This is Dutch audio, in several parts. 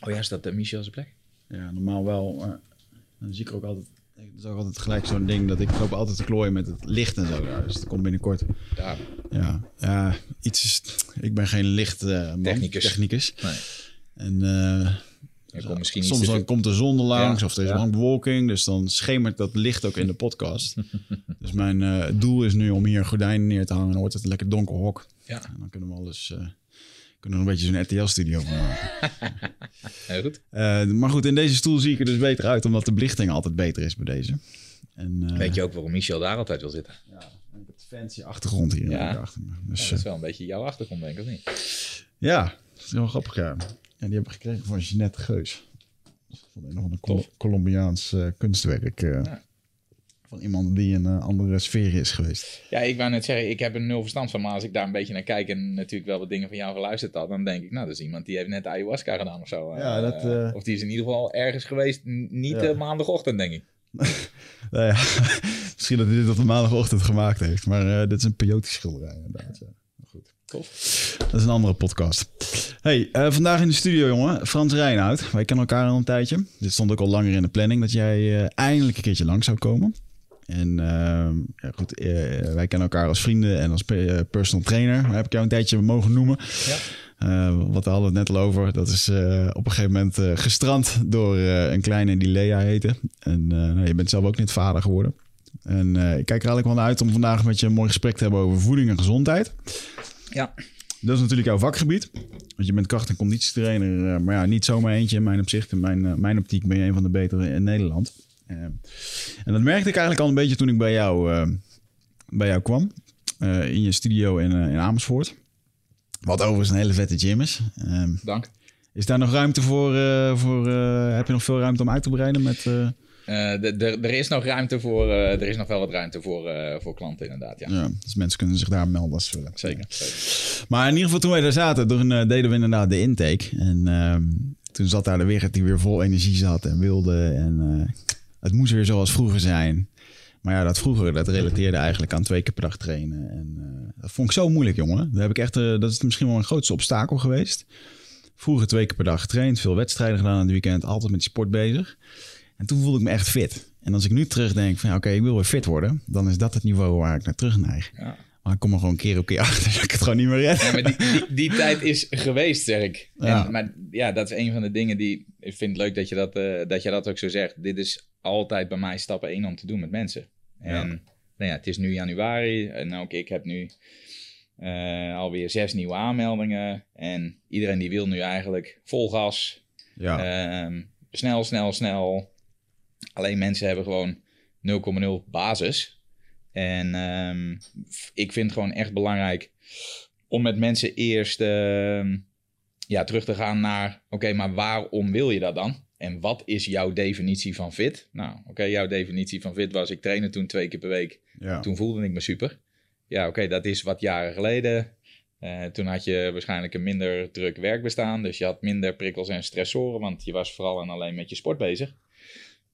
Oh ja, staat uh, Michel zijn plek? Ja, normaal wel. Maar dan zie ik er ook altijd. Dat is ook altijd gelijk zo'n ding dat ik loop altijd te klooien met het licht en zo. Ja, dus dat komt binnenkort. Daar. Ja, ja iets is. Ik ben geen licht eh, man, Technicus. technicus. Nee. En eh, misschien soms dan komt de zon er langs Ja, of er is ja. lang bewolking. Dus dan schemert dat licht ook in de podcast. dus mijn eh, doel is nu om hier gordijnen neer te hangen. Dan wordt het een lekker donker hok. Ja, En dan kunnen we alles... eh, kunnen we er een beetje zo'n RTL-studio van maken. heel goed. Eh, maar goed, in deze stoel zie ik er dus beter uit, omdat de belichting altijd beter is bij deze. En, eh, Weet je ook waarom Michel daar altijd wil zitten? Ja, ik heb fancy achtergrond hier Ja. eh, achter me. Dus, Ja, dat is wel een beetje jouw achtergrond, denk ik, of niet? ja, dat is wel grappig, ja. ja. Die hebben we gekregen van Jeanette Geus. Van een of ander. Colombiaans eh, kunstwerk. eh, Ja. Van iemand die in een andere sfeer is geweest. Ja, ik wou net zeggen, ik heb er nul verstand van. Maar als ik daar een beetje naar kijk en natuurlijk wel wat dingen van jou geluisterd had... dan denk ik, nou, dat is iemand die heeft net ayahuasca gedaan of zo. Ja, Eh, dat, eh, Of die is in ieder geval ergens geweest, niet Ja. eh, maandagochtend, denk ik. Nou ja, misschien dat hij dit op de maandagochtend gemaakt heeft. Maar dit is een peyote schilderij inderdaad. Ja. Goed. Tof. Dat is een andere podcast. Hey, vandaag in de studio, jongen. Frans Rijnhout. Wij kennen elkaar al een tijdje. Dit stond ook al langer in de planning dat jij eindelijk een keertje lang zou komen. En ehm, ja, goed, eh, wij kennen elkaar als vrienden en als eh, personal trainer. Maar heb ik jou een tijdje mogen noemen. Ja. Eh, wat we hadden het net al over. Dat is eh, op een gegeven moment eh, gestrand door eh, een kleine die Lea heette. En eh, nou, je bent zelf ook net vader geworden. En eh, ik kijk er eigenlijk wel naar uit om vandaag met je een mooi gesprek te hebben over voeding en gezondheid. Ja, Dat is natuurlijk jouw vakgebied. Want je bent kracht- en conditietrainer. eh, maar ja, niet zomaar eentje in mijn opzicht. In mijn, eh, mijn optiek ben je een van de betere in Nederland. Eh, en dat merkte ik eigenlijk al een beetje toen ik bij jou, eh, bij jou kwam. eh, in je studio in, in Amersfoort. Wat overigens een hele vette gym is. Eh, dank. is daar nog ruimte voor? voor heb je nog veel ruimte om uit te breiden met... er is nog ruimte voor, er is nog wel wat ruimte voor, voor klanten inderdaad, ja. ja, dus mensen kunnen zich daar melden als ze willen. Zeker. zeker. Maar in ieder geval toen wij daar zaten, toen deden we inderdaad de intake. En ehm, toen zat daar de Wigert die weer vol energie zat en wilde. En het moest weer zoals vroeger zijn. Maar ja, dat vroeger, dat relateerde eigenlijk aan twee keer per dag trainen. En eh, dat vond ik zo moeilijk, jongen. Daar heb ik echt, eh, dat is misschien wel mijn grootste obstakel geweest. Vroeger twee keer per dag getraind, veel wedstrijden gedaan aan het weekend, altijd met die sport bezig. En toen voelde ik me echt fit. En als ik nu terugdenk van, ja, oké, ik wil weer fit worden, dan is dat het niveau waar ik naar terug neig. Ja. Maar ik kom er gewoon keer op keer achter dat ik het gewoon niet meer red. Ja, maar die, die, die tijd is geweest, zeg ik. Ja. En, maar ja, dat is een van de dingen die... Ik vind het leuk dat je dat, eh, dat je dat ook zo zegt. Dit is altijd bij mij stap één om te doen met mensen. En Ja. nou ja, het is nu januari en ook ik heb nu eh, alweer zes nieuwe aanmeldingen. En iedereen die wil nu eigenlijk vol gas. Ja, Ehm, snel, snel, snel. Alleen mensen hebben gewoon 0,0 basis. En ehm, ik vind het gewoon echt belangrijk om met mensen eerst ehm, ja, terug te gaan naar... Oké, maar waarom wil je dat dan? En wat is jouw definitie van fit? Nou, oké, jouw definitie van fit was... ik trainde toen twee keer per week. ja. Toen voelde ik me super. Ja, oké, dat is wat jaren geleden. Eh, toen had je waarschijnlijk een minder druk werkbestaan. Dus je had minder prikkels en stressoren, want je was vooral en alleen met je sport bezig.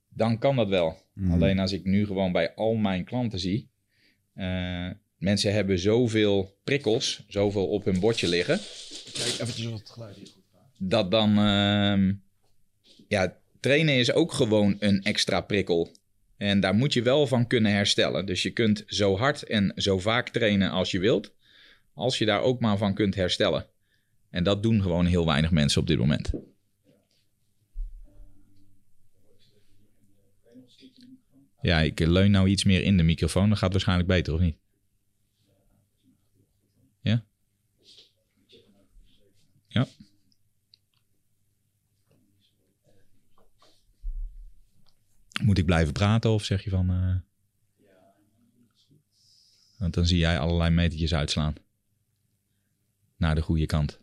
Dan kan dat wel. Mhm. Alleen als ik nu gewoon bij al mijn klanten zie. eh, mensen hebben zoveel prikkels, zoveel op hun bordje liggen. Kijk eventjes wat het geluid hier goed Dat dan, ehm, ja, trainen is ook gewoon een extra prikkel. En daar moet je wel van kunnen herstellen. Dus je kunt zo hard en zo vaak trainen als je wilt, als je daar ook maar van kunt herstellen. En dat doen gewoon heel weinig mensen op dit moment. Ja, ik leun nou iets meer in de microfoon. Dat gaat waarschijnlijk beter, of niet? Ja? Ja. moet ik blijven praten of zeg je van... Uh... Want dan zie jij allerlei metertjes uitslaan. Naar de goede kant.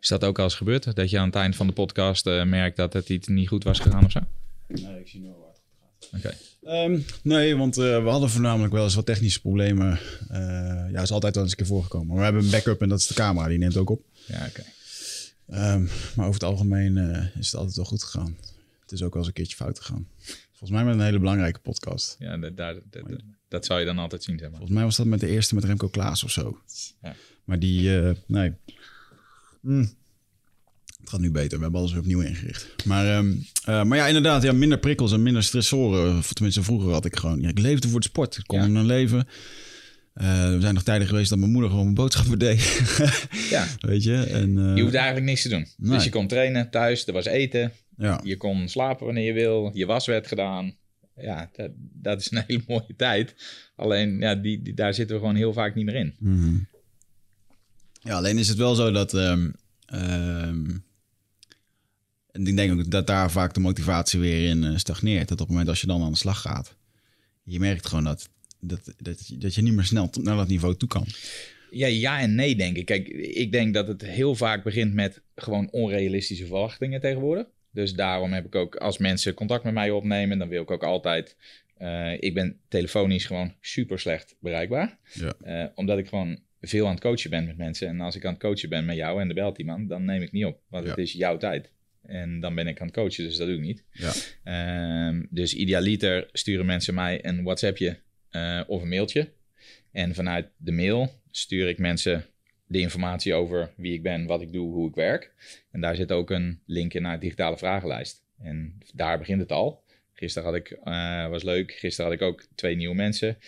Is dat ook al eens gebeurd? Dat je aan het eind van de podcast eh, merkt dat het iets niet goed was gegaan of zo? Nee, ik zie nooit. Oké. Ehm, nee, want eh, we hadden voornamelijk wel eens wat technische problemen. Eh, ja, is altijd wel eens een keer voorgekomen. Maar we hebben een backup en dat is de camera, die neemt ook op. Ja, oké. Ehm, maar over het algemeen eh, is het altijd wel goed gegaan. Het is ook wel eens een keertje fout gegaan. Volgens mij met een hele belangrijke podcast. Ja, dat, daar, dat, dat, dat zou je dan altijd zien, zeg maar. Volgens mij was dat met de eerste met Remco Klaas of zo. Ja. Maar die, nee. Hmm. Het gaat nu beter. We hebben alles weer opnieuw ingericht. Maar, ehm, eh, maar ja, inderdaad, ja, minder prikkels en minder stressoren. Of tenminste, vroeger had ik gewoon... Ja, ik leefde voor de sport. Ik kon Ja. een leven. Eh, er zijn nog tijden geweest dat mijn moeder gewoon mijn boodschappen deed. Ja, Weet je? En, eh, je hoeft eigenlijk niks te doen. Nee. Dus je kon trainen thuis, er was eten. ja. Je kon slapen wanneer je wil. Je was werd gedaan. Ja, dat, dat is een hele mooie tijd. Alleen, ja, die, die, daar zitten we gewoon heel vaak niet meer in. Mhm. Ja, alleen is het wel zo dat. ehm, ehm, en ik denk ook dat daar vaak de motivatie weer in eh, stagneert. Dat op het moment als je dan aan de slag gaat, je merkt gewoon dat, dat, dat, je- dat je niet meer snel naar dat niveau toe kan. Ja, ja en nee, denk ik. Kijk, ik denk dat het heel vaak begint met gewoon onrealistische verwachtingen tegenwoordig. Dus daarom heb ik ook, als mensen contact met mij opnemen, dan wil ik ook altijd. eh, ik ben telefonisch gewoon super slecht bereikbaar. Ja. Eh, omdat ik gewoon veel aan het coachen ben met mensen. En als ik aan het coachen ben met jou en er belt iemand, dan neem ik niet op. Want het is jouw tijd. En dan ben ik aan het coachen, dus dat doe ik niet. Ja. Ehm, dus idealiter sturen mensen mij een WhatsAppje eh, of een mailtje. En vanuit de mail stuur ik mensen de informatie over wie ik ben, wat ik doe, hoe ik werk. En daar zit ook een link in naar de digitale vragenlijst. En daar begint het al. Gisteren had ik, eh, was leuk, gisteren had ik ook twee nieuwe mensen.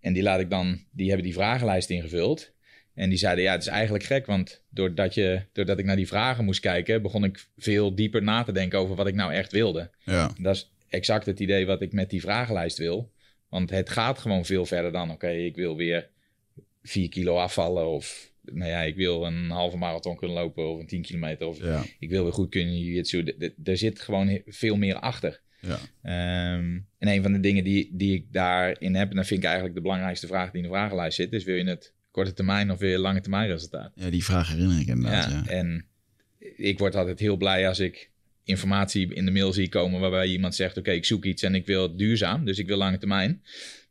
En die laat ik dan, die hebben die vragenlijst ingevuld. En die zeiden, ja, het is eigenlijk gek, want doordat, je, doordat ik naar die vragen moest kijken, begon ik veel dieper na te denken over wat ik nou echt wilde. Ja, Dat is exact het idee wat ik met die vragenlijst wil. Want het gaat gewoon veel verder dan, oké, ik wil weer 4 kilo afvallen of nou ja, ik wil een halve marathon kunnen lopen of een 10 kilometer of ja, ik wil weer goed kunnen jiu-jitsu. D- Er zit gewoon veel meer achter. ja. Ehm, en een van de dingen die, die ik daarin heb, en dat vind ik eigenlijk de belangrijkste vraag die in de vragenlijst zit, is wil je het korte termijn of je lange termijn resultaat? ja die vraag herinner ik inderdaad. Ja, Ja, en ik word altijd heel blij als ik informatie in de mail zie komen waarbij iemand zegt: Oké, ik zoek iets en ik wil het duurzaam, dus ik wil lange termijn.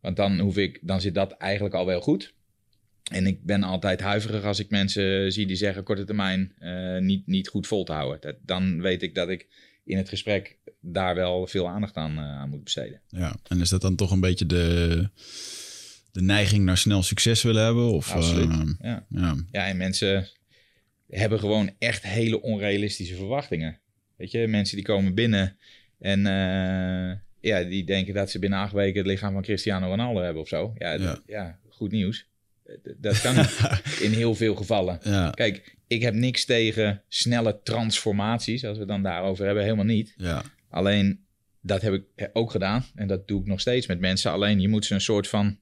Want dan hoef ik, dan zit dat eigenlijk al wel goed. En ik ben altijd huiverig als ik mensen zie die zeggen korte termijn eh, niet, niet goed vol te houden. Dat, dan weet ik dat ik in het gesprek daar wel veel aandacht aan, eh, aan moet besteden. Ja, en is dat dan toch een beetje de, de neiging naar snel succes willen hebben? Of, Absoluut. eh, Ja. ja, Ja, en mensen hebben gewoon echt hele onrealistische verwachtingen. Weet je, mensen die komen binnen en eh, ja, die denken dat ze binnen acht weken het lichaam van Cristiano Ronaldo hebben of zo. Ja, Ja. goed nieuws. Dat kan in heel veel gevallen. ja, Kijk, ik heb niks tegen snelle transformaties, als we het dan daarover hebben, helemaal niet. ja, Alleen, dat heb ik ook gedaan en dat doe ik nog steeds met mensen. Alleen, je moet ze een soort van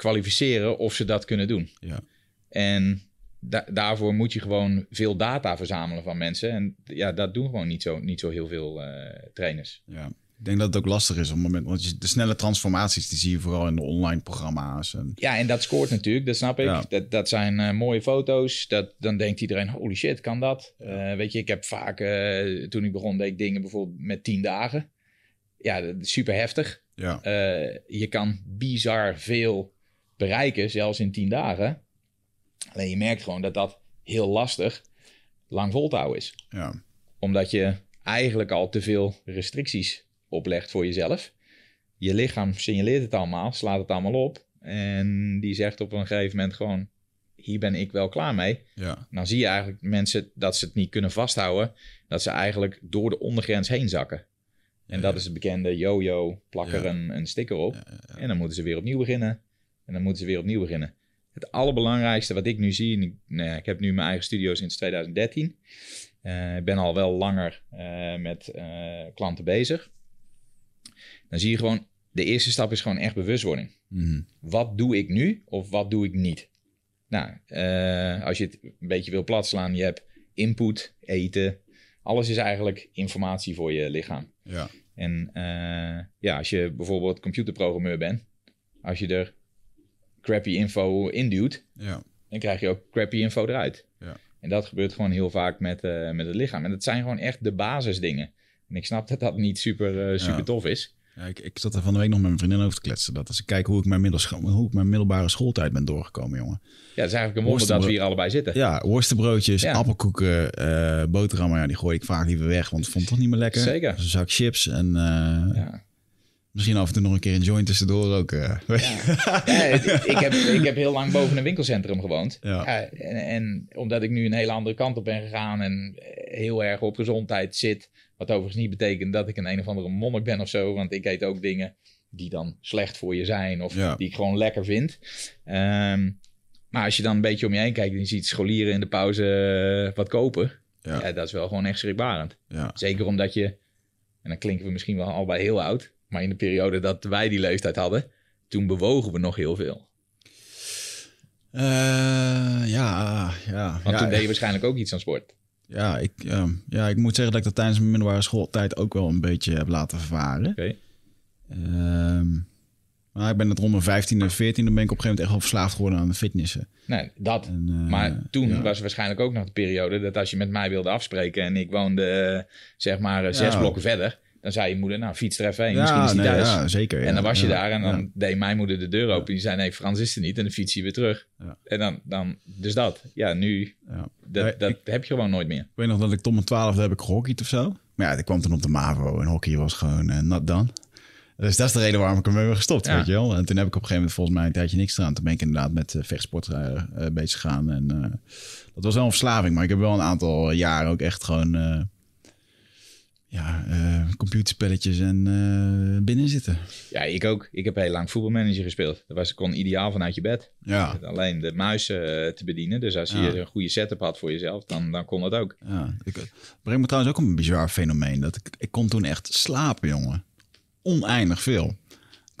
kwalificeren of ze dat kunnen doen. ja. En da- daarvoor moet je gewoon veel data verzamelen van mensen. En ja, dat doen gewoon niet zo, niet zo heel veel eh, trainers. Ja, ik denk dat het ook lastig is op het moment, want de snelle transformaties die zie je vooral in de online programma's. En, Ja, en dat scoort natuurlijk, dat snap ik. Ja. Dat, dat zijn eh, mooie foto's. Dat, dan denkt iedereen, holy shit, kan dat? Eh, weet je, ik heb vaak, toen ik begon, deed ik dingen bijvoorbeeld met tien dagen. Ja, dat is super heftig. ja, je kan bizar veel bereiken, zelfs in tien dagen. Alleen je merkt gewoon dat dat heel lastig lang vol te houden is. ja, Omdat je eigenlijk al te veel restricties oplegt voor jezelf. Je lichaam signaleert het allemaal, slaat het allemaal op. En die zegt op een gegeven moment gewoon, hier ben ik wel klaar mee. ja, Dan zie je eigenlijk mensen dat ze het niet kunnen vasthouden. Dat ze eigenlijk door de ondergrens heen zakken. En Ja, dat is het bekende yo-yo, plak er Ja. een, een sticker op. En dan moeten ze weer opnieuw beginnen. En dan moeten ze weer opnieuw beginnen. Het allerbelangrijkste wat ik nu zie, en ik, nou ja, ik heb nu mijn eigen studio sinds 2013. Eh, Ik ben al wel langer eh, met eh, klanten bezig. Dan zie je gewoon, de eerste stap is gewoon echt bewustwording. Mhm. Wat doe ik nu of wat doe ik niet? Nou, als je het een beetje wil platslaan, je hebt input, eten. Alles is eigenlijk informatie voor je lichaam. ja, En ja, als je bijvoorbeeld computerprogrammeur bent, als je er crappy info induwt, ja, dan krijg je ook crappy info eruit. Ja. En dat gebeurt gewoon heel vaak met, eh, met het lichaam. En dat zijn gewoon echt de basisdingen. En ik snap dat dat niet super, eh, super Ja. tof is. Ja, ik, ik zat er van de week nog met mijn vriendin over te kletsen. Dat als ik kijk hoe ik mijn, middels, hoe ik mijn middelbare schooltijd ben doorgekomen, jongen. Ja, het is eigenlijk een wonder dat we hier allebei zitten. Ja, worstenbroodjes, Ja. appelkoeken, eh boterhammen. Ja, die gooi ik vaak liever weg, want ik vond het toch niet meer lekker. Zeker. Dus een zak chips en Ja. Misschien af en toe nog een keer een joint tussendoor ook. eh. Ja, ik, ik heb, ik heb heel lang boven een winkelcentrum gewoond. Ja. Ja, en, en omdat ik nu een hele andere kant op ben gegaan en heel erg op gezondheid zit. Wat overigens niet betekent dat ik een een of andere monnik ben of zo. Want ik eet ook dingen die dan slecht voor je zijn of die ik gewoon lekker vind. Ehm, maar als je dan een beetje om je heen kijkt en je ziet scholieren in de pauze eh, wat kopen. Ja. Dat is wel gewoon echt schrikbarend. Zeker omdat je, en dan klinken we misschien wel allebei heel oud. Maar in de periode dat wij die leeftijd hadden, toen bewogen we nog heel veel. Eh, ja, ja. Want ja, toen deed je waarschijnlijk ook iets aan sport. ja, ik, ehm, ja, ik moet zeggen dat ik dat tijdens mijn middelbare schooltijd ook wel een beetje heb laten vervaren. Oké. Ehm, maar ik ben het rond mijn 15 en 14, dan ben ik op een gegeven moment echt wel verslaafd geworden aan de fitnessen. Nee, dat. En, eh, Maar toen ja. was waarschijnlijk ook nog de periode dat als je met mij wilde afspreken en ik woonde eh, zeg maar zes Ja. blokken verder, dan zei je moeder, nou fiets er even heen, Ja, misschien is nee, thuis. ja, zeker. En dan was je daar en dan deed mijn moeder de deur open. Die zei, nee, Frans is er niet. En dan fiets je weer terug. En dan, dan, dus dat. Ja, nu, dat, Nee, dat ik- heb je gewoon nooit meer. Ik weet nog dat ik tot mijn twaalfde heb ik gehockeyd of zo. Maar ja, ik kwam toen op de MAVO en hockey was gewoon eh not done. Dus dat is de reden waarom ik ermee ben gestopt, weet je wel. En toen heb ik op een gegeven moment volgens mij een tijdje niks gedaan. Toen ben ik inderdaad met eh, vechtsport eh, eh, bezig gegaan. En dat was wel een verslaving. Maar ik heb wel een aantal jaren ook echt gewoon... ja, eh, computerspelletjes en eh, binnen zitten. Ja, ik ook. Ik heb heel lang voetbalmanager gespeeld. Dat was kon ideaal vanuit je bed. Ja, Alleen de muis eh, te bedienen. Dus als je een goede setup had voor jezelf, dan, dan kon dat ook. ja. Ik, het brengt me trouwens ook een bizar fenomeen. Dat ik, ik kon toen echt slapen, jongen. Oneindig veel.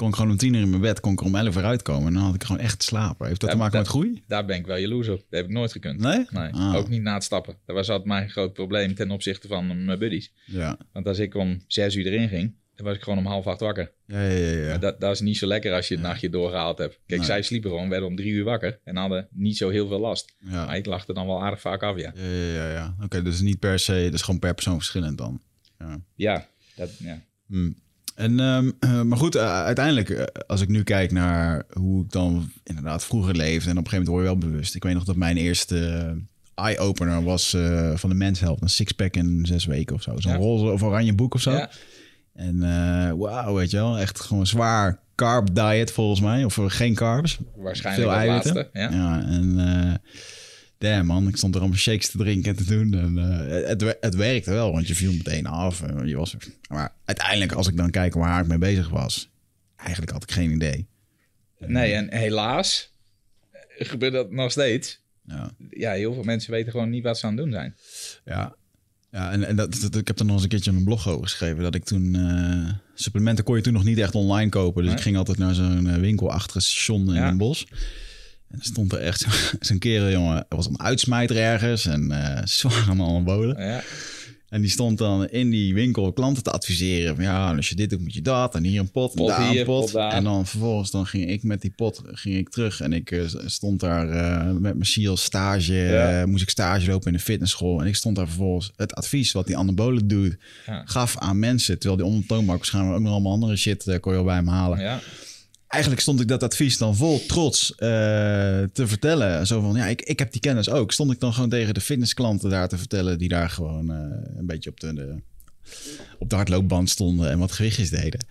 Kon ik gewoon om tien uur in mijn bed, kon ik er om elf uur uitkomen. En dan had ik gewoon echt slapen. Heeft dat te maken met groei? Daar ben ik wel jaloers op. Dat heb ik nooit gekund. Nee? Nee, Ah. ook niet na het stappen. Dat was altijd mijn groot probleem ten opzichte van mijn buddies. Ja. Want als ik om zes uur erin ging, dan was ik gewoon om half acht wakker. Ja, ja, ja. ja. Dat, dat is niet zo lekker als je het nachtje doorgehaald hebt. Kijk, Nee. zij sliepen gewoon, werden om drie uur wakker en hadden niet zo heel veel last. ja. Maar ik lag er dan wel aardig vaak af, ja. Ja, ja, ja. ja. Oké, dus niet per se, dus gewoon per persoon verschillend dan. Ja. Ja, dat, ja. Hm. En, ehm, eh, maar goed, eh, uiteindelijk, eh, als ik nu kijk naar hoe ik dan inderdaad vroeger leefde, en op een gegeven moment word je wel bewust. Ik weet nog dat mijn eerste eye-opener was van de Men's Health, een sixpack in zes weken of zo. Zo'n Ja. roze of oranje boek of zo. Ja. En eh wauw, weet je wel, echt gewoon zwaar carb diet volgens mij, of geen carbs. Waarschijnlijk Veel eiwitten. laatste. Ja. Ja, en damn man, ik stond er allemaal shakes te drinken en te doen. En eh, het, het werkte wel, want je viel meteen af. En je was, maar uiteindelijk, als ik dan kijk waar ik mee bezig was, eigenlijk had ik geen idee. Nee, en helaas eh, gebeurt dat nog steeds. Ja, Ja, heel veel mensen weten gewoon niet wat ze aan het doen zijn. ja. ja en, en dat, dat- ik heb er nog eens een keertje mijn blog over geschreven. Dat ik toen, eh, supplementen kon je toen nog niet echt online kopen. Dus Nee. ik ging altijd naar zo'n winkel achter het station in Ja. een bos. En er stond er echt zo- zo'n kerel, jongen. Er was een uitsmijter ergens en eh zwaar aan anabolen. Ja, En die stond dan in die winkel klanten te adviseren. Van ja, als je dit doet, moet je dat. En hier een pot, en daar hier, een pot. pot daar. En dan vervolgens dan ging ik met die pot ging ik terug. En ik eh, stond daar eh, met mijn SEAL stage. Ja. eh, moest ik stage lopen in de fitnessschool. En ik stond daar vervolgens het advies wat die anabolen doet. Ja. Gaf aan mensen. Terwijl die ondertoonbank waarschijnlijk ook nog allemaal andere shit eh, kon je al bij hem halen. ja. Eigenlijk stond ik dat advies dan vol trots eh, te vertellen. Zo van, ja, ik, ik heb die kennis ook. Stond ik dan gewoon tegen de fitnessklanten daar te vertellen... die daar gewoon eh, een beetje op de, de, op de hardloopband stonden... en wat gewichtjes deden.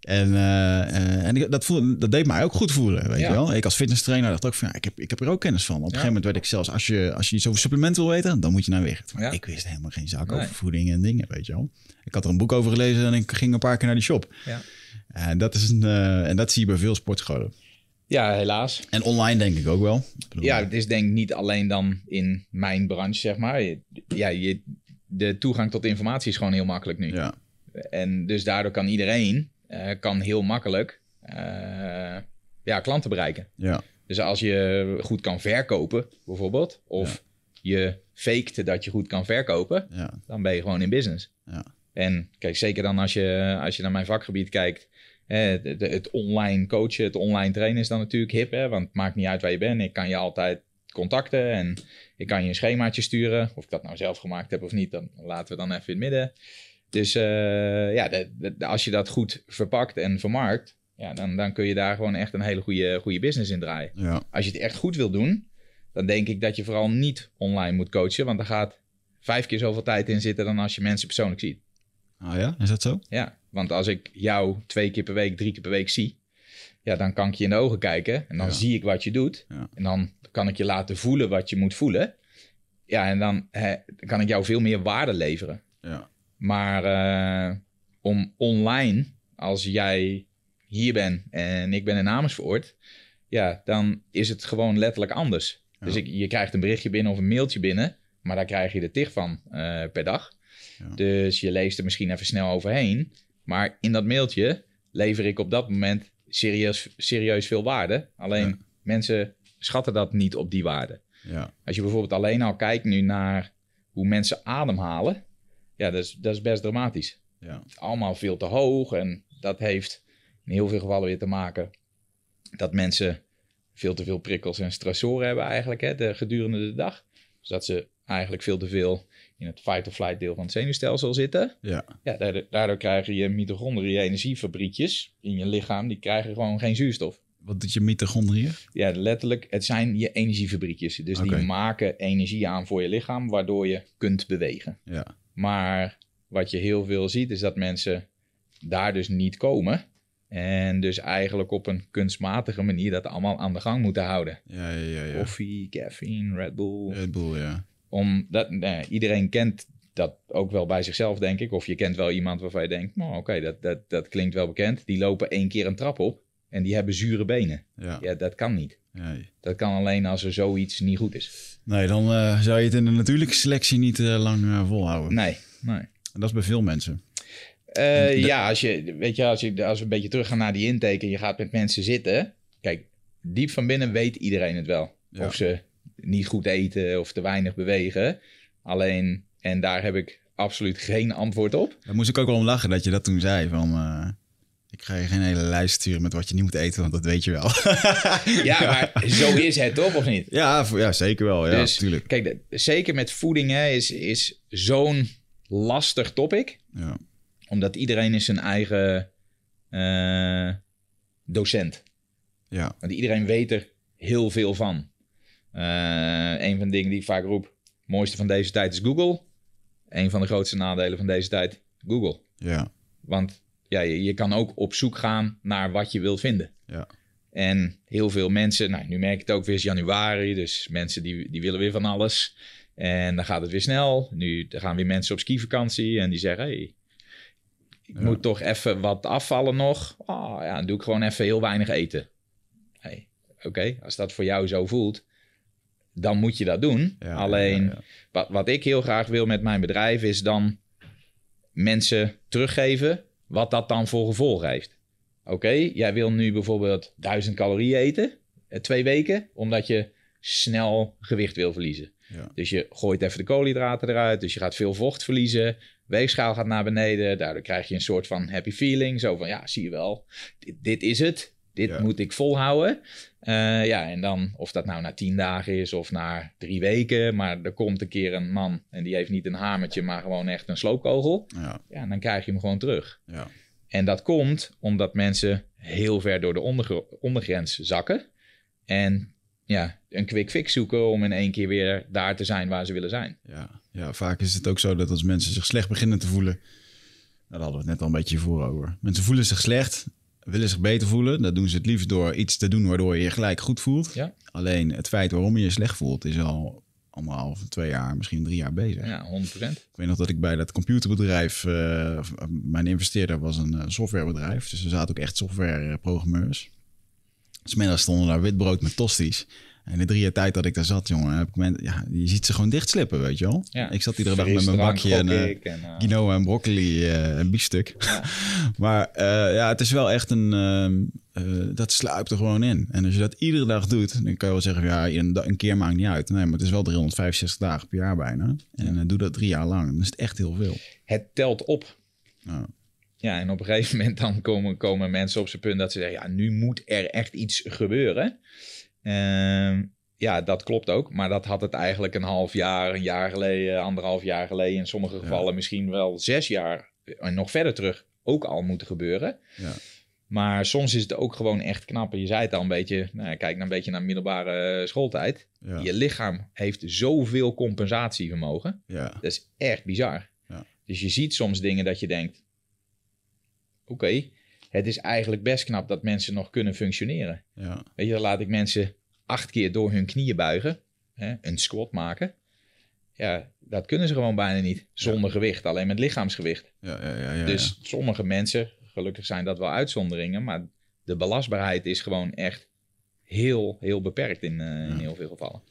En, eh, en ik- dat, voelde, dat deed mij ook goed voelen, weet Ja. je wel. Ik als fitnesstrainer dacht ook van, ja, ik heb, ik heb er ook kennis van. Op een gegeven moment werd ik zelfs, als je, als je iets over supplementen wil weten... dan moet je naar Wicht. Maar Ja. ik wist helemaal geen Nee. over voeding en dingen, weet je wel. Ik had er een boek over gelezen en ik ging een paar keer naar die shop. Ja. En dat, is een, eh, en dat zie je bij veel sportscholen. ja, helaas. En online denk ik ook wel. Ik Ja, het is denk ik niet alleen dan in mijn branche, zeg maar. Je- Ja, je, de toegang tot informatie is gewoon heel makkelijk nu. ja, En dus daardoor kan iedereen eh, kan heel makkelijk eh, ja, klanten bereiken. ja, Dus als je goed kan verkopen, bijvoorbeeld, of je fakte dat je goed kan verkopen, ja, dan ben je gewoon in business. ja, En kijk, zeker dan als je, als je naar mijn vakgebied kijkt, hè, de- de- het online coachen, het online trainen is dan natuurlijk hip, hè, want het maakt niet uit waar je bent. Ik kan je altijd contacten en ik kan je een schemaatje sturen. Of ik dat nou zelf gemaakt heb of niet, dan laten we dan even in het midden. Dus eh, ja, de- als je dat goed verpakt en vermarkt, ja, dan, dan kun je daar gewoon echt een hele goede, goede business in draaien. Ja. Als je het echt goed wil doen, dan denk ik dat je vooral niet online moet coachen, want daar gaat vijf keer zoveel tijd in zitten dan als je mensen persoonlijk ziet. Oh ja, is dat zo? Ja, want als ik jou twee keer per week, drie keer per week zie, ja, dan kan ik je in de ogen kijken en dan Ja. zie ik wat je doet. Ja. En dan kan ik je laten voelen wat je moet voelen. Ja, en dan kan ik jou veel meer waarde leveren. Ja. Maar eh, om online, als jij hier bent en ik ben in Amersfoort, ja, dan is het gewoon letterlijk anders. Ja. Dus ik, je krijgt een berichtje binnen of een mailtje binnen, maar daar krijg je er tig van eh, per dag. Dus je leest er misschien even snel overheen. Maar in dat mailtje lever ik op dat moment serieus, serieus veel waarde. Alleen Ja. mensen schatten dat niet op die waarde. Ja. Als je bijvoorbeeld alleen al kijkt nu naar hoe mensen ademhalen, ja, dat is, dat is best dramatisch. Ja. Allemaal veel te hoog en dat heeft in heel veel gevallen weer te maken dat mensen veel te veel prikkels en stressoren hebben eigenlijk hè, de, gedurende de dag. Dus dat ze eigenlijk veel te veel in het fight-or-flight deel van het zenuwstelsel zitten. Ja. Ja, daardoor, daardoor krijgen je mitochondriën, energiefabriekjes in je lichaam, die krijgen gewoon geen zuurstof. Wat doet je mitochondriën? Ja, letterlijk, het zijn je energiefabriekjes. Dus die maken energie aan voor je lichaam, waardoor je kunt bewegen. Ja. Maar wat je heel veel ziet, is dat mensen daar dus niet komen. En dus eigenlijk op een kunstmatige manier dat allemaal aan de gang moeten houden. Ja, ja, ja. ja. Koffie, caffeine, Red Bull. Red Bull, ja. Omdat nou, iedereen kent dat ook wel bij zichzelf, denk ik. Of je kent wel iemand waarvan je denkt, nou oké, dat, dat, dat klinkt wel bekend. Die lopen één keer een trap op en die hebben zure benen. Ja. Ja, dat kan niet. Nee. Dat kan alleen als er zoiets niet goed is. Nee, dan eh, zou je het in de natuurlijke selectie niet eh, lang eh, volhouden. Nee, nee. En dat is bij veel mensen. De- Ja, als, je, weet je, als, je, als we een beetje teruggaan naar die intake en je gaat met mensen zitten. Kijk, diep van binnen weet iedereen het wel. Ja. Of ze niet goed eten of te weinig bewegen. Alleen, en daar heb ik absoluut geen antwoord op. Daar moest ik ook wel om lachen dat je dat toen zei. Van, eh, ik ga je geen hele lijst sturen met wat je niet moet eten, want dat weet je wel. Ja, maar zo is het toch, of niet? ja, ja, zeker wel. Ja, dus natuurlijk. kijk, de- zeker met voeding hè, is, is zo'n lastig topic. Ja. Omdat iedereen is zijn eigen eh, docent. Ja. Want iedereen weet er heel veel van. Eh, een van de dingen die ik vaak roep, het mooiste van deze tijd is Google. Een van de grootste nadelen van deze tijd, Google. Ja. Want ja, je, je kan ook op zoek gaan naar wat je wilt vinden. Ja. En heel veel mensen, nou nu merk ik het ook weer is januari, dus mensen die, die willen weer van alles. En dan gaat het weer snel. Nu gaan weer mensen op skivakantie en die zeggen, hey, ik Ja. moet toch even wat afvallen nog. Ah ja, dan doe ik gewoon even heel weinig eten. Hey, Oké, als dat voor jou zo voelt, dan moet je dat doen. Ja, Alleen, ja, ja. Wat, wat ik heel graag wil met mijn bedrijf is dan mensen teruggeven wat dat dan voor gevolg heeft. Oké, jij wil nu bijvoorbeeld 1000 calorieën eten, eh, twee weken, omdat je snel gewicht wil verliezen. Dus je gooit even de koolhydraten eruit, dus je gaat veel vocht verliezen, weegschaal gaat naar beneden, daardoor krijg je een soort van happy feeling, zo van ja, zie je wel, dit, dit is het, dit Ja. moet ik volhouden. Eh, ja, en dan of dat nou na tien dagen is of na drie weken, maar er komt een keer een man en die heeft niet een hamertje, maar gewoon echt een sloopkogel. Ja. Ja, dan krijg je hem gewoon terug. Ja. En dat komt omdat mensen heel ver door de ondergr- ondergrens zakken. En ja, een quick fix zoeken om in één keer weer daar te zijn waar ze willen zijn. Ja. ja, vaak is het ook zo dat als mensen zich slecht beginnen te voelen... Nou, Daar hadden we het net al een beetje voor over. Mensen voelen zich slecht, willen zich beter voelen. Dat doen ze het liefst door iets te doen waardoor je je gelijk goed voelt. Ja. Alleen het feit waarom je je slecht voelt is al anderhalf, twee jaar, misschien drie jaar bezig. Ja, 100%. Ik weet nog dat ik bij dat computerbedrijf, eh, mijn investeerder was een eh, softwarebedrijf. Dus er zaten ook echt softwareprogrammeurs. Smiddags stonden daar witbrood met tosties. En de drie jaar tijd dat ik daar zat, jongen, heb ik men, ja, je ziet ze gewoon dichtslippen, weet je wel. Ja. Ik zat iedere dag met mijn bakje en, ik en, quinoa en broccoli eh, en biefstuk. Ja. maar ja, het is wel echt een... ehm, eh, dat sluipt er gewoon in. En als je dat iedere dag doet, dan kan je wel zeggen... ja, een, keer maakt niet uit. Nee, maar het is wel 365 dagen per jaar bijna. En doe dat drie jaar lang. Dan is het echt heel veel. Het telt op. Ja. Ja, en op een gegeven moment dan komen, komen mensen op zijn punt dat ze zeggen... ja, nu moet er echt iets gebeuren. Ehm, ja, dat klopt ook. Maar dat had het eigenlijk een half jaar, een jaar geleden, anderhalf jaar geleden. In sommige gevallen misschien wel zes jaar en nog verder terug ook al moeten gebeuren. Ja. Maar soms is het ook gewoon echt knap. Je zei het al een beetje, nou, kijk nou een beetje naar middelbare schooltijd. Ja. Je lichaam heeft zoveel compensatievermogen. Ja. Dat is echt bizar. Ja. Dus je ziet soms dingen dat je denkt: oké, het is eigenlijk best knap dat mensen nog kunnen functioneren. Ja. Weet je, dan laat ik mensen acht keer door hun knieën buigen, hè, een squat maken. Ja, dat kunnen ze gewoon bijna niet zonder gewicht, alleen met lichaamsgewicht. Ja, ja, ja, ja, dus sommige mensen, gelukkig zijn dat wel uitzonderingen, maar de belastbaarheid is gewoon echt heel, heel beperkt in, eh, in heel veel gevallen.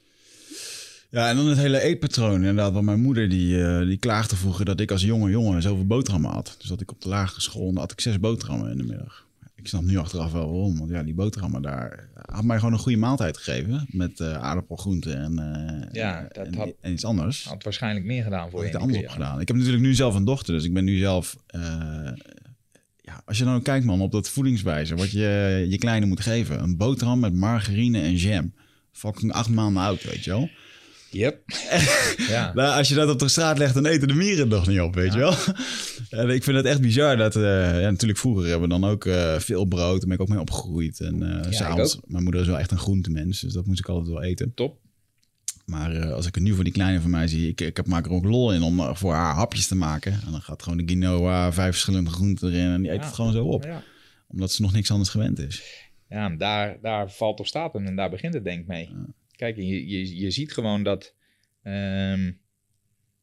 Ja, en dan het hele eetpatroon. Inderdaad, want mijn moeder die, eh, die klaagde vroeger dat ik als jonge jongen zoveel boterhammen had. Dus dat ik op de lagere school, had ik zes boterhammen in de middag. Ik snap nu achteraf wel waarom. Want ja, die boterhammen daar had mij gewoon een goede maaltijd gegeven. Met uh, aardappelgroenten en, uh, Ja, dat en, had- en iets anders. Had waarschijnlijk meer gedaan voor Had je. die anders op gedaan. Ik heb natuurlijk nu zelf een dochter, dus ik ben nu zelf... eh, ja, als je nou kijkt man, op dat voedingswijze, wat je je kleine moet geven. Een boterham met margarine en jam. Fucking acht maanden oud, weet je wel. Yep. ja. Nou, als je dat op de straat legt, dan eten de mieren het nog niet op, weet je wel. En ik vind het echt bizar dat... eh, ja, natuurlijk vroeger hebben we dan ook eh, veel brood. Daar ben ik ook mee opgegroeid. En s'avonds... Mijn moeder is wel echt een groentemens, dus dat moest ik altijd wel eten. Top. Maar als ik het nu voor die kleine van mij zie... Ik, ik heb, maak er ook lol in om voor haar hapjes te maken. En dan gaat gewoon de quinoa, vijf verschillende groenten erin... en die eet Ja. het gewoon zo op. Ja. Omdat ze nog niks anders gewend is. Ja, daar, daar valt of staat hem en daar begint het denk ik mee. Kijk, je, je, je ziet gewoon dat... ehm,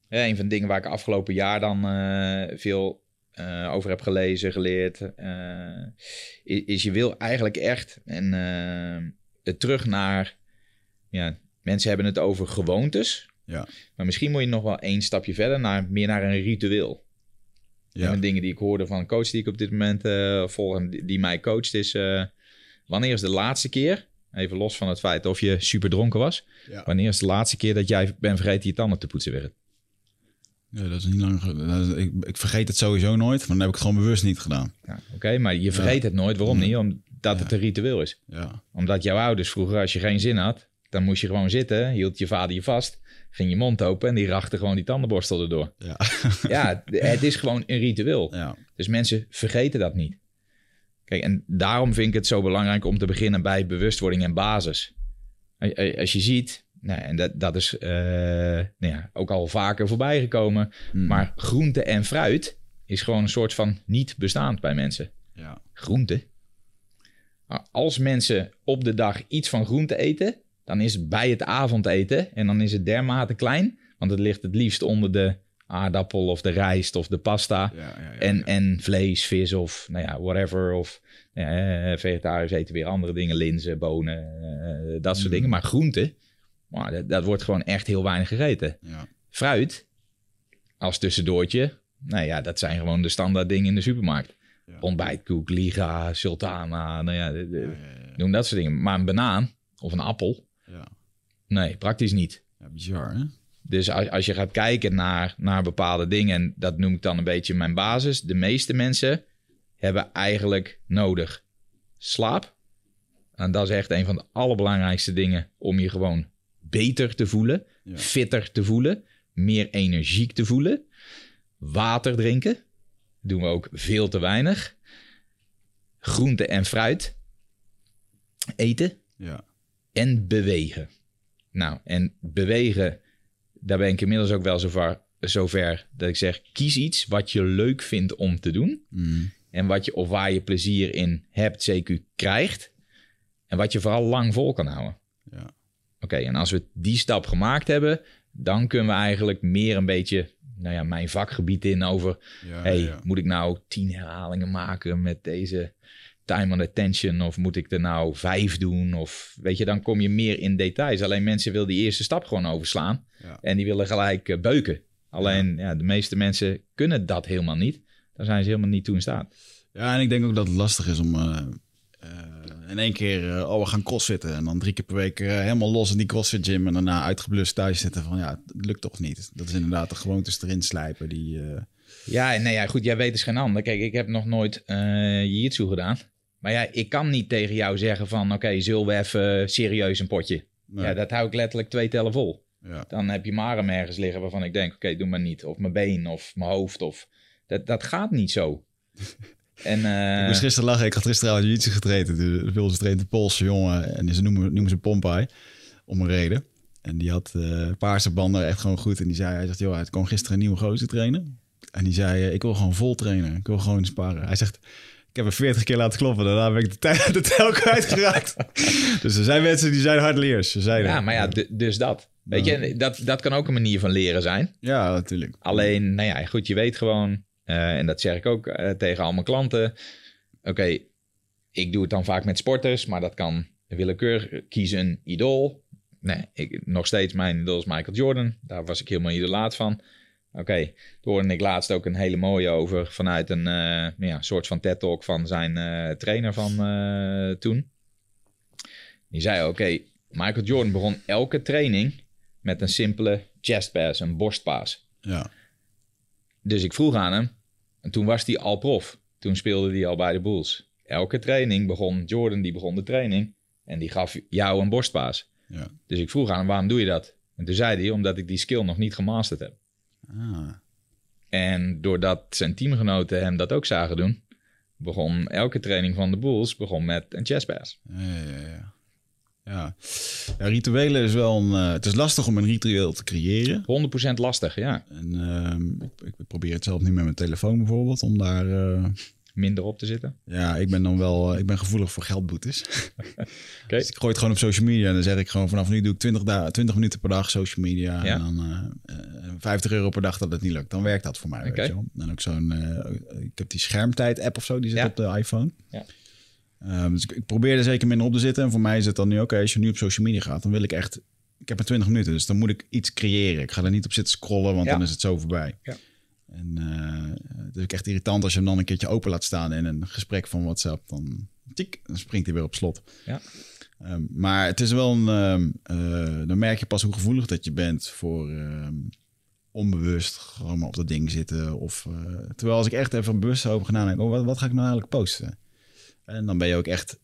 ja, een van de dingen waar ik afgelopen jaar dan eh, veel eh, over heb gelezen, geleerd... eh, is, is je wil eigenlijk echt en, eh, het terug naar... Ja, mensen hebben het over gewoontes. Ja. Maar misschien moet je nog wel één stapje verder, naar, meer naar een ritueel. Ja, de dingen die ik hoorde van een coach die ik op dit moment volg en die, die mij coacht is... wanneer is de laatste keer, even los van het feit of je super dronken was... Ja. wanneer is de laatste keer dat jij bent vergeten je tanden te poetsen weer? ja, dat is niet lang... is- ik, ik vergeet het sowieso nooit, maar dan heb ik het gewoon bewust niet gedaan. Ja, Oké, maar je vergeet het nooit. Waarom niet? Omdat het een ritueel is. Ja, Omdat jouw ouders vroeger, als je geen zin had... dan moest je gewoon zitten, hield je vader je vast... ging je mond open en die rachte gewoon die tandenborstel erdoor. ja, Ja, het is gewoon een ritueel. ja. Dus mensen vergeten dat niet. Kijk, en daarom vind ik het zo belangrijk om te beginnen bij bewustwording en basis. Als- je ziet, nou, en dat, dat is eh, nou ja, ook al vaker voorbij gekomen, Mm. maar groente en fruit is gewoon een soort van niet bestaand bij mensen. ja. Groente. Als mensen op de dag iets van groente eten, dan is het bij het avondeten en dan is het dermate klein, want het ligt het liefst onder de aardappel of de rijst of de pasta. Ja, ja, ja, En, en vlees, vis of nou ja, whatever. Of eh, vegetariërs eten weer andere dingen, linzen, bonen, eh, dat soort Mm. dingen. Maar groente, maar dat, dat wordt gewoon echt heel weinig gegeten. Ja. Fruit, als tussendoortje, nou ja, dat zijn gewoon de standaard dingen in de supermarkt. Ontbijtkoek, liga, sultana, nou ja, de- de- noem dat soort dingen. Maar een banaan of een appel, Ja. nee, praktisch niet. Bizar, hè? Dus als, als je gaat kijken naar, naar bepaalde dingen, en dat noem ik dan een beetje mijn basis. De meeste mensen hebben eigenlijk nodig slaap. En dat is echt een van de allerbelangrijkste dingen om je gewoon beter te voelen, Ja. fitter te voelen, meer energiek te voelen. Water drinken, doen we ook veel te weinig. Groente en fruit eten Ja. en bewegen. Nou, en bewegen, daar ben ik inmiddels ook wel zover, zover dat ik zeg: kies iets wat je leuk vindt om te doen. Mm. En wat je, of waar je plezier in hebt, CQ krijgt. En wat je vooral lang vol kan houden. Ja. Oké, en als we die stap gemaakt hebben, dan kunnen we eigenlijk meer een beetje, nou ja, mijn vakgebied in over Ja, hey, ja. moet ik nou tien herhalingen maken met deze time on attention? Of moet ik er nou vijf doen? Of weet je, dan kom je meer in details. Alleen mensen willen die eerste stap gewoon overslaan. Ja. En die willen gelijk eh, beuken. Alleen ja. de meeste mensen kunnen dat helemaal niet. Daar zijn ze helemaal niet toe in staat. Ja, en ik denk ook dat het lastig is om eh, eh, in één keer, eh, oh, we gaan crossfitten. En dan drie keer per week helemaal los in die crossfit gym. En daarna uitgeblust thuis zitten van, ja, het lukt toch niet. Dat is inderdaad de gewoontes erin slijpen die... Ja, nee, ja, goed, jij weet is geen ander. Kijk, ik heb nog nooit eh jiu-jitsu gedaan. Maar ja, ik kan niet tegen jou zeggen van... oké, zullen we even serieus een potje? Nee. Ja, dat hou ik letterlijk twee tellen vol. Ja. Dan heb je arm ergens liggen waarvan ik denk, oké, doe maar niet. Of mijn been of mijn hoofd. Of... Dat, dat gaat niet zo. en, eh, Ik moest gisteren lachen. Ik had gisteren aan jiu getraind. De Wilse traint een Poolse jongen. En ze noemen, noemen ze Pompai. Om een reden. En die had eh paarse banden echt gewoon goed. En die zei, hij zegt, joh, het kwam gisteren een nieuwe gozer trainen. En die zei, eh, ik wil gewoon vol trainen. Ik wil gewoon sparren. Hij zegt, ik heb hem 40 keer laten kloppen. Daarna ben ik de, tij- de tel kwijtgeraakt. dus er zijn mensen die zijn hardleers. Ze zeiden. ja, maar ja, dus dat. Weet je, dat, dat kan ook een manier van leren zijn. Ja, natuurlijk. Alleen, nou ja, goed, je weet gewoon, eh, en dat zeg ik ook eh, tegen al mijn klanten. Oké, ik doe het dan vaak met sporters, maar dat kan willekeur. Kies een idool. Nee, ik, nog steeds mijn idool is Michael Jordan. Daar was ik helemaal idolaat van. Oké, toen hoorde ik laatst ook een hele mooie over vanuit een eh, ja, soort van TED-talk van zijn eh, trainer van eh, toen. Die zei, oké, Michael Jordan begon elke training met een simpele chest pass, een borstpaas. Ja. Dus ik vroeg aan hem. En toen was hij al prof. Toen speelde hij al bij de Bulls. Elke training begon Jordan, die begon de training. En die gaf jou een borstpaas. ja. Dus ik vroeg aan hem, waarom doe je dat? En toen zei hij, omdat ik die skill nog niet gemasterd heb. Ah. En doordat zijn teamgenoten hem dat ook zagen doen... begon elke training van de Bulls begon met een chest pass. Ja, ja, ja. Ja. ja, rituelen is wel een... eh, het is lastig om een ritueel te creëren. 100% lastig, ja. En ehm, ik, ik probeer het zelf nu met mijn telefoon bijvoorbeeld, om daar... eh, Minder op te zitten. ja, ik ben dan wel... eh, ik ben gevoelig voor geldboetes. Dus ik gooi het gewoon op social media en dan zeg ik gewoon vanaf nu doe ik 20, da 20 minuten per dag social media. Ja. En dan eh, eh, 50 euro per dag dat het niet lukt. Dan werkt dat voor mij, Oké. weet je wel. En ook zo'n... eh, ik heb die schermtijd app of zo, die zit Ja. op de iPhone. Ja. Ehm, dus ik, ik probeer er zeker minder op te zitten. En voor mij is het dan nu, oké, als je nu op social media gaat, dan wil ik echt... Ik heb maar 20 minuten, dus dan moet ik iets creëren. Ik ga er niet op zitten scrollen, want Ja. dan is het zo voorbij. Ja. En eh, het is ook echt irritant als je hem dan een keertje open laat staan in een gesprek van WhatsApp. Dan, tik, dan springt hij weer op slot. Ja. Ehm, maar het is wel een... ehm, eh, dan merk je pas hoe gevoelig dat je bent voor ehm, onbewust gewoon maar op dat ding zitten. Of, eh, terwijl als ik echt even bewust over ga nadenken, oh, wat, wat ga ik nou eigenlijk posten? En dan ben je ook echt...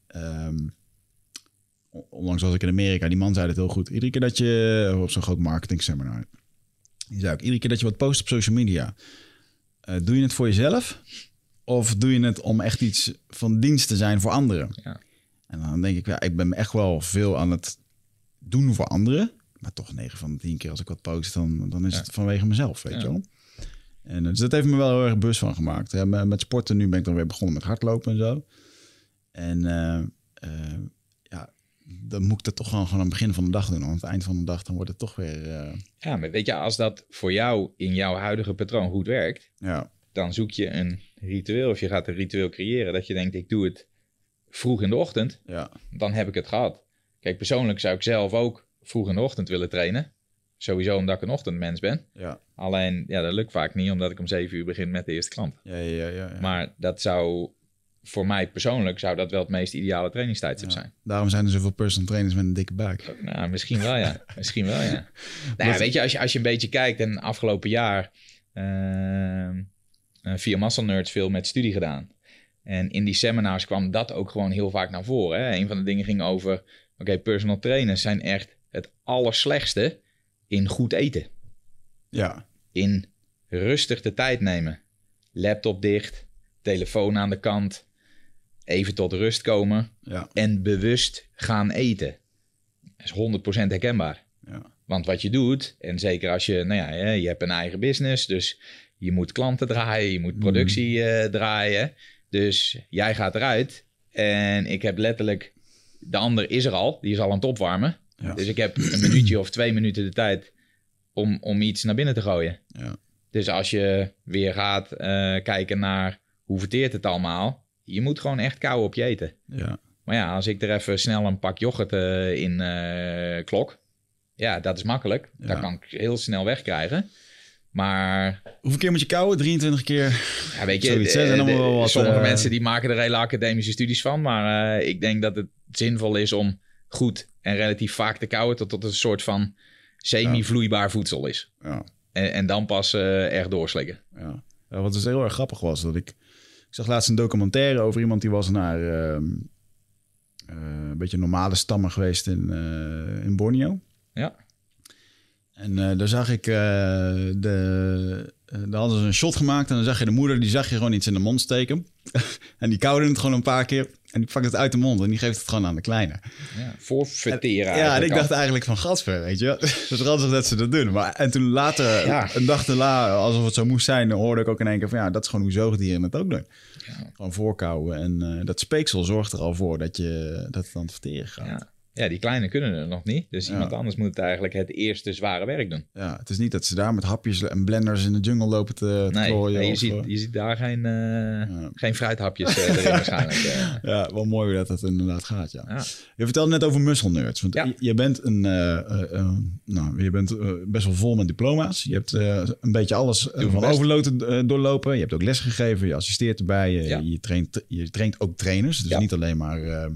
onlangs was ik in Amerika, die man zei het heel goed. Iedere keer dat je op zo'n groot marketing seminar... Die zei ook, iedere keer dat je wat post op social media... eh, doe je het voor jezelf? Of doe je het om echt iets van dienst te zijn voor anderen? Ja. En dan denk ik, ja, ik ben echt wel veel aan het doen voor anderen. Maar toch 9 van de 10 keer als ik wat post, dan, dan is Ja. het vanwege mezelf, weet Ja. je wel. En dus dat heeft me wel heel erg bewust van gemaakt. Ja, met sporten nu ben ik dan weer begonnen met hardlopen en zo. En eh, eh, ja, dan moet ik dat toch gewoon, gewoon aan het begin van de dag doen. Want aan het eind van de dag dan wordt het toch weer... eh, Ja, maar weet je, als dat voor jou in jouw huidige patroon goed werkt... ja, dan zoek je een ritueel of je gaat een ritueel creëren dat je denkt ik doe het vroeg in de ochtend, ja, dan heb ik het gehad. Kijk, persoonlijk zou ik zelf ook vroeg in de ochtend willen trainen. Sowieso omdat ik een ochtendmens ben. ja, Alleen, ja, dat lukt vaak niet omdat ik om zeven uur begin met de eerste klant. ja, ja, ja, ja. Maar dat zou, voor mij persoonlijk, zou dat wel het meest ideale trainingstijdstip Ja. zijn. Daarom zijn er zoveel personal trainers met een dikke buik. Nou, misschien wel, ja. Misschien wel, ja. Nou ja, weet je, als je, als je een beetje kijkt en afgelopen jaar eh, via Muscle Nerds veel met studie gedaan. En in die seminars kwam dat ook gewoon heel vaak naar voren. Hè? Een van de dingen ging over, oké, personal trainers zijn echt het allerslechtste in goed eten. Ja, In rustig de tijd nemen. Laptop dicht, telefoon aan de kant, even tot rust komen ja, en bewust gaan eten. Dat is 100% herkenbaar. ja. Want wat je doet, en zeker als je, nou ja, je hebt een eigen business, dus je moet klanten draaien, je moet productie eh, draaien. Dus jij gaat eruit en ik heb letterlijk, de ander is er al, die is al aan het opwarmen. Ja. Dus ik heb een minuutje of twee minuten de tijd om, om iets naar binnen te gooien. Ja. Dus als je weer gaat eh, kijken naar hoe verteert het allemaal, je moet gewoon echt kou op je eten. ja. Maar ja, als ik er even snel een pak yoghurt eh, in eh, klok. Ja, dat is makkelijk. Ja. Dat kan ik heel snel wegkrijgen. Maar Hoeveel keer moet je kouwen? 23 keer? ja, weet je, Zoiets, eh, de- wat, sommige mensen die maken er hele academische studies van. Maar ik denk dat het zinvol is om goed en relatief vaak te kouwen tot het een soort van semi-vloeibaar voedsel is. Ja, En, en dan pas echt doorslikken. ja. Wat dus heel erg grappig was, dat ik... Ik zag laatst een documentaire over iemand die was naar... ehm, een beetje normale stammen geweest in, in Borneo. Ja. En daar zag ik de. daar hadden ze een shot gemaakt en dan zag je de moeder, die zag je gewoon iets in de mond steken. en die koude het gewoon een paar keer. En die pakt het uit de mond en die geeft het gewoon aan de kleine. Ja, voor verteren. Ja, en ik dacht eigenlijk van gasver, weet je wel. Het is ranzig dat ze dat doen. Maar, en toen later, ja. een dag erna, alsof het zo moest zijn, hoorde ik ook in één keer van ja, dat is gewoon hoe zoogdieren het ook doen. Ja. Gewoon voorkouwen. En uh, dat speeksel zorgt er al voor dat, je, dat het aan het verteren gaat. Ja. Ja, die kleine kunnen het nog niet. Dus iemand anders moet eigenlijk het eerste zware werk doen. Ja, het is niet dat ze daar met hapjes en blenders in de jungle lopen te, te nee, Nee, je, ziet, je ziet daar geen, uh, geen fruithapjes uh, erin waarschijnlijk. Uh. Ja, wel mooi hoe dat, dat inderdaad gaat, ja. ja. Je vertelde net over muscle nerds. Want je, bent, een, nou, je bent best wel vol met diploma's. Je hebt een beetje alles van overloten doorlopen. Je hebt ook les gegeven, je assisteert erbij. Je, je, traint, je traint ook trainers, dus niet alleen maar eh,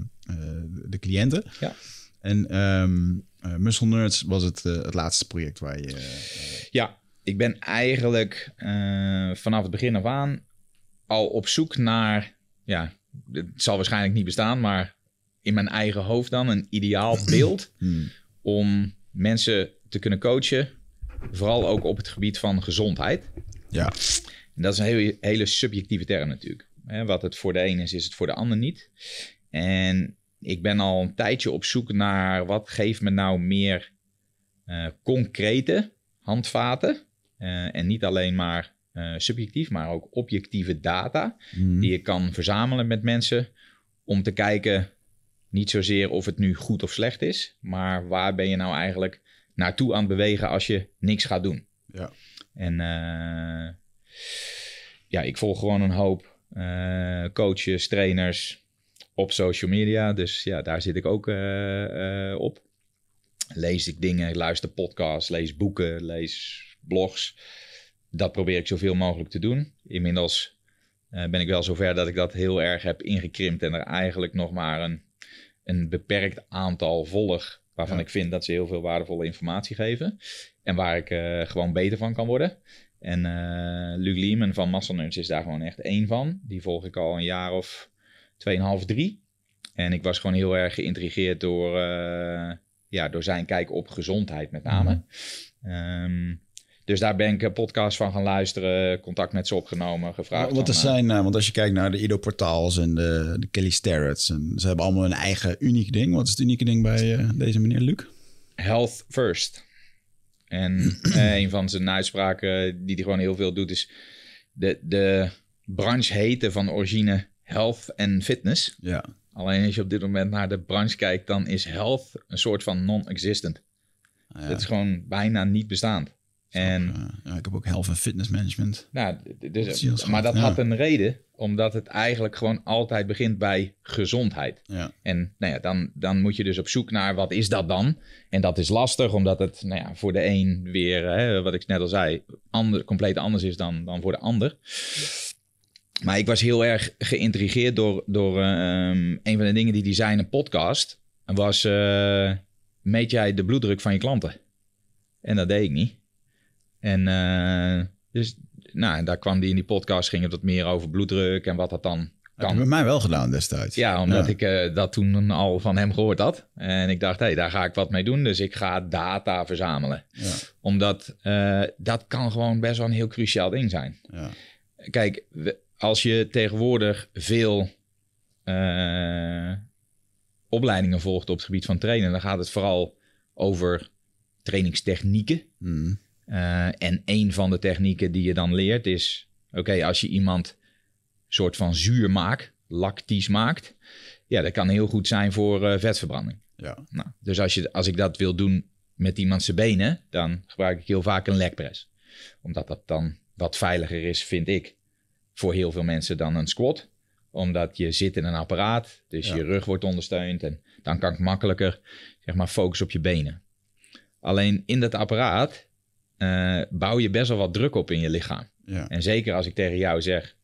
de cliënten. Ja. En um, Muscle Nerds was het, eh, het laatste project waar je... ja, ik ben eigenlijk vanaf het begin af aan al op zoek naar... Ja, het zal waarschijnlijk niet bestaan, maar in mijn eigen hoofd dan een ideaal beeld... Hmm. om mensen te kunnen coachen, vooral ook op het gebied van gezondheid. Ja. En dat is een hele, hele subjectieve term natuurlijk. Wat het voor de een is, is het voor de ander niet. En ik ben al een tijdje op zoek naar wat geeft me nou meer uh, concrete handvaten. Uh, en niet alleen maar uh, subjectief, maar ook objectieve data mm. die je kan verzamelen met mensen om te kijken niet zozeer of het nu goed of slecht is, maar waar ben je nou eigenlijk naartoe aan het bewegen als je niks gaat doen. Ja. En ja, ik volg gewoon een hoop coaches, trainers, op social media. Dus ja, daar zit ik ook uh, uh, op. Lees ik dingen, luister podcasts, lees boeken, lees blogs. Dat probeer ik zoveel mogelijk te doen. Inmiddels uh, ben ik wel zover dat ik dat heel erg heb ingekrimpt en er eigenlijk nog maar een, een beperkt aantal volg. Waarvan ik vind dat ze heel veel waardevolle informatie geven. En waar ik gewoon beter van kan worden. En Luc Lehman van Muscle is daar gewoon echt één van. Die volg ik al een jaar of 2,5, 3. En ik was gewoon heel erg geïntrigeerd door, uh, ja, door zijn kijk op gezondheid met name. Mm. Um, dus daar ben ik een podcast van gaan luisteren, contact met ze opgenomen, gevraagd. Wat er eh, zijn, uh, want als je kijkt naar de Ido Portaals en de, de Kelly Starretts, en ze hebben allemaal een eigen uniek ding. Wat is het unieke ding bij uh, deze meneer Luc? Health first. En een van zijn uitspraken die hij gewoon heel veel doet is de, de branche heten van origine health en fitness. Ja. Alleen als je op dit moment naar de branche kijkt, dan is health een soort van non-existent. Ja. Het is gewoon bijna niet bestaand. En, ja, ik heb ook health en fitness management. Nou, dus, maar dat had een reden, omdat het eigenlijk gewoon altijd begint bij gezondheid. Ja. En nou ja, dan, dan moet je dus op zoek naar wat is dat dan? En dat is lastig, omdat het nou ja, voor de een weer, hè, wat ik net al zei, ander, compleet anders is dan, dan voor de ander. Maar ik was heel erg geïntrigeerd door, door um, een van de dingen die hij zei in een podcast. Was, uh, meet jij de bloeddruk van je klanten? En dat deed ik niet. En uh, dus, nou, daar kwam die in die podcast, ging het wat meer over bloeddruk en wat dat dan kan. Heb je mij wel gedaan destijds. Ja, omdat ik uh, dat toen al van hem gehoord had. En ik dacht, hé, hey, daar ga ik wat mee doen. Dus ik ga data verzamelen. Ja. Omdat dat kan gewoon best wel een heel cruciaal ding zijn. Ja. Kijk, we, als je tegenwoordig veel uh, opleidingen volgt op het gebied van trainen, dan gaat het vooral over trainingstechnieken. Mm. Uh, en een van de technieken die je dan leert is: oké, als je iemand soort van zuur maakt, lactisch maakt, ja, dat kan heel goed zijn voor uh, vetverbranding. Ja. Nou, dus als, je, als ik dat wil doen met iemand zijn benen, dan gebruik ik heel vaak een legpress. Omdat dat dan wat veiliger is, vind ik voor heel veel mensen dan een squat. Omdat je zit in een apparaat, dus je rug wordt ondersteund. En dan kan ik makkelijker zeg maar, focussen op je benen. Alleen in dat apparaat uh, bouw je best wel wat druk op in je lichaam. Ja. En zeker als ik tegen jou zeg,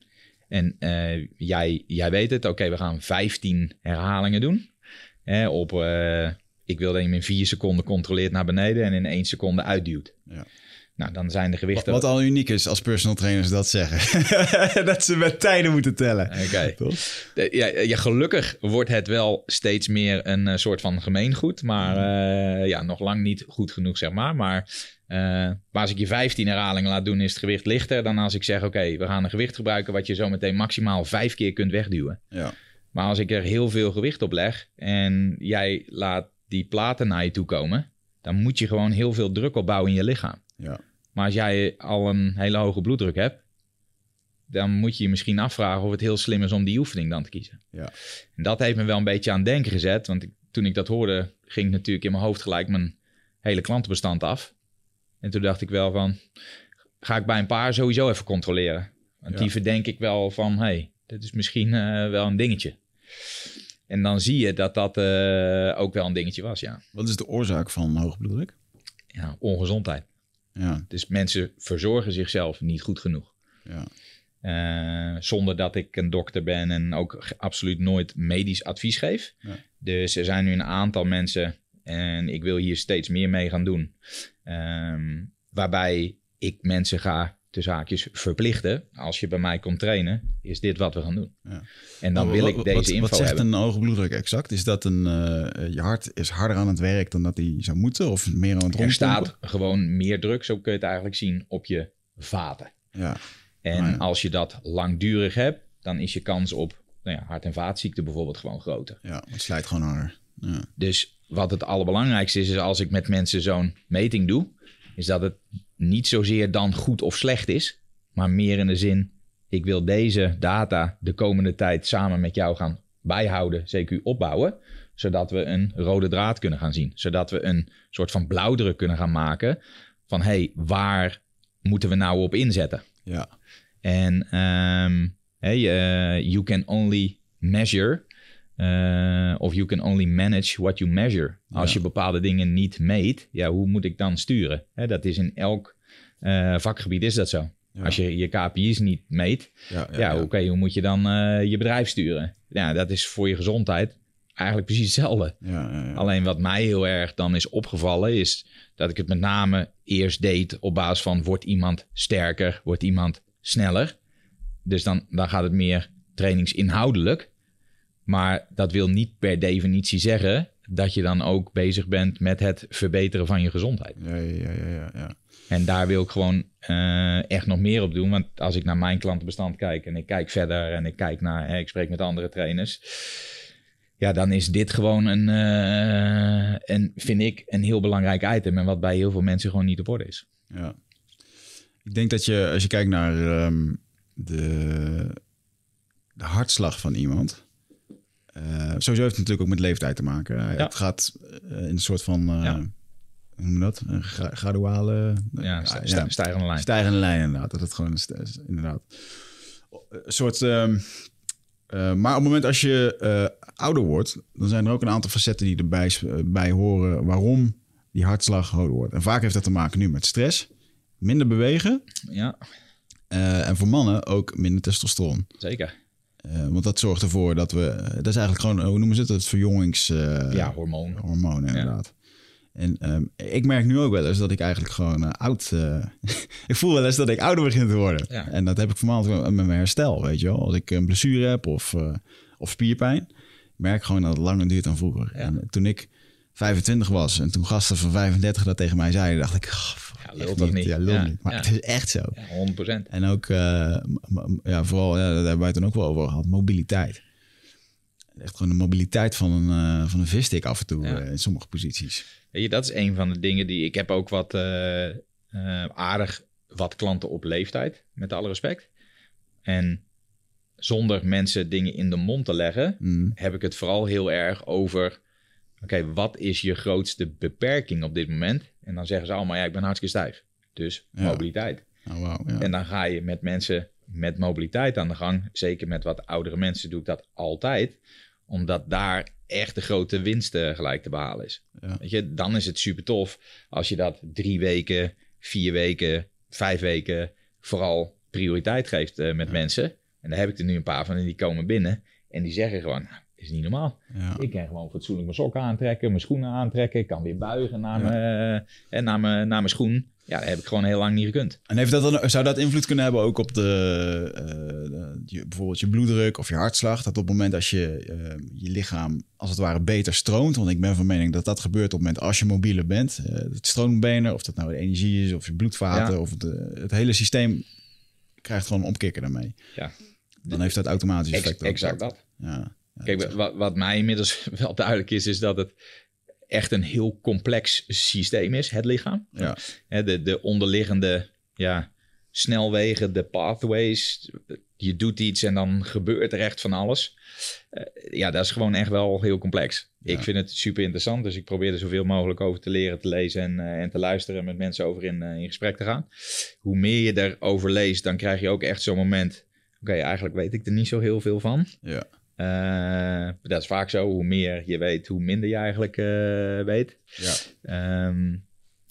en uh, jij, jij weet het, oké, we gaan 15 herhalingen doen. Hè, op, uh, ik wil dat je hem in 4 seconden controleert naar beneden en in 1 seconde uitduwt. Ja. Nou, dan zijn de gewichten... Wat al uniek is als personal trainers dat zeggen. dat ze met tijden moeten tellen. Oké. Ja, ja, gelukkig wordt het wel steeds meer een eh, soort van gemeengoed. Maar eh, ja, nog lang niet goed genoeg, zeg maar. Maar, maar als ik je 15 herhalingen laat doen, is het gewicht lichter dan als ik zeg: Oké, we gaan een gewicht gebruiken wat je zo meteen maximaal vijf keer kunt wegduwen. Ja. Maar als ik er heel veel gewicht op leg en jij laat die platen naar je toe komen, dan moet je gewoon heel veel druk opbouwen in je lichaam. Ja. Maar als jij al een hele hoge bloeddruk hebt, dan moet je je misschien afvragen of het heel slim is om die oefening dan te kiezen. Ja. En dat heeft me wel een beetje aan het denken gezet, want ik, toen ik dat hoorde, ging natuurlijk in mijn hoofd gelijk mijn hele klantenbestand af. En toen dacht ik wel van, ga ik bij een paar sowieso even controleren. Want Ja. die verdenk ik wel van, hey, dit is misschien eh, wel een dingetje. En dan zie je dat dat eh, ook wel een dingetje was, ja. Wat is de oorzaak van hoge bloeddruk? ja ongezondheid. Ja, Dus mensen verzorgen zichzelf niet goed genoeg. ja. Eh, zonder dat ik een dokter ben en ook absoluut nooit medisch advies geef. Ja. Dus er zijn nu een aantal mensen en ik wil hier steeds meer mee gaan doen. Ehm, waarbij ik mensen ga tussen haakjes verplichten. Als je bij mij komt trainen, is dit wat we gaan doen. Ja. En dan Maar wil wat- ik deze wat, info Wat zegt hebben. een hoge bloeddruk exact? Is dat een, eh, je hart is harder aan het werk dan dat hij zou moeten? Of meer aan het Er rondpompen? staat gewoon meer druk, zo kun je het eigenlijk zien, op je vaten. Ja, En ja. als je dat langdurig hebt, dan is je kans op nou ja, hart- en vaatziekten bijvoorbeeld gewoon groter. ja, het slijt gewoon harder. Ja, Dus wat het allerbelangrijkste is, is als ik met mensen zo'n meting doe, is dat het niet zozeer dan goed of slecht is, maar meer in de zin, ik wil deze data de komende tijd samen met jou gaan bijhouden, CQ opbouwen, zodat we een rode draad kunnen gaan zien. Zodat we een soort van blauwdruk kunnen gaan maken van, hé, hey, waar moeten we nou op inzetten? ja, En ehm, hey, eh, you can only measure eh, of you can only manage what you measure. Als Ja. je bepaalde dingen niet meet, ja, hoe moet ik dan sturen? Hè, dat is in elk eh, vakgebied is dat zo. Ja. Als je je KPI's niet meet, ja, ja, oké, hoe moet je dan eh, je bedrijf sturen? Ja, dat is voor je gezondheid eigenlijk precies hetzelfde. Ja, ja, ja. Alleen wat mij heel erg dan is opgevallen, is dat ik het met name eerst deed op basis van wordt iemand sterker, wordt iemand sneller. Dus dan, dan gaat het meer trainingsinhoudelijk. Maar dat wil niet per definitie zeggen dat je dan ook bezig bent met het verbeteren van je gezondheid. Ja, ja, ja, ja, ja. En daar wil ik gewoon eh, echt nog meer op doen. Want als ik naar mijn klantenbestand kijk en ik kijk verder en ik kijk naar, hè, ik spreek met andere trainers. Ja, dan is dit gewoon een, een, vind ik, een heel belangrijk item. En wat bij heel veel mensen gewoon niet op orde is. Ja. Ik denk dat je, als je kijkt naar ehm, de, de hartslag van iemand. Eh, sowieso heeft het natuurlijk ook met leeftijd te maken. Ja. Het gaat eh, in een soort van, eh, hoe noem je dat? Een gra- graduale... Ja, stijgende lijn. Stijgende lijn inderdaad. Dat het gewoon is inderdaad. Een soort. ehm, eh, maar op het moment als je eh, ouder wordt, dan zijn er ook een aantal facetten die erbij eh, bij horen waarom die hartslag hoger wordt. En vaak heeft dat te maken nu met stress, minder bewegen Ja, eh, en voor mannen ook minder testosteron. zeker. Eh, want dat zorgt ervoor dat we, dat is eigenlijk gewoon, eh, hoe noemen ze het, het verjongings... eh, ja, hormoon. hormonen inderdaad. En ik merk nu ook wel eens dat ik eigenlijk gewoon oud... ik voel wel eens dat ik ouder begin te worden. Ja. En dat heb ik vooral met mijn herstel, weet je wel. Als ik een blessure heb of, of spierpijn... merk gewoon dat het langer duurt dan vroeger. Ja. En toen ik 25 was en toen gasten van 35 dat tegen mij zeiden... dacht ik, oh, Ja, lul toch niet? Ja, lul Ja, niet. Maar ja. het is echt zo. Ja, 100%. En ook, eh, ja, vooral, ja, daar hebben wij het toen ook wel over gehad, mobiliteit. Echt gewoon de mobiliteit van een, eh, van een visstick af en toe eh, in sommige posities. Weet je, dat is een van de dingen die... Ik heb ook wat aardig wat klanten op leeftijd, met alle respect. En zonder mensen dingen in de mond te leggen, Mm. heb ik het vooral heel erg over... Oké, wat is je grootste beperking op dit moment? En dan zeggen ze allemaal, ja, ik ben hartstikke stijf. Dus Ja. mobiliteit. Oh, ja. En dan ga je met mensen met mobiliteit aan de gang. Zeker met wat oudere mensen doe ik dat altijd. Omdat daar echt de grote winst eh, gelijk te behalen is. Ja. Weet je, dan is het super tof als je dat drie weken, vier weken, vijf weken vooral prioriteit geeft eh, met mensen. En daar heb ik er nu een paar van en die komen binnen. En die zeggen gewoon, nou, is niet normaal. Ja. Ik kan gewoon fatsoenlijk mijn sokken aantrekken, mijn schoenen aantrekken. Ik kan weer buigen naar, mijn, eh, naar, mijn, naar mijn schoen. Ja, dat heb ik gewoon heel lang niet gekund. En heeft dat dan, zou dat invloed kunnen hebben ook op de, eh, de- je, bijvoorbeeld je bloeddruk of je hartslag? Dat op het moment als je eh, je lichaam als het ware beter stroomt, want ik ben van mening dat dat gebeurt op het moment als je mobieler bent. eh, het stroombenen, of dat nou de energie is of je bloedvaten Ja. of het, eh, het hele systeem krijgt gewoon een omkikker daarmee. Ja. Dan heeft dat automatisch effect. exact dat. Ja. Kijk, wat, wat mij inmiddels wel duidelijk is, is dat het echt een heel complex systeem is, het lichaam. ja. De, de onderliggende ja, snelwegen, de pathways. Je doet iets en dan gebeurt er echt van alles. Eh, ja, dat is gewoon echt wel heel complex. Ja. Ik vind het super interessant, dus ik probeer er zoveel mogelijk over te leren, te lezen en, eh, en te luisteren en met mensen over in, eh, in gesprek te gaan. Hoe meer je erover leest, dan krijg je ook echt zo'n moment. Oké, eigenlijk weet ik er niet zo heel veel van. ja. Eh, dat is vaak zo. Hoe meer je weet, hoe minder je eigenlijk eh, weet. ja. Ehm,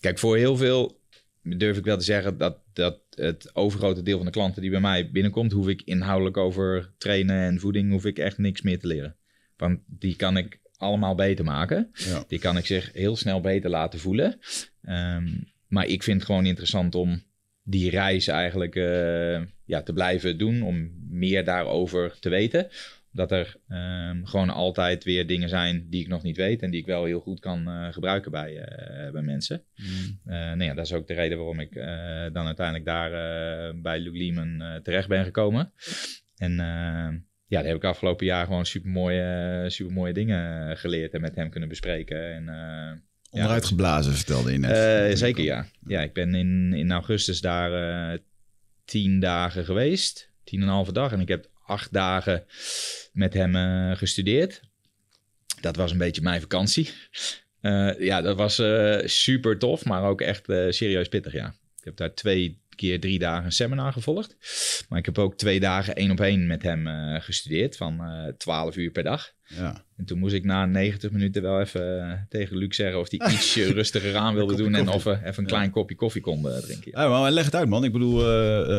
kijk, voor heel veel durf ik wel te zeggen dat, dat het overgrote deel van de klanten die bij mij binnenkomt, hoef ik inhoudelijk over trainen en voeding, hoef ik echt niks meer te leren. Want die kan ik allemaal beter maken. ja. Die kan ik zich heel snel beter laten voelen. Ehm, maar ik vind het gewoon interessant om die reis eigenlijk eh, ja, te blijven doen. Om meer daarover te weten. Dat er ehm, gewoon altijd weer dingen zijn die ik nog niet weet. En die ik wel heel goed kan eh, gebruiken bij, eh, bij mensen. Mm. Eh, nou ja, dat is ook de reden waarom ik dan uiteindelijk daar bij Luke Lehman eh, terecht ben gekomen. En ja, daar heb ik afgelopen jaar gewoon super mooie, super mooie dingen geleerd en met hem kunnen bespreken. En, Onderuit geblazen, vertelde je net. zeker ja. Ja, ik ben in, in augustus daar tien dagen geweest. Tien en een halve dag. En ik heb acht dagen met hem eh, gestudeerd. Dat was een beetje mijn vakantie. Eh, ja, dat was eh, super tof, maar ook echt serieus pittig, ja. Ik heb daar twee keer drie dagen een seminar gevolgd. Maar ik heb ook twee dagen één op één met hem eh, gestudeerd van eh 12 uur per dag. Ja. En toen moest ik na 90 minuten wel even eh, tegen Luc zeggen of hij iets eh, rustiger aan wilde doen. En of we even een klein kopje koffie konden drinken. Ja. Maar leg het uit, man. Ik bedoel,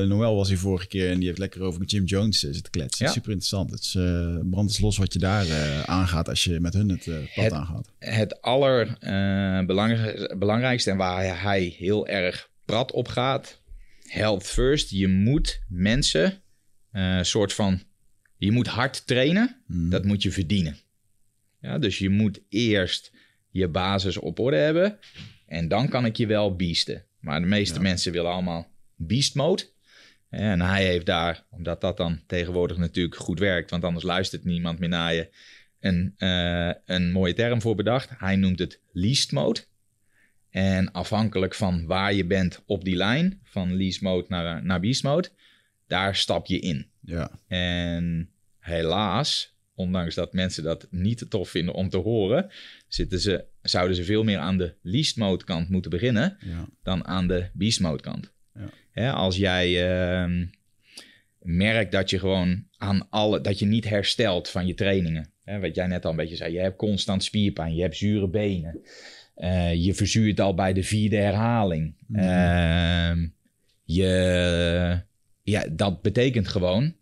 Noël was hier vorige keer en die heeft lekker over Jim Jones zitten kletsen. Ja. Super interessant. Het is brand is los wat je daar aangaat als je met hun het pad Het- aangaat. Het allerbelangrijkste en waar hij heel erg prat op gaat. Health first. Je moet mensen eh soort van... Je moet hard trainen. Mm. Dat moet je verdienen. Ja, dus je moet eerst je basis op orde hebben. En dan kan ik je wel beasten. Maar de meeste Ja. mensen willen allemaal beast mode. En hij heeft daar, omdat dat dan tegenwoordig natuurlijk goed werkt, want anders luistert niemand meer naar je, een, eh, een mooie term voor bedacht. Hij noemt het least mode. En afhankelijk van waar je bent op die lijn, van least mode naar, naar beast mode, daar stap je in. Ja, En helaas, ondanks dat mensen dat niet te tof vinden om te horen, zitten ze, zouden ze veel meer aan de least mode kant moeten beginnen ja, dan aan de beast mode kant. Ja. Hè, als jij ehm, merkt dat je gewoon aan alle, dat je niet herstelt van je trainingen. Hè, wat jij net al een beetje zei, je hebt constant spierpijn, je hebt zure benen. Eh, je verzuurt al bij de vierde herhaling. Mhm. Ehm, je, ja, dat betekent gewoon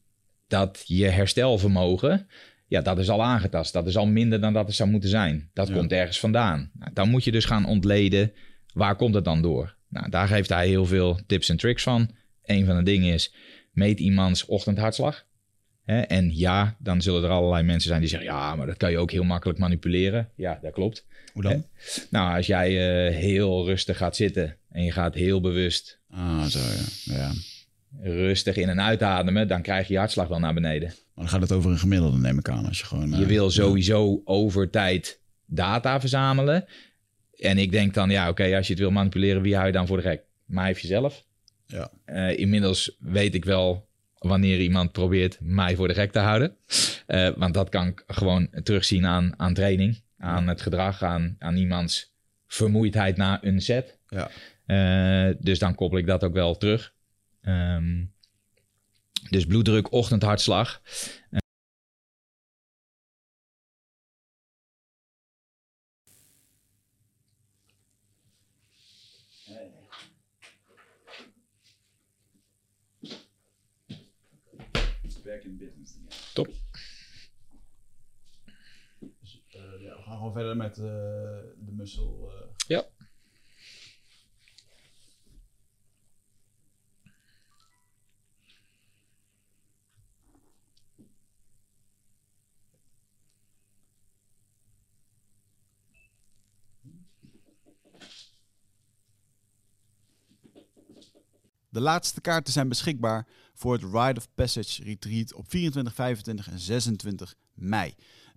dat je herstelvermogen, ja, dat is al aangetast. Dat is al minder dan dat het zou moeten zijn. Dat Ja. komt ergens vandaan. Nou, dan moet je dus gaan ontleden, waar komt het dan door? Nou, daar geeft hij heel veel tips en tricks van. Een van de dingen is, meet iemands ochtendhartslag. En ja, dan zullen er allerlei mensen zijn die zeggen, ja, maar dat kan je ook heel makkelijk manipuleren. Ja, dat klopt. hoe dan? Nou, als jij eh, heel rustig gaat zitten en je gaat heel bewust Ah, zo ja. ja. rustig in- en uitademen, dan krijg je je hartslag wel naar beneden. Maar dan gaat het over een gemiddelde, neem ik aan. Als je gewoon... Je eh, wil sowieso over tijd data verzamelen. En ik denk dan, ja, oké, als je het wil manipuleren, wie hou je dan voor de gek? Mij of jezelf? Ja. Eh, inmiddels weet ik wel wanneer iemand probeert mij voor de gek te houden. Eh, want dat kan ik gewoon terugzien aan, aan training, aan het gedrag, aan, aan iemands vermoeidheid na een set. Ja. Eh, dus dan koppel ik dat ook wel terug. Ehm, dus bloeddruk, ochtendhartslag. Top. Gewoon verder met uh, de mussel. Uh... Ja. De laatste kaarten zijn beschikbaar voor het Ride of Passage Retreat op 24, 25 en 26 mei.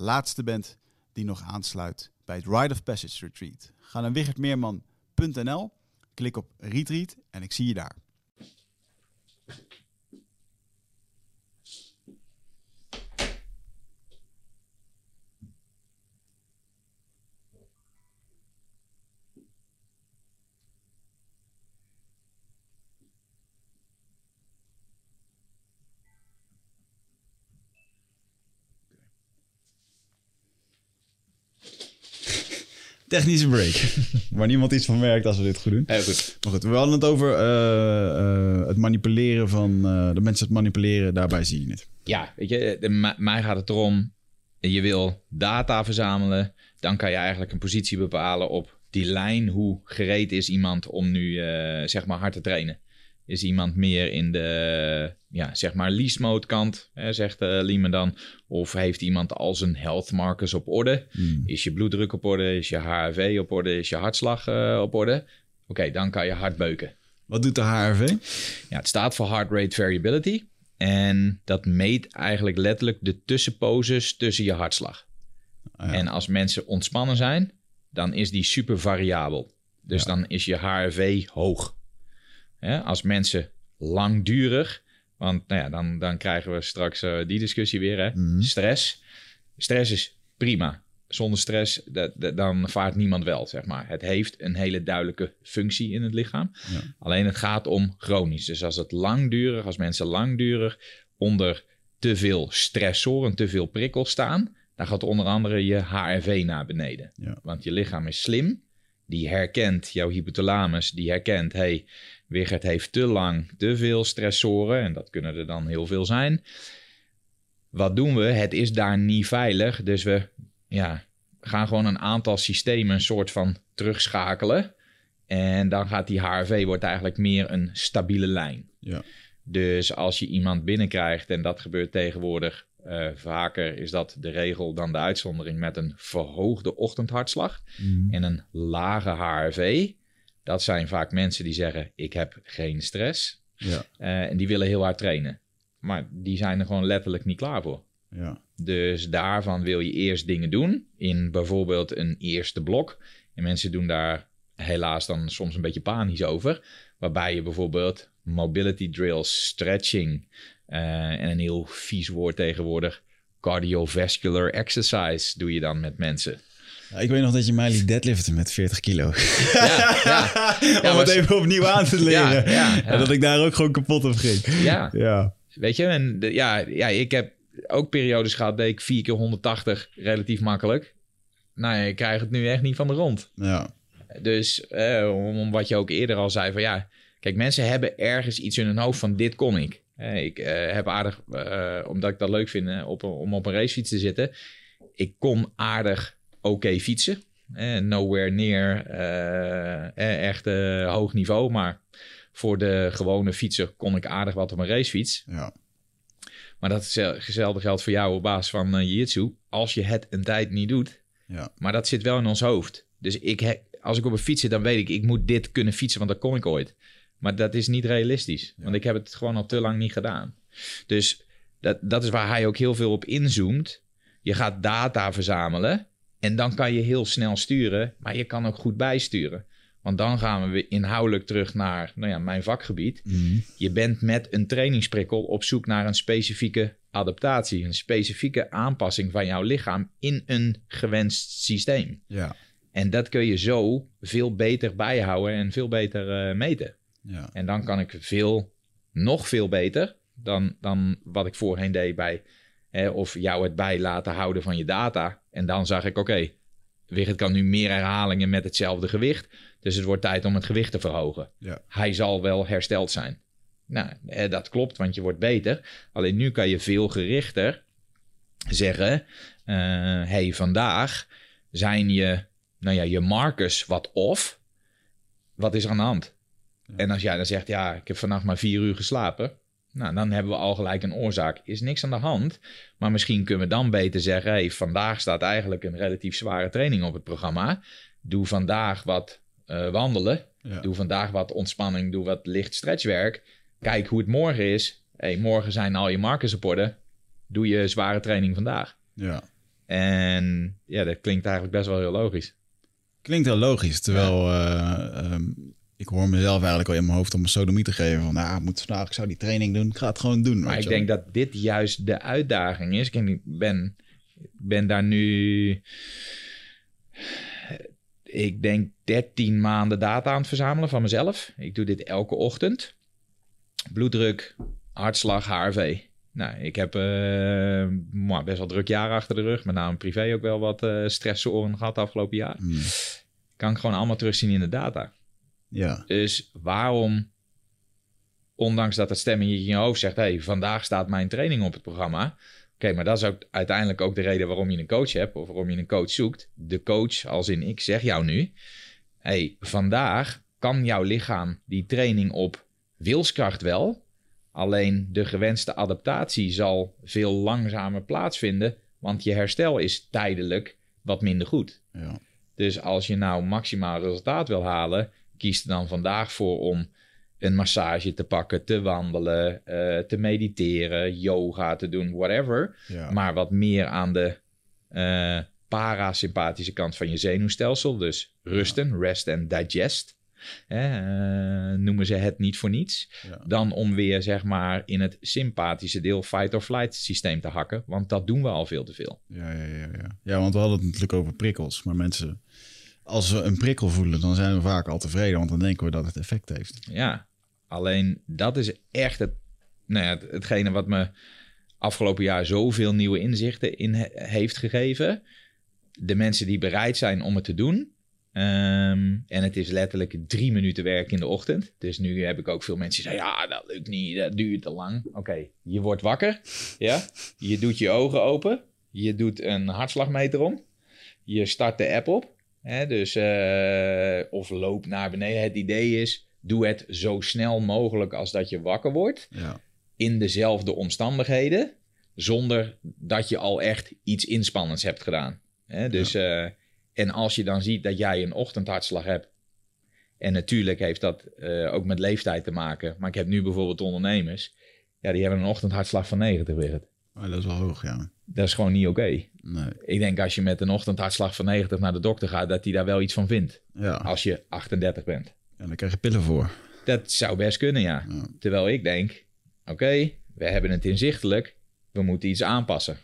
laatste bent die nog aansluit bij het Ride of Passage Retreat. Ga naar wichertmeerman.nl, klik op Retreat en ik zie je daar. Technische break. Waar niemand iets van merkt als we dit goed doen. Heel goed. Maar goed, we hadden het over uh, uh, het manipuleren van uh, de mensen het manipuleren. Daarbij zie je het. Ja, weet je, de, mij gaat het erom. Je wil data verzamelen. Dan kan je eigenlijk een positie bepalen op die lijn. Hoe gereed is iemand om nu zeg maar hard te trainen? Is iemand meer in de, ja, zeg maar, least mode kant, hè, zegt uh, Liemen dan? Of heeft iemand al zijn health markers op orde? Hmm. Is je bloeddruk op orde? Is je HRV op orde? Is je hartslag uh, op orde? Oké, dan kan je hard beuken. Wat doet de HRV? Ja, het staat voor Heart Rate Variability. En dat meet eigenlijk letterlijk de tussenposes tussen je hartslag. Ah, ja. En als mensen ontspannen zijn, dan is die super variabel. Dus Ja. dan is je HRV hoog. Hè, als mensen langdurig, want nou ja, dan, dan krijgen we straks eh, die discussie weer. Hè? Mhm. Stress. Stress is prima. Zonder stress, dat, dat- dan vaart niemand wel, zeg maar. Het heeft een hele duidelijke functie in het lichaam. Ja. Alleen het gaat om chronisch. Dus als het langdurig, als mensen langdurig onder te veel stressoren, te veel prikkels staan, dan gaat onder andere je HRV naar beneden. Ja. Want je lichaam is slim. Die herkent, jouw hypothalamus, die herkent, hey, Wigert heeft te lang te veel stressoren. En dat kunnen er dan heel veel zijn. Wat doen we? Het is daar niet veilig. Dus we ja, gaan gewoon een aantal systemen een soort van terugschakelen. En dan gaat die HRV wordt eigenlijk meer een stabiele lijn. Ja. Dus als je iemand binnenkrijgt, en dat gebeurt tegenwoordig eh, vaker, is dat de regel dan de uitzondering met een verhoogde ochtendhartslag Mhm. en een lage HRV. Dat zijn vaak mensen die zeggen: Ik heb geen stress. Ja. Eh, en die willen heel hard trainen. Maar die zijn er gewoon letterlijk niet klaar voor. Ja. Dus daarvan wil je eerst dingen doen in bijvoorbeeld een eerste blok. En mensen doen daar helaas dan soms een beetje panisch over. Waarbij je bijvoorbeeld mobility drills, stretching eh, en een heel vies woord tegenwoordig, cardiovascular exercise doe je dan met mensen. Ja, ik weet nog dat je mij liet deadliften met 40 kilo. Ja, ja. Om het even opnieuw aan te leren. Ja. En dat ik daar ook gewoon kapot op ging. Ja, Ja. weet je, en de- ja, ja, ik heb ook periodes gehad, deed ik 4 keer 180 relatief makkelijk. Nou, ja, ik krijg het nu echt niet van de grond. Ja. Dus eh, om, wat je ook eerder al zei van ja, kijk, mensen hebben ergens iets in hun hoofd van dit kon ik. Eh, ik eh, heb aardig, eh, omdat ik dat leuk vind op, om op een racefiets te zitten. Ik kon aardig oké fietsen. Eh, nowhere near eh, eh, echt eh, hoog niveau, maar voor de gewone fietser kon ik aardig wat op een racefiets. Ja. Maar dat is hetzelfde geldt voor jou op basis van eh, jiu-jitsu. Als je het een tijd niet doet, Ja. maar dat zit wel in ons hoofd. Dus ik he- als ik op een fiets zit, dan weet ik, ik moet dit kunnen fietsen, want dat kon ik ooit. Maar dat is niet realistisch, want ik heb het gewoon al te lang niet gedaan. Dus dat, dat is waar hij ook heel veel op inzoomt. Je gaat data verzamelen en dan kan je heel snel sturen, maar je kan ook goed bijsturen. Want dan gaan we weer inhoudelijk terug naar nou ja, mijn vakgebied. Mhm. Je bent met een trainingsprikkel op zoek naar een specifieke adaptatie, een specifieke aanpassing van jouw lichaam in een gewenst systeem. Ja. En dat kun je zo veel beter bijhouden en veel beter eh, meten. Ja. En dan kan ik veel, nog veel beter dan, dan wat ik voorheen deed bij, of jou het bij laten houden van je data. En dan zag ik, oké, Wigert kan nu meer herhalingen met hetzelfde gewicht. Dus het wordt tijd om het gewicht te verhogen. Ja. Hij zal wel hersteld zijn. Nou, eh, dat klopt, want je wordt beter. Alleen nu kan je veel gerichter zeggen: eh, hey, vandaag zijn je, nou ja, je markers wat off. Wat is er aan de hand? En als jij dan zegt: ja, ik heb vannacht maar vier uur geslapen. Nou, dan hebben we al gelijk een oorzaak. Is niks aan de hand. Maar misschien kunnen we dan beter zeggen: hey, vandaag staat eigenlijk een relatief zware training op het programma. Doe vandaag wat eh, wandelen. Ja. Doe vandaag wat ontspanning. Doe wat licht stretchwerk. Kijk hoe het morgen is. Hey, morgen zijn al je markers op orde. Doe je zware training vandaag. ja. En ja, dat klinkt eigenlijk best wel heel logisch. Klinkt heel logisch. Terwijl eh, ehm, ik hoor mezelf eigenlijk al in mijn hoofd om een sodomie te geven. Van, nou, ik moet vandaag, ik zou die training doen. Ik ga het gewoon doen. Maar ik denk dat dit juist de uitdaging is. Ik ben, ben daar nu, ik denk 13 maanden data aan het verzamelen van mezelf. Ik doe dit elke ochtend. Bloeddruk, hartslag, HRV. Nou, ik heb eh, best wel druk jaar achter de rug. Met name privé ook wel wat eh stressoren gehad afgelopen jaar. Hmm. Kan ik gewoon allemaal terugzien in de data. Ja, Dus waarom, ondanks dat het stemmetje in je hoofd zegt: hey, vandaag staat mijn training op het programma. Oké, maar dat is ook uiteindelijk ook de reden waarom je een coach hebt of waarom je een coach zoekt. De coach, als in ik zeg jou nu: hey, vandaag kan jouw lichaam die training op wilskracht wel. Alleen de gewenste adaptatie zal veel langzamer plaatsvinden, want je herstel is tijdelijk wat minder goed. ja. Dus als je nou maximaal resultaat wil halen, kies er dan vandaag voor om een massage te pakken, te wandelen, eh, te mediteren, yoga te doen, whatever. ja. Maar wat meer aan de eh, parasympathische kant van je zenuwstelsel. Dus rusten, rest en digest. Eh, noemen ze het niet voor niets. Ja. Dan om weer zeg maar in het sympathische deel fight-or-flight systeem te hakken. Want dat doen we al veel te veel. Ja, ja, ja, ja. ja, want we hadden het natuurlijk over prikkels. Maar mensen, als we een prikkel voelen, dan zijn we vaak al tevreden. Want dan denken we dat het effect heeft. Ja, alleen dat is echt het, nou ja, het- hetgene wat me afgelopen jaar zoveel nieuwe inzichten in he- heeft gegeven. De mensen die bereid zijn om het te doen. Ehm, en het is letterlijk drie minuten werk in de ochtend. Dus nu heb ik ook veel mensen die zeggen: Ja, dat lukt niet, dat duurt te lang. Oké, je wordt wakker. Ja, je doet je ogen open. Je doet een hartslagmeter om. Je start de app op. Hè, dus, eh, of loop naar beneden. Het idee is: doe het zo snel mogelijk als dat je wakker wordt Ja, in dezelfde omstandigheden, zonder dat je al echt iets inspannends hebt gedaan. Hè? Dus, eh, en als je dan ziet dat jij een ochtendhartslag hebt, en natuurlijk heeft dat eh, ook met leeftijd te maken, maar ik heb nu bijvoorbeeld ondernemers, ja, die hebben een ochtendhartslag van 90 weer. maar dat is wel hoog, ja. Dat is gewoon niet oké. Nee. Ik denk als je met een ochtendhartslag van 90 naar de dokter gaat, dat hij daar wel iets van vindt. Ja. Als je 38 bent. ja, dan krijg je pillen voor. Dat zou best kunnen, ja. Ja. Terwijl ik denk, oké, we hebben het inzichtelijk, we moeten iets aanpassen.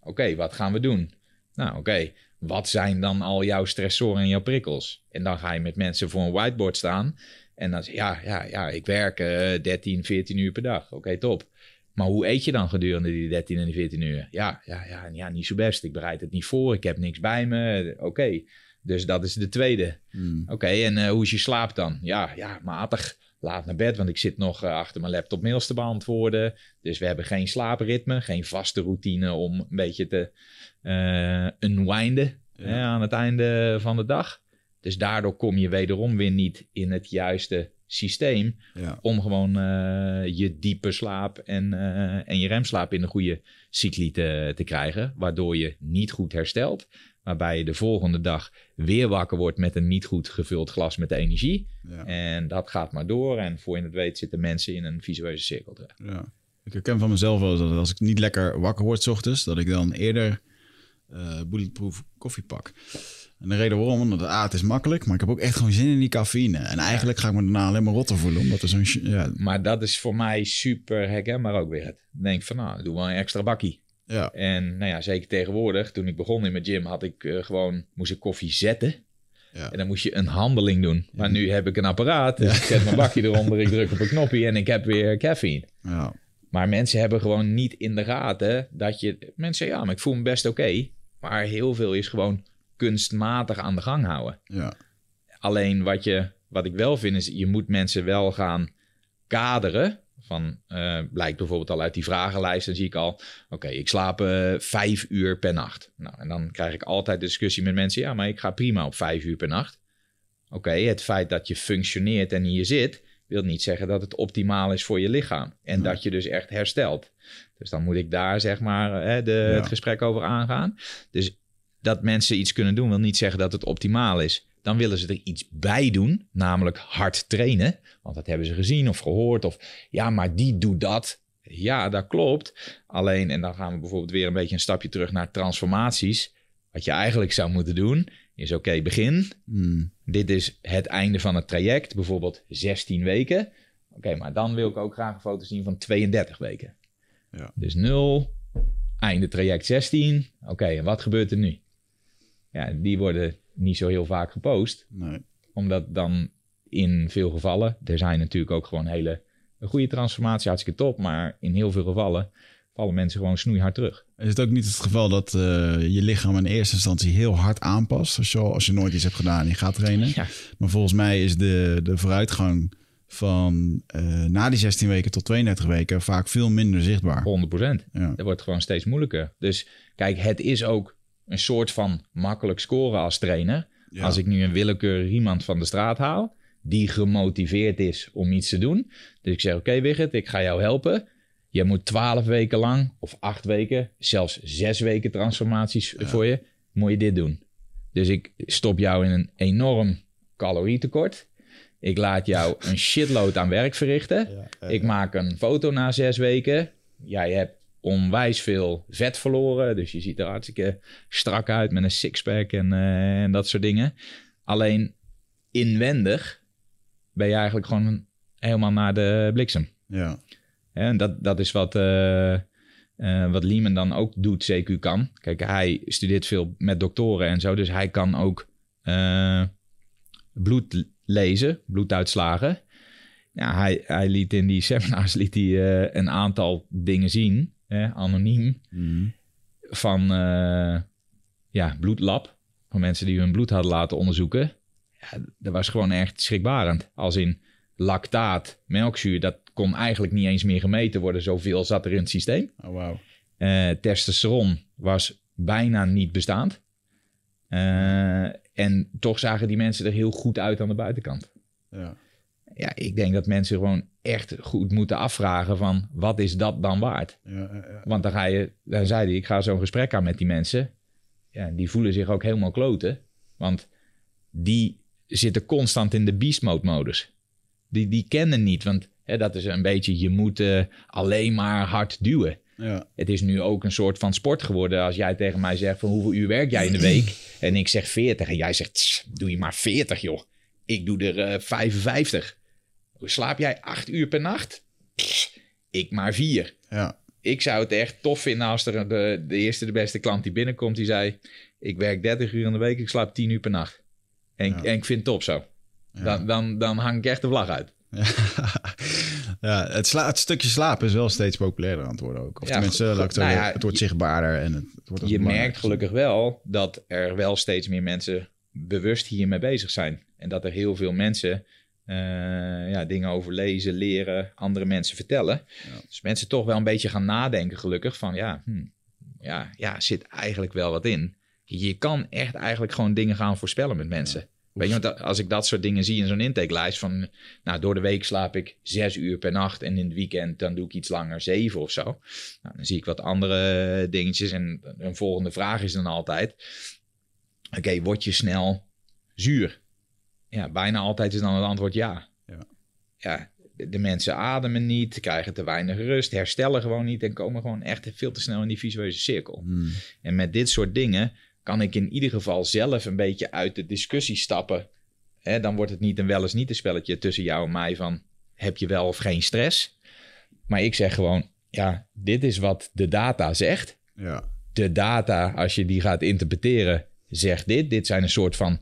Oké, wat gaan we doen? Nou, oké, wat zijn dan al jouw stressoren en jouw prikkels? En dan ga je met mensen voor een whiteboard staan en dan zeg je, ja, ja, ja, ik werk eh 13, 14 uur per dag. Oké, top. Maar hoe eet je dan gedurende die 13 en die 14 uur? Ja, ja, ja, ja, niet zo best. Ik bereid het niet voor, ik heb niks bij me. Oké, dus dat is de tweede. Hmm. Oké, en eh, hoe is je slaap dan? Ja, ja, matig. Laat naar bed, want ik zit nog eh, achter mijn laptop mails te beantwoorden. Dus we hebben geen slaapritme, geen vaste routine om een beetje te eh unwinden Ja. hè, aan het einde van de dag. Dus daardoor kom je wederom weer niet in het juiste systeem Ja. om gewoon eh, je diepe slaap en, eh, en je remslaap in de goede cycli te, te krijgen. Waardoor je niet goed herstelt. Waarbij je de volgende dag weer wakker wordt met een niet goed gevuld glas met energie. Ja. En dat gaat maar door. En voor je het weet zitten mensen in een visueuze cirkel terecht. Ja. Ik herken van mezelf wel dat als ik niet lekker wakker word 's ochtends, dat ik dan eerder eh bulletproof koffie pak. En de reden waarom, omdat ah, het is makkelijk, maar ik heb ook echt gewoon zin in die cafeïne. En eigenlijk ga ik me daarna alleen maar rotter voelen, omdat er zo'n... sh- Ja, Maar dat is voor mij super herkenbaar ook weer. Ik denk van, nou, doe wel een extra bakkie. ja, En nou ja, zeker tegenwoordig, toen ik begon in mijn gym, had ik eh, gewoon, moest ik koffie zetten. Ja. En dan moest je een handeling doen. Maar nu heb ik een apparaat, dus ik zet mijn bakje eronder, ik druk op een knopje en ik heb weer caffeine. ja, Maar mensen hebben gewoon niet in de gaten dat je... Mensen zeggen, ja, maar ik voel me best oké. Maar heel veel is gewoon kunstmatig aan de gang houden. ja, Alleen wat, je, wat ik wel vind is, je moet mensen wel gaan kaderen. Van, eh, blijkt bijvoorbeeld al uit die vragenlijst, dan zie ik al, oké, ik slaap eh, vijf uur per nacht. Nou, en dan krijg ik altijd de discussie met mensen, ja, maar ik ga prima op vijf uur per nacht. Oké, het feit dat je functioneert en hier zit, wil niet zeggen dat het optimaal is voor je lichaam. En dat je dus echt herstelt. Dus dan moet ik daar zeg maar hè, de, Ja. het gesprek over aangaan. Dus dat mensen iets kunnen doen, wil niet zeggen dat het optimaal is. Dan willen ze er iets bij doen, namelijk hard trainen. Want dat hebben ze gezien of gehoord. Of ja, maar die doet dat. Ja, dat klopt. Alleen, en dan gaan we bijvoorbeeld weer een beetje een stapje terug naar transformaties. Wat je eigenlijk zou moeten doen, is oké, begin. Hmm. Dit is het einde van het traject, bijvoorbeeld 16 weken. Oké, maar dan wil ik ook graag een foto zien van 32 weken. Ja. Dus 0, einde traject 16. Oké, en wat gebeurt er nu? Ja, die worden niet zo heel vaak gepost, nee. omdat dan in veel gevallen, er zijn natuurlijk ook gewoon hele een goede transformatie, hartstikke top, maar in heel veel gevallen vallen mensen gewoon snoeihard terug. Is het ook niet het geval dat eh, je lichaam in eerste instantie heel hard aanpast als je, al- als je nooit iets hebt gedaan en je gaat trainen? Ja. Maar volgens mij is de, de vooruitgang van eh, na die 16 weken tot 32 weken vaak veel minder zichtbaar. 100%. Ja. Dat wordt gewoon steeds moeilijker. Dus kijk, het is ook een soort van makkelijk scoren als trainer. Ja. Als ik nu een willekeurig iemand van de straat haal, die gemotiveerd is om iets te doen. Dus ik zeg, oké Wigert, ik ga jou helpen. Je moet twaalf weken lang, of acht weken, zelfs zes weken transformaties voor je, moet je dit doen. Dus ik stop jou in een enorm calorietekort. Ik laat jou een shitload aan werk verrichten. Ik maak een foto na zes weken. Jij hebt onwijs veel vet verloren. Dus je ziet er hartstikke strak uit met een sixpack en, eh, en dat soort dingen. Alleen inwendig ben je eigenlijk gewoon helemaal naar de bliksem. Ja. En dat, dat is wat, eh, eh, wat Lehman dan ook doet, CQ kan. Kijk, hij studeert veel met doktoren en zo. Dus hij kan ook bloed lezen, bloeduitslagen. Ja, hij, hij liet in die seminars liet hij, een aantal dingen zien, hè, anoniem, Mhm. van eh, ja, bloedlab. Van mensen die hun bloed hadden laten onderzoeken. Ja, dat was gewoon echt schrikbarend. Als in lactaat, melkzuur, dat kon eigenlijk niet eens meer gemeten worden. Zoveel zat er in het systeem. Oh, wauw. Eh, testosteron was bijna niet bestaand. Eh, en toch zagen die mensen er heel goed uit aan de buitenkant. Ja. Ja, ik denk dat mensen gewoon echt goed moeten afvragen van wat is dat dan waard? Ja, ja. Want dan ga je, dan zei hij, ik ga zo'n gesprek aan met die mensen. Ja, die voelen zich ook helemaal kloten. Want die zitten constant in de beast mode modus. Die, die kennen niet, want hè, dat is een beetje, je moet eh, alleen maar hard duwen. Ja. Het is nu ook een soort van sport geworden. Als jij tegen mij zegt van hoeveel uur werk jij in de week? En ik zeg 40 en jij zegt, "Tss, doe je maar 40 joh. Ik doe er eh 55. Slaap jij 8 uur per nacht? Ik maar 4 ja. ik zou het echt tof vinden als er de, de eerste, de beste klant die binnenkomt, die zei: Ik werk 30 uur in de week, ik slaap 10 uur per nacht. En, Ja. en ik vind het top zo. Dan, dan, dan hang ik echt de vlag uit. ja, het, sla- het stukje slapen is wel steeds populairder aan het worden ook. Of Ja, tenminste, ik het, nou ja, het wordt zichtbaarder en het, het wordt Je merkt gelukkig wel dat er wel steeds meer mensen bewust hiermee bezig zijn. En dat er heel veel mensen eh, ja, dingen over lezen, leren, andere mensen vertellen. Dus mensen toch wel een beetje gaan nadenken, gelukkig, van ja, hm, ja, ja, zit eigenlijk wel wat in. Je kan echt eigenlijk gewoon dingen gaan voorspellen met mensen. Weet je, want als ik dat soort dingen zie in zo'n intakelijst van, nou, door de week slaap ik zes uur per nacht en in het weekend dan doe ik iets langer, zeven of zo. Nou, dan zie ik wat andere dingetjes en een volgende vraag is dan altijd, oké, word je snel zuur? Ja, bijna altijd is dan het antwoord ja. Ja. Ja, de, de mensen ademen niet, krijgen te weinig rust, herstellen gewoon niet en komen gewoon echt veel te snel in die visueuze cirkel. Hmm. En met dit soort dingen kan ik in ieder geval zelf een beetje uit de discussie stappen. Dan wordt het niet een wel eens niet een spelletje tussen jou en mij van heb je wel of geen stress. Maar ik zeg gewoon, ja, dit is wat de data zegt. Ja. De data, als je die gaat interpreteren, zegt dit. Dit zijn een soort van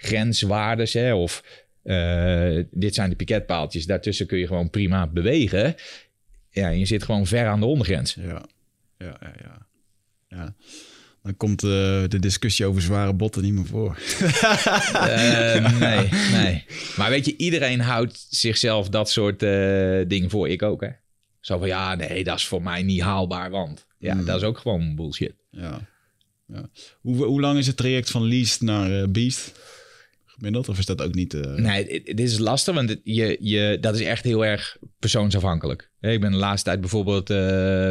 grenswaardes, hè, of eh, dit zijn de piketpaaltjes. Daartussen kun je gewoon prima bewegen. Ja, je zit gewoon ver aan de ondergrens. Ja, ja, ja. ja. ja. Dan komt uh, de discussie over zware botten niet meer voor. uh, nee, nee. Maar weet je, iedereen houdt zichzelf dat soort dingen voor. Ik ook, hè. Zo van, ja, nee, dat is voor mij niet haalbaar, want... Ja, mm. dat is ook gewoon bullshit. Ja. ja. Hoe, hoe lang is het traject van least naar beast? Gemiddeld? Of is dat ook niet... Nee, dit is lastig, want je, je, dat is echt heel erg persoonsafhankelijk. Ik ben de laatste tijd bijvoorbeeld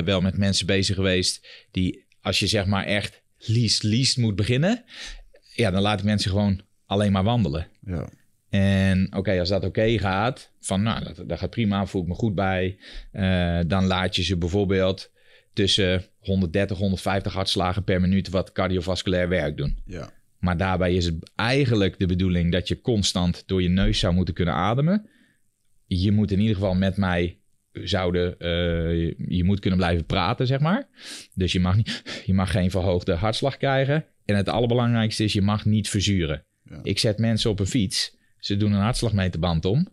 wel met mensen bezig geweest... die als je zeg maar echt least, least moet beginnen, ja, dan laat ik mensen gewoon alleen maar wandelen. Ja. En oké, als dat oké gaat, van nou, dat, dat gaat prima, voel ik me goed bij. Uh, dan laat je ze bijvoorbeeld tussen 130, 150 hartslagen per minuut wat cardiovasculair werk doen. Ja. Maar daarbij is het eigenlijk de bedoeling dat je constant door je neus zou moeten kunnen ademen. Je moet in ieder geval met mij zouden, uh, je moet kunnen blijven praten, zeg maar. Dus je mag, niet, je mag geen verhoogde hartslag krijgen. En het allerbelangrijkste is, je mag niet verzuren. Ja. Ik zet mensen op een fiets, ze doen een hartslagmeterband om.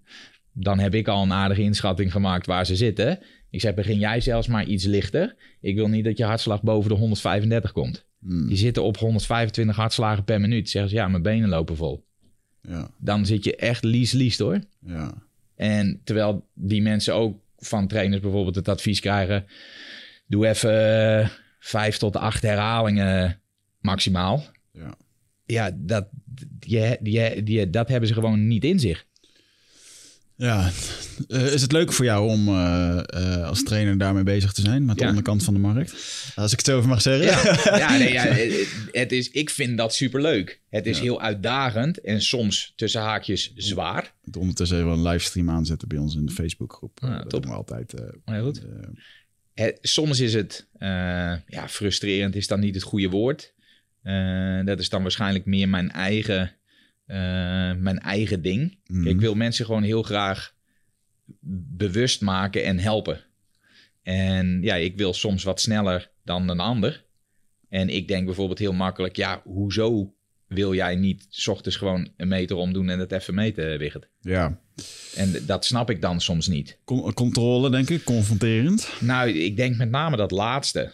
Dan heb ik al een aardige inschatting gemaakt waar ze zitten. Ik zeg, begin jij zelfs maar iets lichter. Ik wil niet dat je hartslag boven de 135 komt. Hmm. Die zitten op 125 hartslagen per minuut. Zeggen ze, ja, mijn benen lopen vol. Ja. Dan zit je echt lies lies hoor. Ja. En terwijl die mensen ook van trainers bijvoorbeeld het advies krijgen: doe even uh, vijf tot acht herhalingen maximaal. Ja, ja dat, die, die, die, dat hebben ze gewoon niet in zich. Ja, uh, is het leuk voor jou om uh, uh, als trainer daarmee bezig te zijn met de Ja. onderkant van de markt? Als ik het zo over mag zeggen. Ja, ja, nee, ja het, het is, ik vind dat superleuk. Het is Ja. heel uitdagend en soms tussen haakjes zwaar. Het ondertussen even een livestream aanzetten bij ons in de Facebookgroep. Ja, dat top. doen we altijd. eh, Maar goed. eh, Het- soms is het, eh, ja, frustrerend is dan niet het goede woord. Eh, dat is dan waarschijnlijk meer mijn eigen, eh, mijn eigen ding. mhm. Ik wil mensen gewoon heel graag bewust maken en helpen. En ja, ik wil soms wat sneller dan een ander. En ik denk bijvoorbeeld heel makkelijk, ja, hoezo wil jij niet 's ochtends gewoon een meter omdoen en het even meten, Wigert? Ja, En dat snap ik dan soms niet. Con- controle denk ik, confronterend. Nou, ik denk met name dat laatste.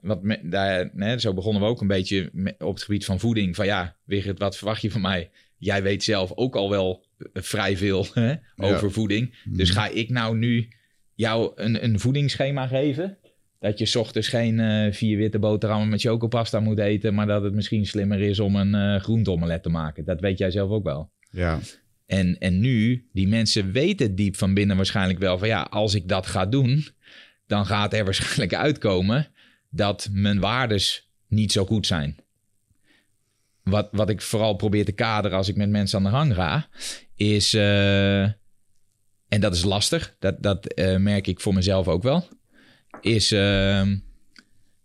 Wat me, daar, zo begonnen we ook een beetje op het gebied van voeding. Van ja, Wigert, wat verwacht je van mij? Jij weet zelf ook al wel eh, vrij veel hè, over voeding. Dus ga ik nou nu jou een, een voedingsschema geven? Dat je 's ochtends geen eh, vier witte boterhammen met chocopasta moet eten... maar dat het misschien slimmer is om een eh groenteomelet te maken. Dat weet jij zelf ook wel. Ja, En, en nu, die mensen weten diep van binnen waarschijnlijk wel van ja, als ik dat ga doen, dan gaat er waarschijnlijk uitkomen dat mijn waardes niet zo goed zijn. Wat, wat ik vooral probeer te kaderen als ik met mensen aan de gang ga, is, eh, en dat is lastig, dat, dat eh, merk ik voor mezelf ook wel, is ehm,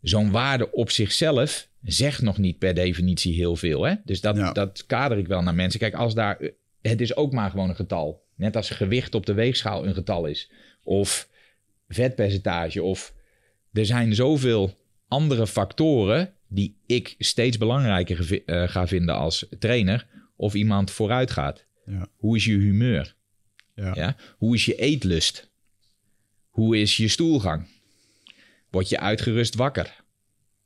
zo'n waarde op zichzelf zegt nog niet per definitie heel veel. Hè? Dus dat, Ja. dat kader ik wel naar mensen. Kijk, als daar, het is ook maar gewoon een getal. Net als gewicht op de weegschaal een getal is. Of vetpercentage. Of er zijn zoveel andere factoren die ik steeds belangrijker eh, ga vinden als trainer. Of iemand vooruit gaat. Ja. Hoe is je humeur? ja. Ja? Hoe is je eetlust? Hoe is je stoelgang? Word je uitgerust wakker?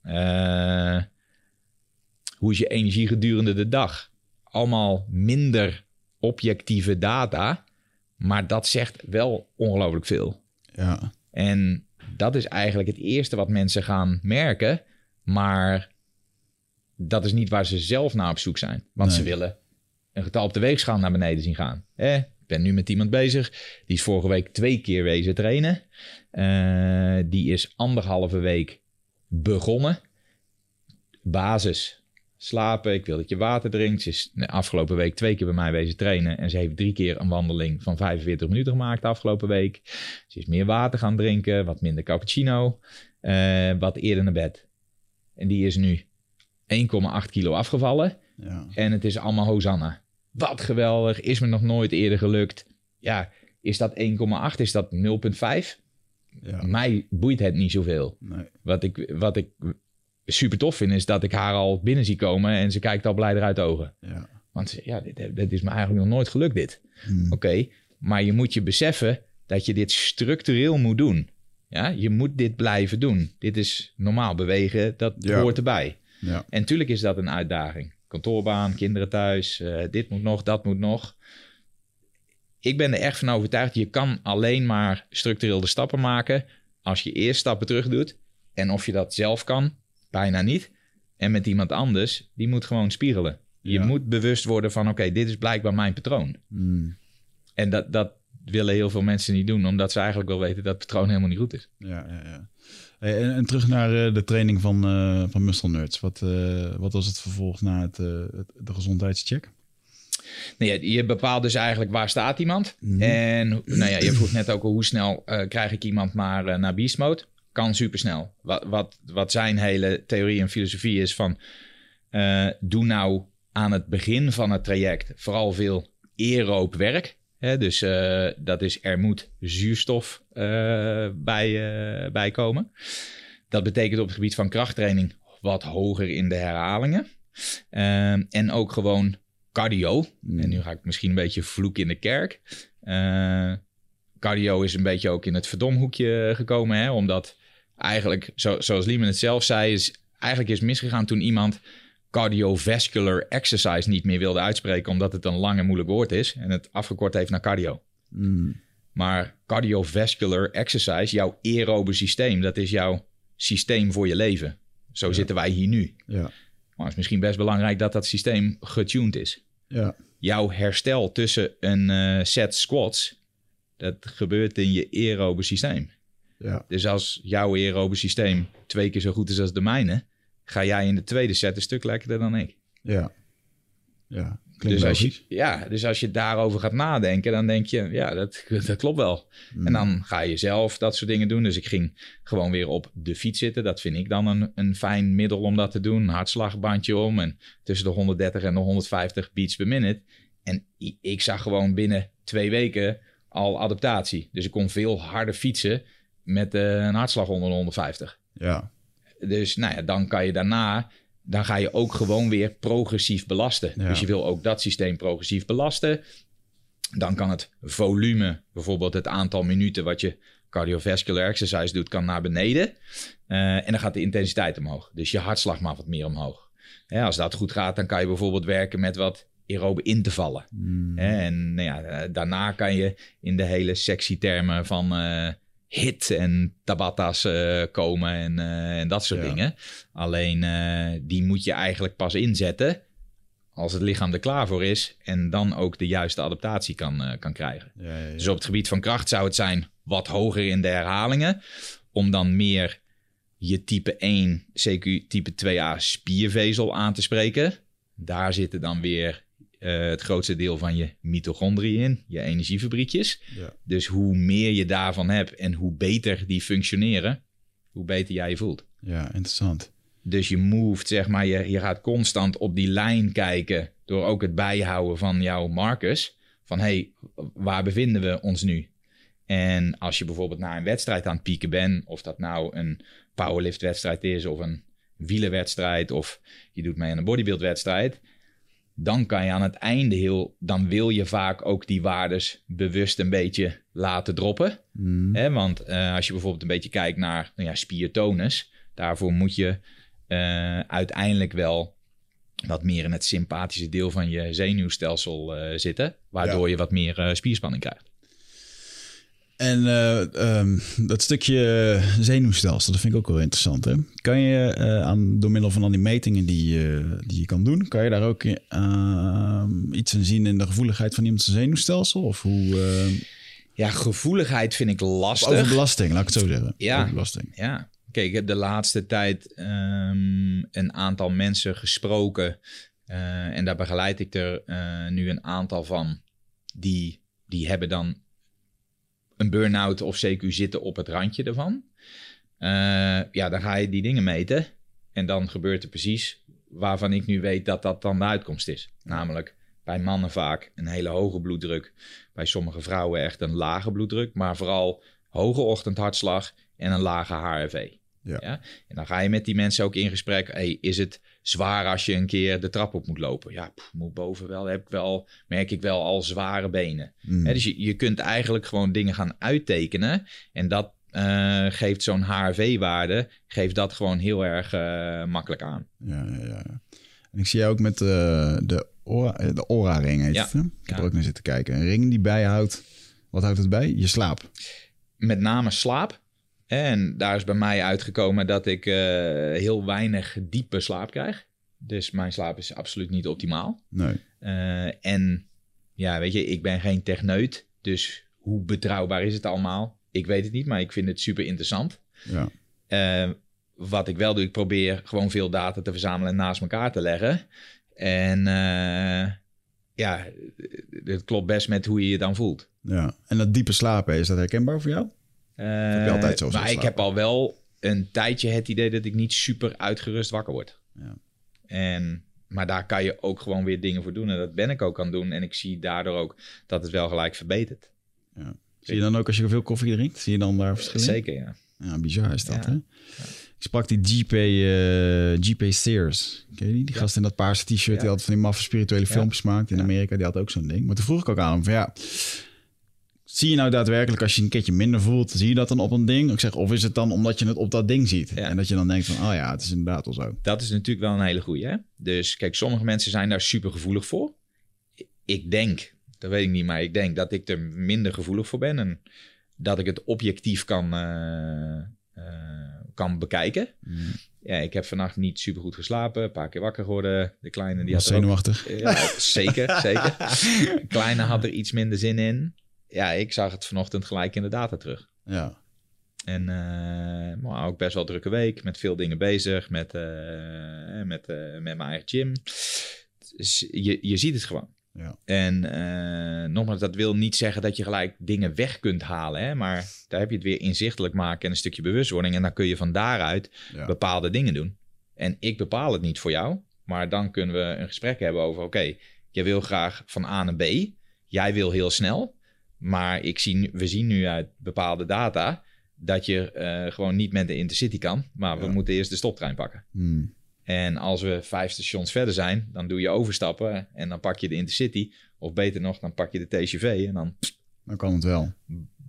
Eh, hoe is je energie gedurende de dag? Allemaal minder objectieve data, maar dat zegt wel ongelooflijk veel. ja. En dat is eigenlijk het eerste wat mensen gaan merken, maar dat is niet waar ze zelf naar op zoek zijn. Want ze willen een getal op de weegschaal naar beneden zien gaan. Eh, ik ben nu met iemand bezig, die is vorige week twee keer wezen trainen. Eh, die is anderhalve week begonnen. Basis. Slapen, ik wil dat je water drinkt. Ze is de afgelopen week twee keer bij mij wezen trainen. En ze heeft drie keer een wandeling van 45 minuten gemaakt de afgelopen week. Ze is meer water gaan drinken, wat minder cappuccino, eh, wat eerder naar bed. En die is nu 1,8 kilo afgevallen. Ja. En het is allemaal Hosanna. Wat geweldig, is me nog nooit eerder gelukt. Ja, is dat 1,8? Is dat 0,5? Ja. Mij boeit het niet zoveel. Nee. Wat ik, wat ik super tof vind, is dat ik haar al binnen zie komen en ze kijkt al blij eruit de ogen. Ja. Want ze- ja, dit, dit is me eigenlijk nog nooit gelukt, dit. Hmm. Oké, maar je moet je beseffen dat je dit structureel moet doen. Ja, je moet dit blijven doen. Dit is normaal bewegen, dat Ja. hoort erbij. Ja. En tuurlijk is dat een uitdaging. Kantoorbaan, kinderen thuis, eh, dit moet nog, dat moet nog. Ik ben er echt van overtuigd, je kan alleen maar structureel de stappen maken als je eerst stappen terug doet. En of je dat zelf kan, bijna niet. En met iemand anders, die moet gewoon spiegelen. Je Ja. moet bewust worden van, oké, dit is blijkbaar mijn patroon. Hmm. En dat, dat willen heel veel mensen niet doen, omdat ze eigenlijk wel weten dat het patroon helemaal niet goed is. Ja, ja, ja. Hey, en, en terug naar eh, de training van, eh van Muscle Nerds. Wat, eh, wat was het vervolg na het, het, de gezondheidscheck? Nee, je- je bepaalt dus eigenlijk waar staat iemand. Mhm. En nou ja, je vroeg net ook al hoe snel krijg ik iemand maar naar beast mode. Kan supersnel. Wat, wat, wat zijn hele theorie en filosofie is van... doe nou aan het begin van het traject vooral veel aeroop werk. Hè? Dus eh, dat is er moet zuurstof eh, bij, eh, bij komen. Dat betekent op het gebied van krachttraining wat hoger in de herhalingen. En ook gewoon cardio. En nu ga ik misschien een beetje vloek in de kerk. Cardio is een beetje ook in het verdomhoekje gekomen. Hè? Omdat eigenlijk, zo, zoals Liemen het zelf zei, is eigenlijk is misgegaan toen iemand cardiovascular exercise niet meer wilde uitspreken. Omdat het een lang en moeilijk woord is. En het afgekort heeft naar cardio. Hmm. Maar cardiovascular exercise, jouw aerobe systeem, dat is jouw systeem voor je leven. Zo zitten wij hier nu. Ja, Maar het is misschien best belangrijk dat dat systeem getuned is ja, jouw herstel tussen een eh, set squats, dat gebeurt in je aerobe systeem. ja, Dus als jouw aerobe systeem twee keer zo goed is als de mijne, ga jij in de tweede set een stuk lekkerder dan ik. ja. Ja, klinkt Dus als, je, logisch. ja, dus als je daarover gaat nadenken, dan denk je, ja, dat, dat klopt wel. Hmm. En dan ga je zelf dat soort dingen doen. Dus ik ging gewoon weer op de fiets zitten. Dat vind ik dan een, een fijn middel om dat te doen. Een hartslagbandje om en tussen de 130 en de 150 beats per minute. En ik zag gewoon binnen twee weken al adaptatie. Dus ik kon veel harder fietsen met eh, een hartslag onder de 150. Ja, Dus nou ja, dan kan je daarna, dan ga je ook gewoon weer progressief belasten. Ja. Dus je wil ook dat systeem progressief belasten. Dan kan het volume, bijvoorbeeld het aantal minuten wat je cardiovascular exercise doet, kan naar beneden. Eh, en dan gaat de intensiteit omhoog. Dus je hartslag mag wat meer omhoog. Als dat goed gaat, dan kan je bijvoorbeeld werken met wat aerobe in te vallen. Hmm. En nou ja, eh, daarna kan je in de hele sexy termen van eh, hit en tabatas eh, komen en, eh, en dat soort Ja. dingen. Alleen eh, die moet je eigenlijk pas inzetten als het lichaam er klaar voor is en dan ook de juiste adaptatie kan, kan krijgen. ja, ja, ja. Dus op het gebied van kracht zou het zijn wat hoger in de herhalingen, om dan meer je type 1, CQ type 2a spiervezel aan te spreken. Daar zitten dan weer eh, het grootste deel van je mitochondriën in, je energiefabriekjes. Ja. Dus hoe meer je daarvan hebt en hoe beter die functioneren, hoe beter jij je voelt. ja, interessant. Dus je moved, zeg maar, je, je gaat constant op die lijn kijken door ook het bijhouden van jouw markers. Van hey, waar bevinden we ons nu? En als je bijvoorbeeld naar een wedstrijd aan het pieken bent, of dat nou een powerliftwedstrijd is of een wielenwedstrijd of je doet mee aan een bodybuildwedstrijd, dan kan je aan het einde heel, dan wil je vaak ook die waardes bewust een beetje laten droppen. Hmm. Hè, want eh, als je bijvoorbeeld een beetje kijkt naar nou ja, spiertonus, daarvoor moet je eh, uiteindelijk wel wat meer in het sympathische deel van je zenuwstelsel eh, zitten, waardoor je wat meer spierspanning krijgt. En eh, ehm, dat stukje zenuwstelsel, dat vind ik ook wel interessant. Hè? Kan je eh, aan, door middel van al die metingen die, eh, die je kan doen, kan je daar ook eh, iets in zien in de gevoeligheid van iemands zenuwstelsel? Of hoe. eh, Ja, gevoeligheid vind ik lastig. overbelasting, laat ik het zo zeggen. Ja. Overbelasting. Ja, kijk, ik heb de laatste tijd ehm, een aantal mensen gesproken. en daar begeleid ik er nu een aantal van. Die, die hebben dan een burn-out of CQ zitten op het randje ervan. Eh, ja, dan ga je die dingen meten. En dan gebeurt er precies waarvan ik nu weet dat dat dan de uitkomst is. Namelijk bij mannen vaak een hele hoge bloeddruk. Bij sommige vrouwen echt een lage bloeddruk. Maar vooral hoge ochtendhartslag en een lage HRV. Ja. En dan ga je met die mensen ook in gesprek. Hey, is het zwaar als je een keer de trap op moet lopen? Ja, pff, moet boven wel. Heb ik wel, merk ik wel al zware benen. Mm. Dus je, je kunt eigenlijk gewoon dingen gaan uittekenen. En dat eh, geeft zo'n HRV-waarde, geeft dat gewoon heel erg eh, makkelijk aan. Ja, ja, ja. En ik zie jou ook met eh, de, Ora, de Aura-ring. Heet Ja. het? Ik heb Ja. er ook naar zitten kijken. Een ring die bijhoudt. Wat houdt het bij? Je slaap. Met name slaap. En daar is bij mij uitgekomen dat ik eh, heel weinig diepe slaap krijg. Dus mijn slaap is absoluut niet optimaal. Nee. Eh, en ja, weet je, ik ben geen techneut. Dus hoe betrouwbaar is het allemaal? Ik weet het niet, maar ik vind het super interessant. Ja. Eh, wat ik wel doe, ik probeer gewoon veel data te verzamelen en naast elkaar te leggen. En ja, het klopt best met hoe je je dan voelt. ja. En dat diepe slapen, is dat herkenbaar voor jou? Heb je altijd zo Eh, Maar ik heb al wel een tijdje het idee dat ik niet super uitgerust wakker word. Ja. En, maar daar kan je ook gewoon weer dingen voor doen. En dat ben ik ook aan het doen. En ik zie daardoor ook dat het wel gelijk verbetert. Zie je dan ook als je veel koffie drinkt? Zie je dan daar verschillen? Zeker, ja. Ja, bizar is dat, Ja. hè? Ik sprak die GP, eh GP Sears. Ken je die? Die gast in dat paarse t-shirt. Ja. Die altijd van die maffe spirituele Ja. filmpjes maakt. In Ja. Amerika, die had ook zo'n ding. Maar toen vroeg ik ook aan hem van ja... Zie je nou daadwerkelijk als je een keertje minder voelt, zie je dat dan op een ding? Ik zeg, of is het dan omdat je het op dat ding ziet? Ja. En dat je dan denkt van, oh ja, het is inderdaad wel zo. Dat is natuurlijk wel een hele goeie. Hè? Dus kijk, sommige mensen zijn daar super gevoelig voor. Ik denk, dat weet ik niet, maar ik denk dat ik er minder gevoelig voor ben. En dat ik het objectief kan, eh, eh, kan bekijken. Mm. Ja, ik heb vannacht niet super goed geslapen. Een paar keer wakker geworden. De kleine die Was had er ook zenuwachtig. Ja, zeker, zeker. De kleine had er iets minder zin in. Ja, ik zag het vanochtend gelijk in de data terug. Ja. En maar ook best wel drukke week, met veel dingen bezig, met, eh, met, eh, met mijn eigen gym. Dus je, je ziet het gewoon. Ja. En nogmaals, dat wil niet zeggen dat je gelijk dingen weg kunt halen, hè? maar daar heb je het weer inzichtelijk maken en een stukje bewustwording. En dan kun je van daaruit Ja. bepaalde dingen doen. En ik bepaal het niet voor jou, maar dan kunnen we een gesprek hebben over: oké, je wil graag van A naar B, jij wil heel snel, maar ik zie, we zien nu uit bepaalde data dat je eh, gewoon niet met de Intercity kan, maar we Ja. moeten eerst de stoptrein pakken. Hmm. En als we vijf stations verder zijn, dan doe je overstappen en dan pak je de Intercity. Of beter nog, dan pak je de TGV en dan Dan kan het wel.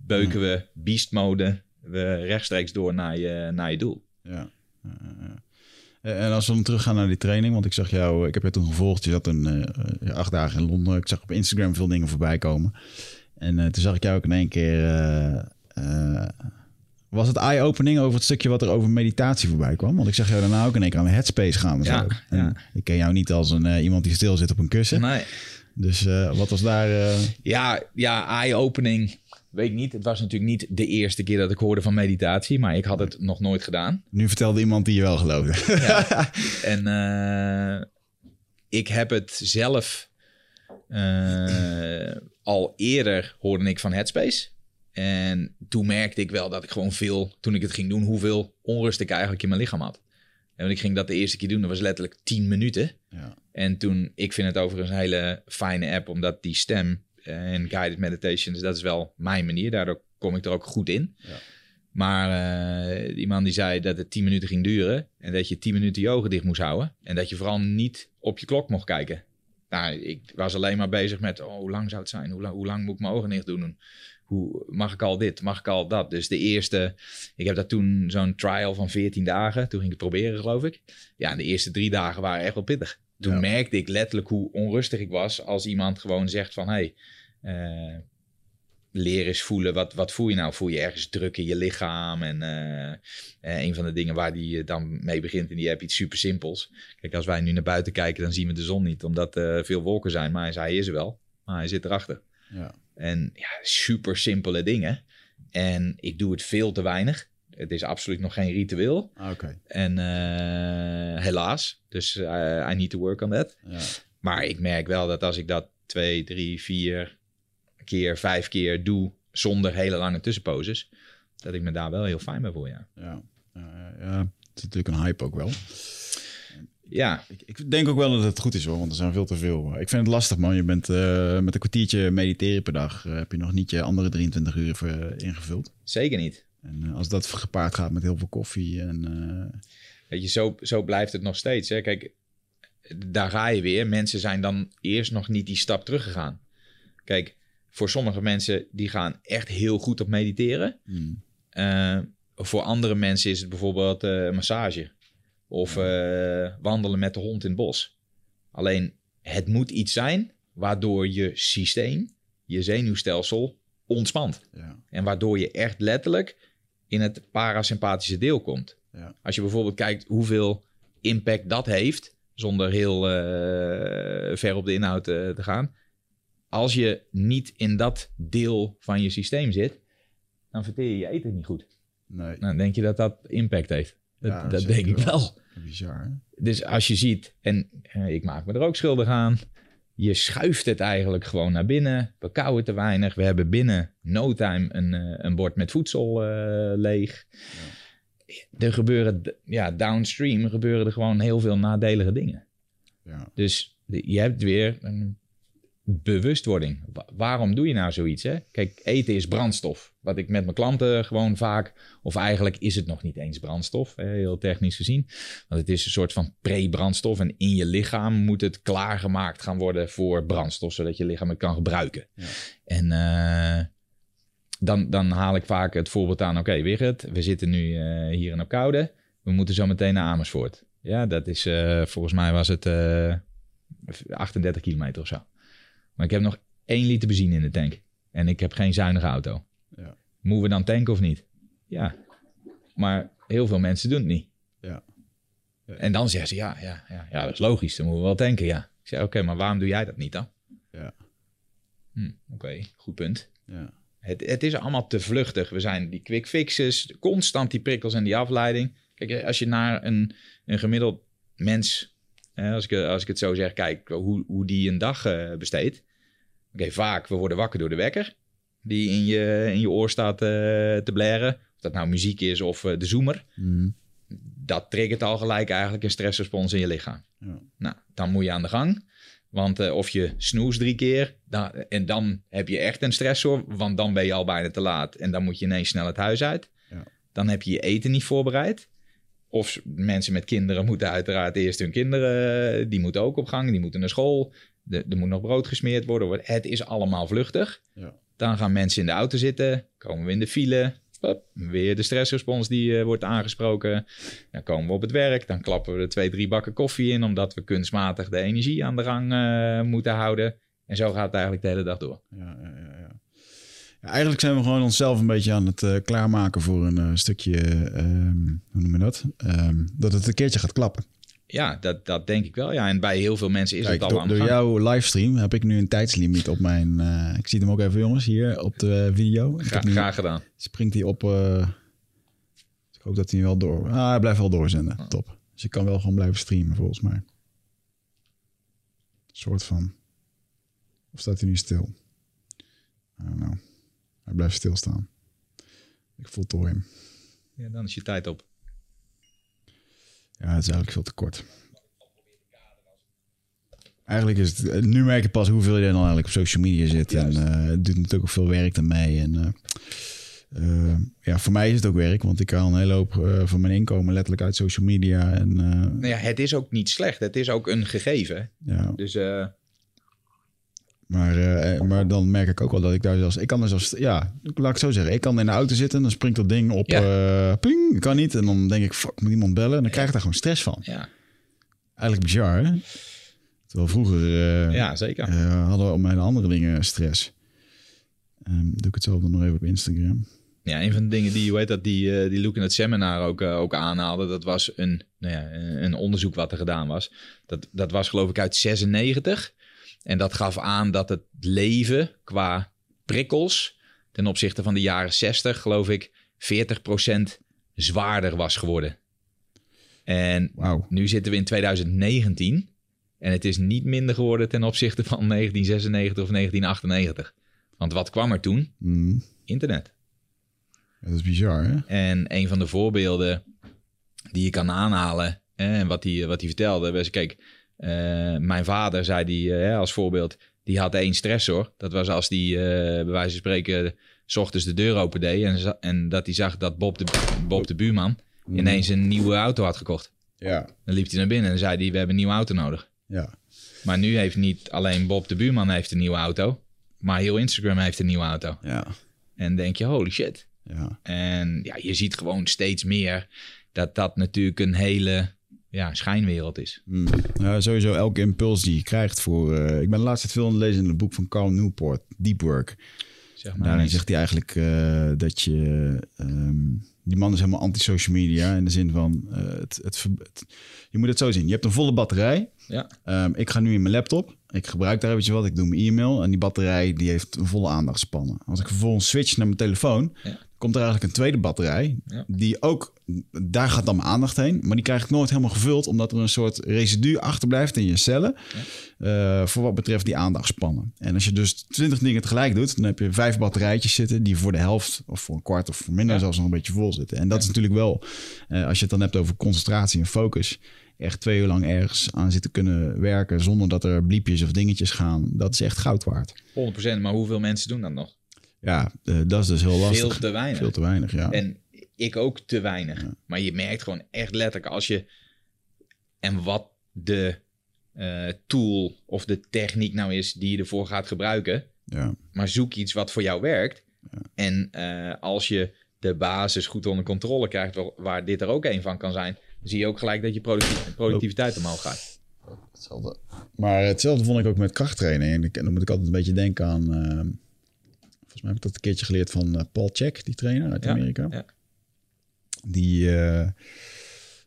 beuken we beast mode we rechtstreeks door naar je, naar je doel. Ja. Eh, En als we dan teruggaan naar die training, want ik zag jou, ik heb je toen gevolgd, je zat een eh, eh, acht dagen in Londen. Ik zag op Instagram veel dingen voorbij komen. En eh, toen zag ik jou ook in één keer. eh, eh, was het eye-opening over het stukje wat er over meditatie voorbij kwam? Want ik zag jou daarna ook in één keer aan de headspace gaan. En Ja, zo. En ja. Ik ken jou niet als een, iemand die stil zit op een kussen. Nee. Dus wat was daar... Ja, ja eye-opening. Weet ik niet. Het was natuurlijk niet de eerste keer dat ik hoorde van meditatie, maar ik had het nog nooit gedaan. nu vertelde iemand die je wel geloofde. En eh, ik heb het zelf al eerder hoorde ik van Headspace. En toen merkte ik wel dat ik gewoon veel, toen ik het ging doen, hoeveel onrust ik eigenlijk in mijn lichaam had. En ik ging dat de eerste keer doen, dat was letterlijk 10 minuten. ja. En toen, ik vind het overigens een hele fijne app, omdat die stem en guided meditations, dat is wel mijn manier. Daardoor kom ik er ook goed in. Ja. Maar eh, die man die zei dat het 10 minuten ging duren en dat je 10 minuten je ogen dicht moest houden. En dat je vooral niet op je klok mocht kijken. Nou, ik was alleen maar bezig met, oh, hoe lang zou het zijn? Hoe lang, hoe lang moet ik mijn ogen dicht doen? Hoe, mag ik al dit? Mag ik al dat? Dus de eerste, ik heb dat toen zo'n trial van 14 dagen. Toen ging ik het proberen, geloof ik. Ja, de eerste drie dagen waren echt wel pittig. Toen Ja. merkte ik letterlijk hoe onrustig ik was als iemand gewoon zegt van... Hey, eh, leer eens voelen, wat, wat voel je nou? Voel je ergens druk in je lichaam? En eh, eh, een van de dingen waar die eh, dan mee begint in die app iets super simpels. Kijk, als wij nu naar buiten kijken, dan zien we de zon niet, omdat er veel wolken zijn. Maar hij is er wel, maar hij zit erachter. Ja. En ja, super simpele dingen. En ik doe het veel te weinig. Het is absoluut nog geen ritueel. Ah. En helaas. Dus I need to work on that. Ja. Maar ik merk wel dat als ik dat twee, drie, vier keer, vijf keer doe zonder hele lange tussenposes, dat ik me daar wel heel fijn bij voel, ja. Ja, ja. Het is natuurlijk een hype ook wel. ja, Ik, ik denk ook wel dat het goed is hoor, want er zijn veel te veel. Ik vind het lastig man. Je bent eh, met een kwartiertje mediteren per dag. eh, heb je nog niet je andere 23 uur voor, ingevuld. zeker niet. En eh, als dat gepaard gaat met heel veel koffie en... eh, Weet je, zo, zo blijft het nog steeds. Hè? Kijk, daar ga je weer. Mensen zijn dan eerst nog niet die stap teruggegaan. Kijk, voor sommige mensen die gaan echt heel goed op mediteren. hmm, Eh, voor andere mensen is het bijvoorbeeld eh, massage. Of eh, wandelen met de hond in het bos. Alleen, het moet iets zijn waardoor je systeem, je zenuwstelsel ontspant. ja, En waardoor je echt letterlijk in het parasympathische deel komt. Ja. Als je bijvoorbeeld kijkt hoeveel impact dat heeft, zonder heel ver op de inhoud te gaan. Als je niet in dat deel van je systeem zit, dan verteer je je eten niet goed. nee, Nou, denk je dat dat impact heeft? Dat, Ja, dat denk ik wel. wel. bizar hè? Dus als je ziet, en eh, ik maak me er ook schuldig aan, je schuift het eigenlijk gewoon naar binnen. We kauwen te weinig. We hebben binnen no time een, eh, een bord met voedsel eh, leeg. Er gebeuren, ja, downstream gebeuren er gewoon heel veel nadelige dingen. Ja, Dus je hebt weer een bewustwording. Wa- waarom doe je nou zoiets? Hè? Kijk, eten is brandstof. Wat ik met mijn klanten gewoon vaak... of eigenlijk is het nog niet eens brandstof, heel technisch gezien. Want het is een soort van pre-brandstof... en in je lichaam moet het klaargemaakt gaan worden voor brandstof... zodat je lichaam het kan gebruiken. Ja. En eh, dan, dan haal ik vaak het voorbeeld aan... oké, Wigert, we zitten nu eh, hier in Opkoude... we moeten zo meteen naar Amersfoort. Ja, dat is... eh, volgens mij was het... eh, 38 kilometer of zo. Maar ik heb nog 1 liter benzine in de tank. En ik heb geen zuinige auto. Ja. Moeten we dan tanken of niet? Ja. Maar heel veel mensen doen het niet. Ja. Ja. En dan zeggen ze, ja, ja, ja, ja, dat is logisch. Dan moeten we wel tanken, ja. Ik zeg, oké, maar waarom doe jij dat niet dan? Ja. Hm, oké, goed punt. ja, Het, het is allemaal te vluchtig. We zijn die quick fixes, constant die prikkels en die afleiding. Kijk, als je naar een, een gemiddeld mens, als, ik, als ik het zo zeg, kijk hoe, hoe die een dag eh, besteedt. Oké, vaak, we worden wakker door de wekker. Die in je, in je oor staat eh, te blaren. Of dat nou muziek is of eh, de zoomer. Hmm, Dat triggert al gelijk eigenlijk een stressrespons in je lichaam. ja, Nou, dan moet je aan de gang. Want of je snoest drie keer, dan, en dan heb je echt een stressor, want dan ben je al bijna te laat. En dan moet je ineens snel het huis uit. Ja. Dan heb je je eten niet voorbereid. Of mensen met kinderen moeten uiteraard eerst hun kinderen, eh, die moeten ook op gang, die moeten naar school. De- Er moet nog brood gesmeerd worden. Het is allemaal vluchtig. Ja. Dan gaan mensen in de auto zitten, komen we in de file. Hop, weer de stressrespons die eh, wordt aangesproken. Dan komen we op het werk, dan klappen we er twee, drie bakken koffie in, omdat we kunstmatig de energie aan de gang eh, moeten houden. En zo gaat het eigenlijk de hele dag door. ja, ja, ja, Eigenlijk zijn we gewoon onszelf een beetje aan het eh, klaarmaken voor een eh, stukje, ehm, hoe noem je dat? Ehm, dat het een keertje gaat klappen. Ja, dat, dat denk ik wel. Ja, en bij heel veel mensen is Kijk, het al door, aan door jouw livestream heb ik nu een tijdslimiet op mijn... eh, ik zie hem ook even jongens hier op de video. Ik Gra- heb nu- graag gedaan. springt hij op... eh, ik hoop dat hij wel door... Ah, hij blijft wel doorzenden. Oh. Top. Dus je kan wel gewoon blijven streamen volgens mij. Een soort van... Of staat hij nu stil? I don't know. Hij blijft stilstaan. Ik voltooi hem. Ja, dan is je tijd op. Ja, het is eigenlijk veel te kort. Eigenlijk is het... eh, Nu merk je pas hoeveel je dan eigenlijk op social media zit. En eh, het doet natuurlijk ook veel werk ermee. En eh, ja, voor mij is het ook werk. Want ik haal een hele hoop van mijn inkomen letterlijk uit social media. En eh, Nou ja, het is ook niet slecht. Het is ook een gegeven. ja, Dus maar, eh, maar dan merk ik ook wel dat ik daar zelfs... Ik kan er zelfs... Ja, laat ik het zo zeggen. Ik kan in de auto zitten. Dan springt dat ding op... Ja. eh, ping, kan niet. En dan denk ik, fuck, moet iemand bellen. En dan krijg ik daar gewoon stress van. ja, Eigenlijk bizar, hè? Terwijl vroeger... eh, ja, zeker. eh, hadden we op mijn andere dingen stress. Ehm, doe ik hetzelfde nog even op Instagram. Ja, een van de dingen die, hoe heet dat, die, eh, die Luke in het seminar ook, eh, ook aanhaalde, dat was een, nou ja, een onderzoek wat er gedaan was. Dat, dat was geloof ik uit 96. En dat gaf aan dat het leven qua prikkels ten opzichte van de jaren 60, geloof ik, 40% zwaarder was geworden. En nu zitten we in 2019 en het is niet minder geworden ten opzichte van 1996 of 1998. Want wat kwam er toen? Mm, Internet. dat is bizar, hè? En een van de voorbeelden die je kan aanhalen, En wat hij, wat hij vertelde was, kijk, mijn vader zei die eh, als voorbeeld, die had één stressor. Dat was als die eh, bij wijze van spreken s ochtends de deur open deed en, en dat hij zag dat Bob de, Bob de buurman ineens een nieuwe auto had gekocht. Ja, Dan liep hij naar binnen en zei hij, we hebben een nieuwe auto nodig. ja. Maar nu heeft niet alleen Bob de buurman heeft een nieuwe auto, maar heel Instagram heeft een nieuwe auto. Ja, En denk je, holy shit. ja. En ja, je ziet gewoon steeds meer dat dat natuurlijk een hele ja, schijnwereld is. Mm. Ja, sowieso elke impuls die je krijgt voor... eh, ik ben de laatste tijd veel aan het lezen in het boek van Carl Newport, Deep Work. Zeg maar. Daarin zegt hij eigenlijk eh, dat je... ehm, die man is helemaal anti-social media in de zin van... eh, het, het, het- je moet het zo zien. Je hebt een volle batterij. Ja, Ehm, ik ga nu in mijn laptop. Ik gebruik daar eventjes wat. Ik doe mijn e-mail. En die batterij die heeft een volle aandachtspannen. Als ik vervolgens switch naar mijn telefoon... Ja. Komt er eigenlijk een tweede batterij. Ja. Die ook... Daar gaat dan mijn aandacht heen. Maar die krijg ik nooit helemaal gevuld. Omdat er een soort residu achterblijft in je cellen. eh, voor wat betreft die aandachtspannen. En als je dus 20 dingen tegelijk doet... dan heb je vijf batterijtjes zitten... die voor de helft of voor een kwart of voor minder Ja. zelfs nog een beetje vol zitten. En dat is natuurlijk wel... eh, als je het dan hebt over concentratie en focus echt twee uur lang ergens aan zitten kunnen werken zonder dat er bliepjes of dingetjes gaan, dat is echt goud waard. 100%. Maar hoeveel mensen doen dat nog? Ja, eh, dat is dus heel lastig. Veel te weinig. Veel te weinig, ja. En ik ook te weinig. Maar je merkt gewoon echt letterlijk als je... En wat de eh, tool of de techniek nou is die je ervoor gaat gebruiken. ja. Maar zoek iets wat voor jou werkt. En eh, als je de basis goed onder controle krijgt, waar, waar dit er ook een van kan zijn, zie je ook gelijk dat je producti- productiviteit omhoog gaat. Hetzelfde. Maar hetzelfde vond ik ook met krachttraining. En dan moet ik altijd een beetje denken aan... eh, volgens mij heb ik dat een keertje geleerd van eh, Paul Check, die trainer uit Amerika. ja. Die eh,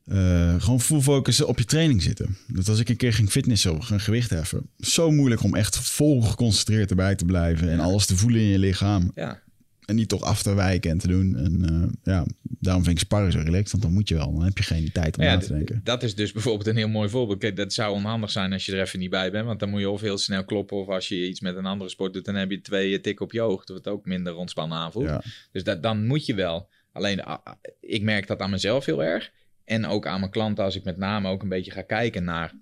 eh, gewoon full focus op je training zitten. Dat als ik een keer ging fitnessen of gaan gewicht heffen... zo moeilijk om echt vol geconcentreerd erbij te blijven... en alles te voelen in je lichaam. Ja, En niet toch af te wijken en te doen. En eh, ja, daarom vind ik sparren zo relaxed. Want dan moet je wel. Dan heb je geen tijd om ja, na te denken. dat is dus bijvoorbeeld een heel mooi voorbeeld. Kijk, dat zou onhandig zijn als je er even niet bij bent. Want dan moet je of heel snel kloppen. Of als je iets met een andere sport doet, dan heb je twee tikken op je oog. Dat het ook minder ontspannen aanvoelt. Ja, Dus dat, dan moet je wel. Alleen, ah, ah, ik merk dat aan mezelf heel erg. En ook aan mijn klanten als ik met name ook een beetje ga kijken naar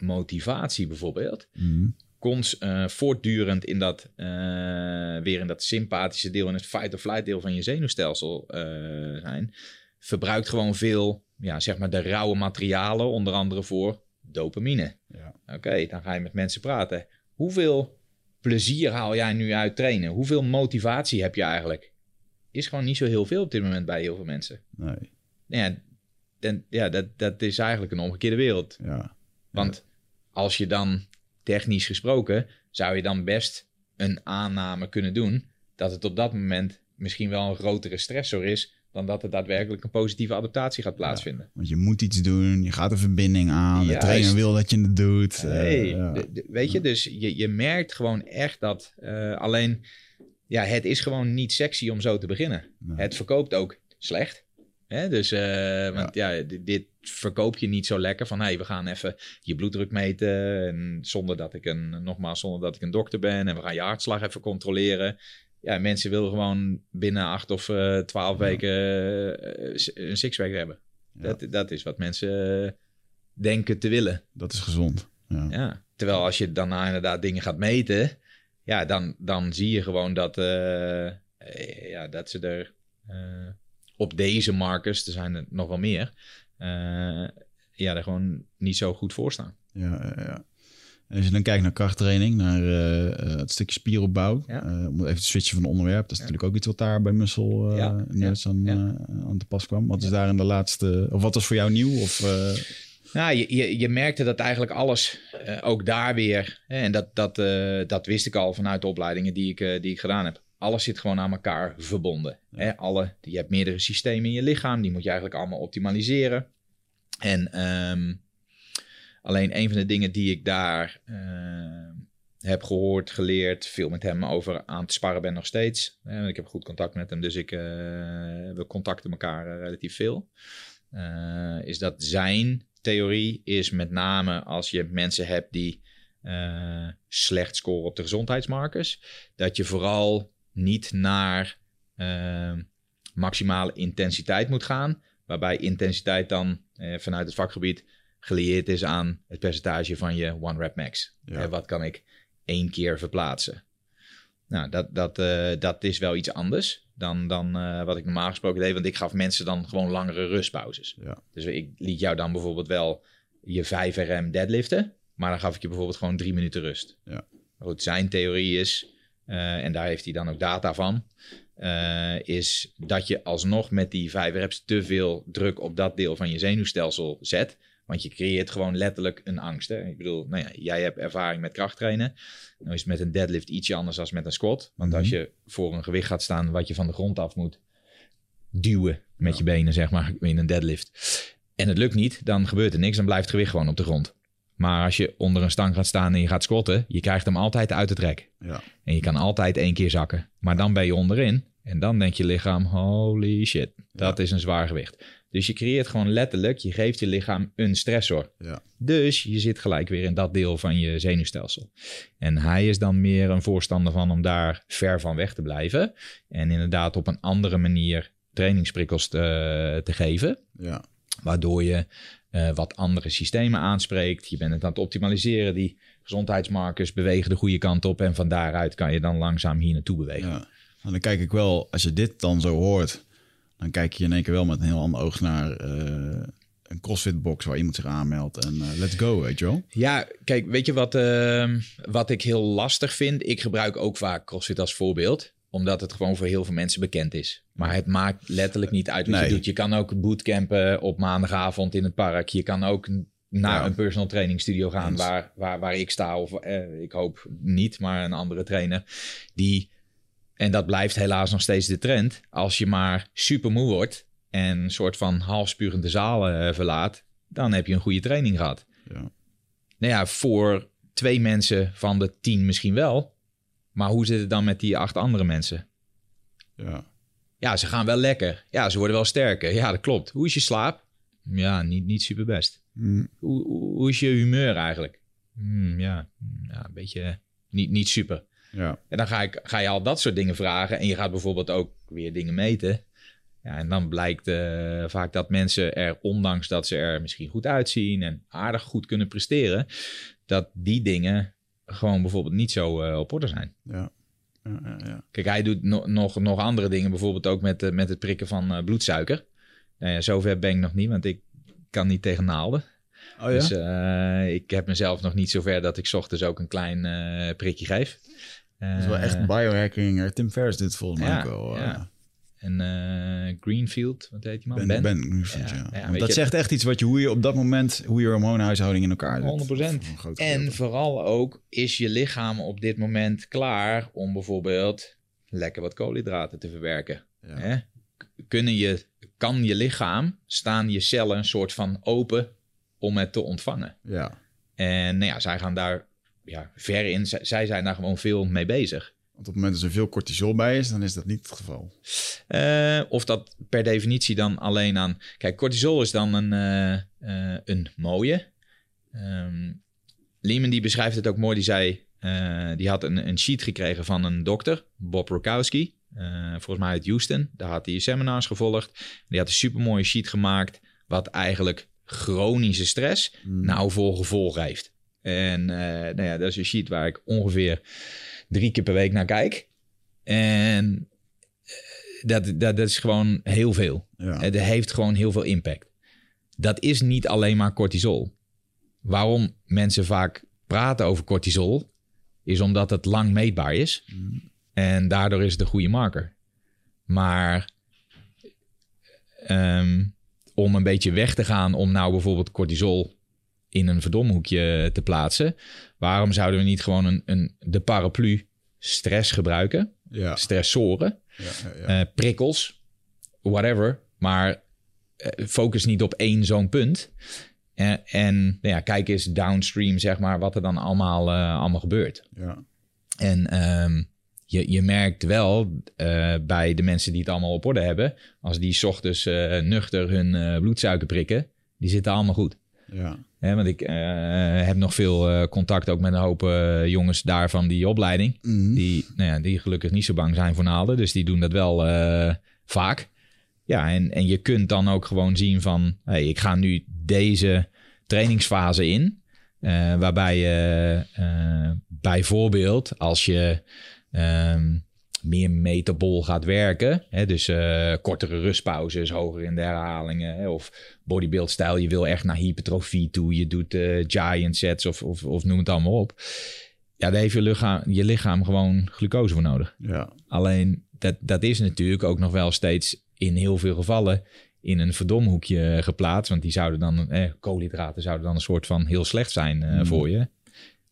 motivatie bijvoorbeeld. Mhm. Cons, eh, voortdurend in dat, eh, weer in dat sympathische deel, in het fight-or-flight deel van je zenuwstelsel eh, zijn, verbruikt gewoon veel, ja, zeg maar de rauwe materialen, onder andere voor dopamine. ja. Oké, dan ga je met mensen praten. Hoeveel plezier haal jij nu uit trainen? Hoeveel motivatie heb je eigenlijk? Is gewoon niet zo heel veel op dit moment bij heel veel mensen. Nee, ja, dan, ja dat, dat is eigenlijk een omgekeerde wereld. ja. Want als je dan technisch gesproken, zou je dan best een aanname kunnen doen dat het op dat moment misschien wel een grotere stressor is dan dat er daadwerkelijk een positieve adaptatie gaat plaatsvinden. Want je moet iets doen. Je gaat een verbinding aan. De trainer wil dat je het doet. Eh, ja. de- de- weet je, dus je, je merkt gewoon echt dat eh, alleen, ja, het is gewoon niet sexy om zo te beginnen. Nee. Het verkoopt ook slecht. Hè? Dus, eh, want ja, dit, dit verkoop je niet zo lekker van, hey, we gaan even je bloeddruk meten en zonder dat ik een, nogmaals, zonder dat ik een dokter ben en we gaan je hartslag even controleren. Ja, mensen willen gewoon binnen acht of eh, twaalf weken eh, een sixpack hebben. Ja. Dat, dat is wat mensen denken te willen. Dat is gezond. Ja. Terwijl als je daarna inderdaad dingen gaat meten, ja, dan, dan zie je gewoon dat, ja, dat ze er op deze markers, er zijn er nog wel meer, eh, ja, er gewoon niet zo goed voor staan. Ja, ja, als je dan kijkt naar krachttraining, naar eh, eh, het stukje spieropbouw, Ja. om even te switchen van onderwerp, dat is natuurlijk ook iets wat daar bij Muscle Ja, net aan, aan te pas kwam. Wat is daar in de laatste, of wat was voor jou nieuw? Of, Nou, je, je, je merkte dat eigenlijk alles, ook daar weer, hè, en dat, dat, dat wist ik al vanuit de opleidingen die ik, die ik gedaan heb. Alles zit gewoon aan elkaar verbonden. Hè? Alle, je hebt meerdere systemen in je lichaam, die moet je eigenlijk allemaal optimaliseren. En ehm, alleen een van de dingen die ik daar eh, heb gehoord, geleerd, veel met hem over aan te sparren ben nog steeds. Ik heb goed contact met hem, dus ik, eh, we contacten elkaar eh, relatief veel. Eh, is dat zijn theorie is met name als je mensen hebt die slecht scoren op de gezondheidsmarkers, dat je vooral niet naar eh, maximale intensiteit moet gaan, Waarbij intensiteit dan eh, vanuit het vakgebied gelieerd is aan het percentage van je one rep max. Ja. Eh, wat kan ik één keer verplaatsen? Nou, dat, dat, eh, dat is wel iets anders dan, dan wat ik normaal gesproken deed. Want ik gaf mensen dan gewoon langere rustpauzes. Ja. Dus ik liet jou dan bijvoorbeeld wel je 5 RM deadliften. Maar dan gaf ik je bijvoorbeeld gewoon drie minuten rust. Ja. Goed, zijn theorie is, eh, en daar heeft hij dan ook data van, eh, is dat je alsnog met die 5 reps te veel druk op dat deel van je zenuwstelsel zet. Want je creëert gewoon letterlijk een angst. Hè? Ik bedoel, nou ja, jij hebt ervaring met krachttrainen. Nou is het met een deadlift ietsje anders dan met een squat. Want als je voor een gewicht gaat staan wat je van de grond af moet duwen met Ja. je benen, zeg maar, in een deadlift. En het lukt niet, dan gebeurt er niks. Dan blijft het gewicht gewoon op de grond. Maar als je onder een stang gaat staan en je gaat squatten, je krijgt hem altijd uit het rek. Ja. En je kan altijd één keer zakken. Maar dan ben je onderin. En dan denkt je lichaam, holy shit, dat is een zwaar gewicht. Dus je creëert gewoon letterlijk, je geeft je lichaam een stressor. Ja. Dus je zit gelijk weer in dat deel van je zenuwstelsel. En hij is dan meer een voorstander van om daar ver van weg te blijven. En inderdaad op een andere manier trainingsprikkels te, te geven. Ja. Waardoor je eh, wat andere systemen aanspreekt. Je bent het aan het optimaliseren. Die gezondheidsmarkers bewegen de goede kant op. En van daaruit kan je dan langzaam hier naartoe bewegen. Ja. En dan kijk ik wel, als je dit dan zo hoort, dan kijk je in één keer wel met een heel ander oog naar eh, een CrossFit box waar iemand zich aanmeldt en eh, let's go, weet je wel? Ja, kijk, weet je wat, ehm, wat ik heel lastig vind? Ik gebruik ook vaak CrossFit als voorbeeld omdat het gewoon voor heel veel mensen bekend is. Maar het maakt letterlijk niet uit wat Nee. je doet. Je kan ook bootcampen op maandagavond in het park. Je kan ook naar Ja. een personal training studio gaan waar, waar, waar ik sta. Of eh, ik hoop niet, maar een andere trainer. Die, en dat blijft helaas nog steeds de trend. Als je maar super moe wordt en een soort van halfspurende zalen eh, verlaat, dan heb je een goede training gehad. Ja. Nou ja, voor twee mensen van de tien misschien wel. Maar hoe zit het dan met die acht andere mensen? Ja. Ja, ze gaan wel lekker. Ja, ze worden wel sterker. Ja, dat klopt. Hoe is je slaap? Ja, niet, niet super best. Mm, Hoe, hoe, is je humeur eigenlijk? Hmm, ja, ja, een beetje niet, niet super. ja. En dan ga, ik, ga je al dat soort dingen vragen. En je gaat bijvoorbeeld ook weer dingen meten. Ja, en dan blijkt eh, vaak dat mensen er, ondanks dat ze er misschien goed uitzien en aardig goed kunnen presteren, dat die dingen gewoon bijvoorbeeld niet zo eh, op orde zijn. Ja. Ja, ja, ja. Kijk, hij doet no- nog, nog andere dingen, bijvoorbeeld ook met, eh, met het prikken van eh, bloedsuiker. Nou ja, zover ben ik nog niet, want ik kan niet tegen naalden. Oh ja? Dus ik heb mezelf nog niet zover dat ik ochtends ook een klein prikje geef. dat is wel echt biohacking. Tim Ferriss dit volgens mij Ja, ook wel. ja. En eh, Greenfield, wat heet die man? Ben, ben, Greenfield, Ja, ja. dat je- zegt echt iets wat je, hoe je op dat moment, hoe je hormoonhuishouding in elkaar zet. 100%. Voor een groot En vooral ook, is je lichaam op dit moment klaar om bijvoorbeeld lekker wat koolhydraten te verwerken? Ja. Hè? Kunnen je, kan je lichaam, staan je cellen een soort van open om het te ontvangen? ja. En nou ja, zij gaan daar ja, ver in. Zij zijn daar gewoon veel mee bezig. Want op het moment dat er veel cortisol bij is, dan is dat niet het geval. Eh, of dat per definitie dan alleen aan... Kijk, cortisol is dan een, eh, eh, een mooie. Ehm Lehman die beschrijft het ook mooi. Die zei, die had een, een sheet gekregen van een dokter, Bob Rokowski. volgens mij uit Houston. Daar had hij seminars gevolgd. Die had een supermooie sheet gemaakt... wat eigenlijk chronische stress Mm. nou voor gevolg heeft. En nou ja, dat is een sheet waar ik ongeveer drie keer per week naar kijk. En eh, dat, dat, dat is gewoon heel veel. Ja. Het heeft gewoon heel veel impact. Dat is niet alleen maar cortisol. Waarom mensen vaak praten over cortisol, is omdat het lang meetbaar is. Mm. En daardoor is het een goede marker. Maar ehm, om een beetje weg te gaan om nou bijvoorbeeld cortisol in een verdomhoekje te plaatsen, waarom zouden we niet gewoon een, een, de paraplu stress gebruiken? Ja. Stressoren, Ja, ja, ja. eh, prikkels, whatever. Maar eh, focus niet op één zo'n punt. Eh, en nou ja, kijk eens downstream, zeg maar, wat er dan allemaal, allemaal gebeurt. ja. En ehm, je, je merkt wel bij de mensen die het allemaal op orde hebben, als die 's ochtends nuchter hun bloedsuiker prikken, die zitten allemaal goed. Ja. Want ik eh, heb nog veel eh, contact ook met een hoop eh, jongens daar van die opleiding. Mhm. Die, nou ja, die gelukkig niet zo bang zijn voor naalden. Dus die doen dat wel vaak. Ja, en, en je kunt dan ook gewoon zien van... Hey, ik ga nu deze trainingsfase in. waarbij je bijvoorbeeld als je ehm, meer metabol gaat werken... Hè, dus kortere rustpauzes, hoger in de herhalingen... Hè, of bodybuild-stijl, je wil echt naar hypertrofie toe... je doet eh, giant sets of, of, of noem het allemaal op... Ja, daar heeft je lichaam, je lichaam gewoon glucose voor nodig. Ja, Alleen dat, dat is natuurlijk ook nog wel steeds in heel veel gevallen in een verdomhoekje geplaatst. Want die zouden dan, eh, koolhydraten zouden dan een soort van heel slecht zijn eh, Mm. voor je.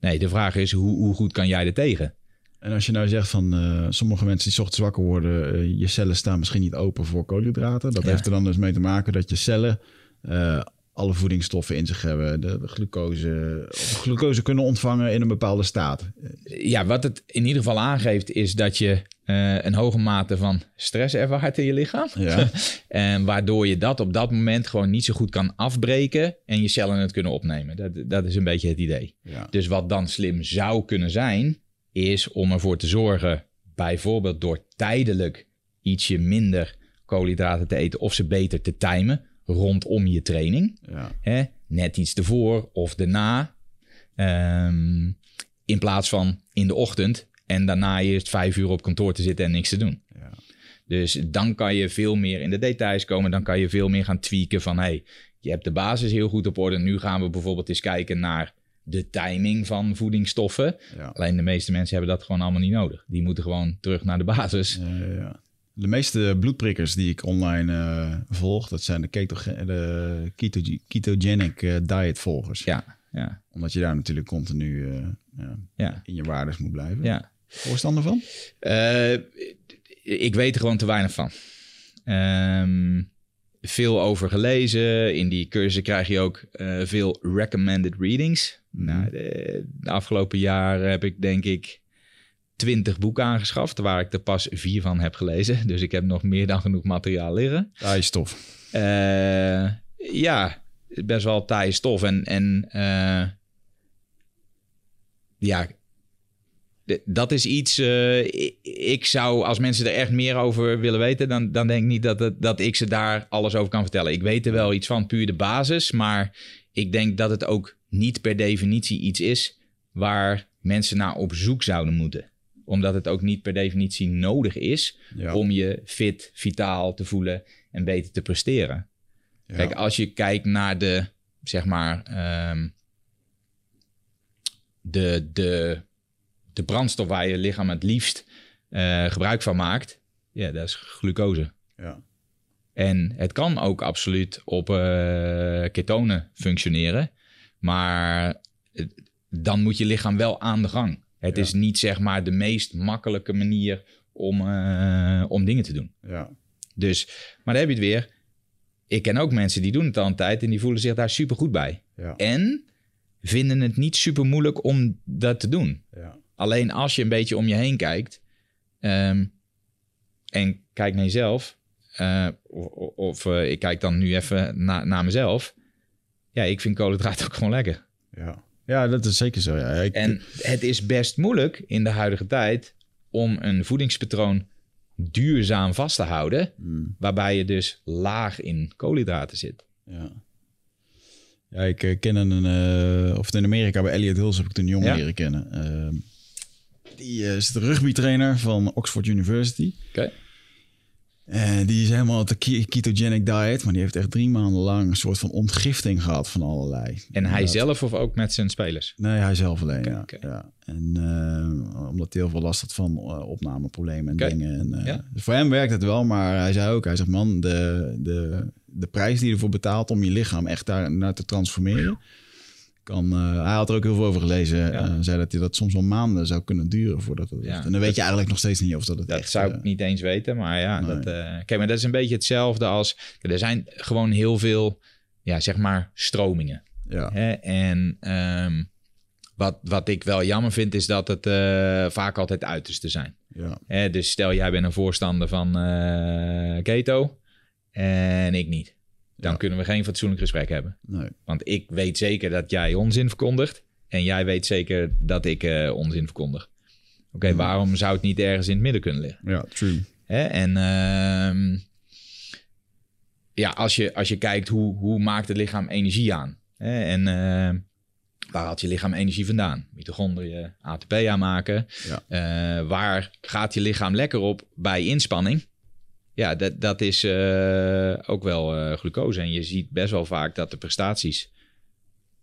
Nee, de vraag is hoe, hoe goed kan jij er tegen? En als je nou zegt van eh, sommige mensen die 's ochtends wakker worden, eh, je cellen staan misschien niet open voor koolhydraten. Dat Ja. heeft er dan dus mee te maken dat je cellen eh, alle voedingsstoffen in zich hebben, de glucose, glucose kunnen ontvangen in een bepaalde staat. Ja, wat het in ieder geval aangeeft is dat je eh, een hoge mate van stress ervaart in je lichaam. Ja. En waardoor je dat op dat moment gewoon niet zo goed kan afbreken en je cellen het kunnen opnemen. Dat, dat is een beetje het idee. Ja. Dus wat dan slim zou kunnen zijn, is om ervoor te zorgen, bijvoorbeeld door tijdelijk ietsje minder koolhydraten te eten of ze beter te timen rondom je training. Ja. Hè? Net iets ervoor of daarna. Ehm, in plaats van in de ochtend en daarna eerst vijf uur op kantoor te zitten en niks te doen. Ja. Dus dan kan je veel meer in de details komen. Dan kan je veel meer gaan tweaken van... hey, je hebt de basis heel goed op orde. Nu gaan we bijvoorbeeld eens kijken naar de timing van voedingsstoffen. Ja. Alleen de meeste mensen hebben dat gewoon allemaal niet nodig. Die moeten gewoon terug naar de basis. Ja, ja, ja. De meeste bloedprikkers die ik online eh, volg, dat zijn de, de keto- ketogenic eh, diet volgers. Ja, ja, Omdat je daar natuurlijk continu eh, ja, in je waardes moet blijven. ja. Voorstander van? Ik weet er gewoon te weinig van. Ehm, veel over gelezen. In die cursus krijg je ook veel recommended readings. Nou, de, de afgelopen jaren heb ik denk ik twintig boeken aangeschaft... waar ik er pas vier van heb gelezen. Dus ik heb nog meer dan genoeg materiaal liggen. Taaie stof. Eh, ja, best wel taaie stof. En, en eh, ja, dat is iets. eh, ik, ik zou, als mensen er echt meer over willen weten, dan, dan denk ik niet dat, het, dat ik ze daar alles over kan vertellen. Ik weet er wel iets van, puur de basis. Maar ik denk dat het ook niet per definitie iets is waar mensen naar op zoek zouden moeten. Omdat het ook niet per definitie nodig is Ja. om je fit, vitaal te voelen en beter te presteren. Ja. Kijk, als je kijkt naar de, zeg maar, ehm, de, de, de brandstof waar je lichaam het liefst eh, gebruik van maakt, ja, dat is glucose. ja. En het kan ook absoluut op eh, ketonen functioneren, maar dan moet je lichaam wel aan de gang. Het Ja. is niet zeg maar de meest makkelijke manier om, eh, om dingen te doen. ja. Dus, maar daar heb je het weer. Ik ken ook mensen die doen het al een tijd en die voelen zich daar super goed bij. Ja. En vinden het niet super moeilijk om dat te doen. ja. Alleen als je een beetje om je heen kijkt ehm, en kijkt naar jezelf, eh, of, of eh, ik kijk dan nu even na, naar mezelf. Ja, ik vind koolhydraten ook gewoon lekker. Ja. Ja, dat is zeker zo. Ja. Ik, En het is best moeilijk in de huidige tijd om een voedingspatroon duurzaam vast te houden, Hmm, waarbij je dus laag in koolhydraten zit. ja. Ja, ik eh, ken een, eh, of in Amerika bij Elliot Hills heb ik toen jong Ja. leren kennen. Ehm, die eh, is de rugbytrainer van Oxford University. Oké. En die is helemaal op de ke- ketogenic diet, maar die heeft echt drie maanden lang een soort van ontgifting gehad van allerlei. En hij zelf of ook met zijn spelers? Nee, hij zelf alleen, ja. ja. En eh, omdat hij heel veel last had van eh, opnameproblemen en dingen. En, eh, Ja. dus voor hem werkt het wel, maar hij zei ook, hij zegt man, de, de, de prijs die je ervoor betaalt om je lichaam echt daar naar te transformeren, kan, eh, hij had er ook heel veel over gelezen. Ja. eh, zei dat hij dat soms wel maanden zou kunnen duren voordat het Ja, En dan weet je eigenlijk nog steeds niet of dat het Dat echt... zou eh, ik niet eens weten, maar ja. Nee. Dat, eh, kijk, maar dat is een beetje hetzelfde als... Er zijn gewoon heel veel, ja, zeg maar, stromingen. ja, Hè? En ehm, wat, wat ik wel jammer vind, is dat het eh, vaak altijd uiterste zijn. ja, Hè? Dus stel, jij bent een voorstander van eh, keto en ik niet. Dan Ja. kunnen we geen fatsoenlijk gesprek hebben. nee, Want ik weet zeker dat jij onzin verkondigt. En jij weet zeker dat ik eh, onzin verkondig. Oké, waarom zou het niet ergens in het midden kunnen liggen? ja, true. Hè? En ehm, ja, als je, als je kijkt hoe, hoe maakt het lichaam energie aan? Hè? En eh, waar haalt je lichaam energie vandaan? Mitochondriën, ATP aanmaken. Ja. Eh, waar gaat je lichaam lekker op bij inspanning? Ja, dat, dat is eh, ook wel eh, glucose. En je ziet best wel vaak dat de prestaties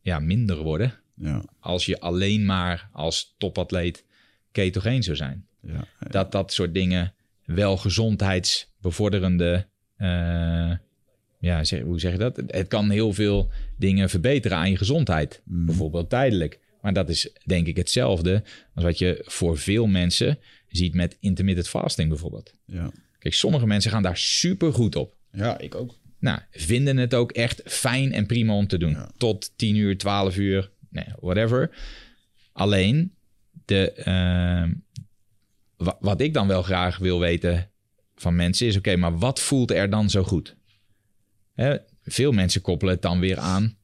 ja, minder worden. Ja, Als je alleen maar als topatleet ketogeen zou zijn ja, dat dat soort dingen wel gezondheidsbevorderende. eh, ja, zeg, hoe zeg je dat? Het kan heel veel dingen verbeteren aan je gezondheid. Mm. Bijvoorbeeld tijdelijk. Maar dat is denk ik hetzelfde als wat je voor veel mensen ziet met intermittent fasting bijvoorbeeld. ja. Kijk, sommige mensen gaan daar super goed op. ja, ik ook. Nou, vinden het ook echt fijn en prima om te doen. Ja. Tot 10 uur, 12 uur, nee, whatever. Alleen, de, ehm, wa- wat ik dan wel graag wil weten van mensen is... oké, maar wat voelt er dan zo goed? Hè, veel mensen koppelen het dan weer aan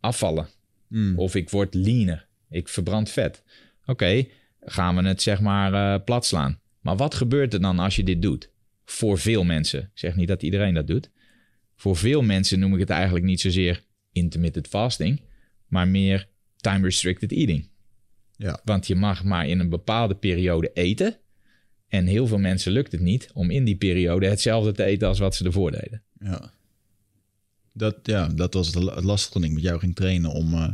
afvallen. Mm. Of ik word leaner. Ik verbrand vet. Oké, gaan we het zeg maar eh plat slaan. Maar wat gebeurt er dan als je dit doet? Voor veel mensen. Ik zeg niet dat iedereen dat doet. Voor veel mensen noem ik het eigenlijk niet zozeer intermittent fasting, maar meer time restricted eating. Ja. Want je mag maar in een bepaalde periode eten. En heel veel mensen lukt het niet om in die periode hetzelfde te eten als wat ze ervoor deden. Ja. Dat, ja, dat was het la- het lastige ik met jou ging trainen om eh,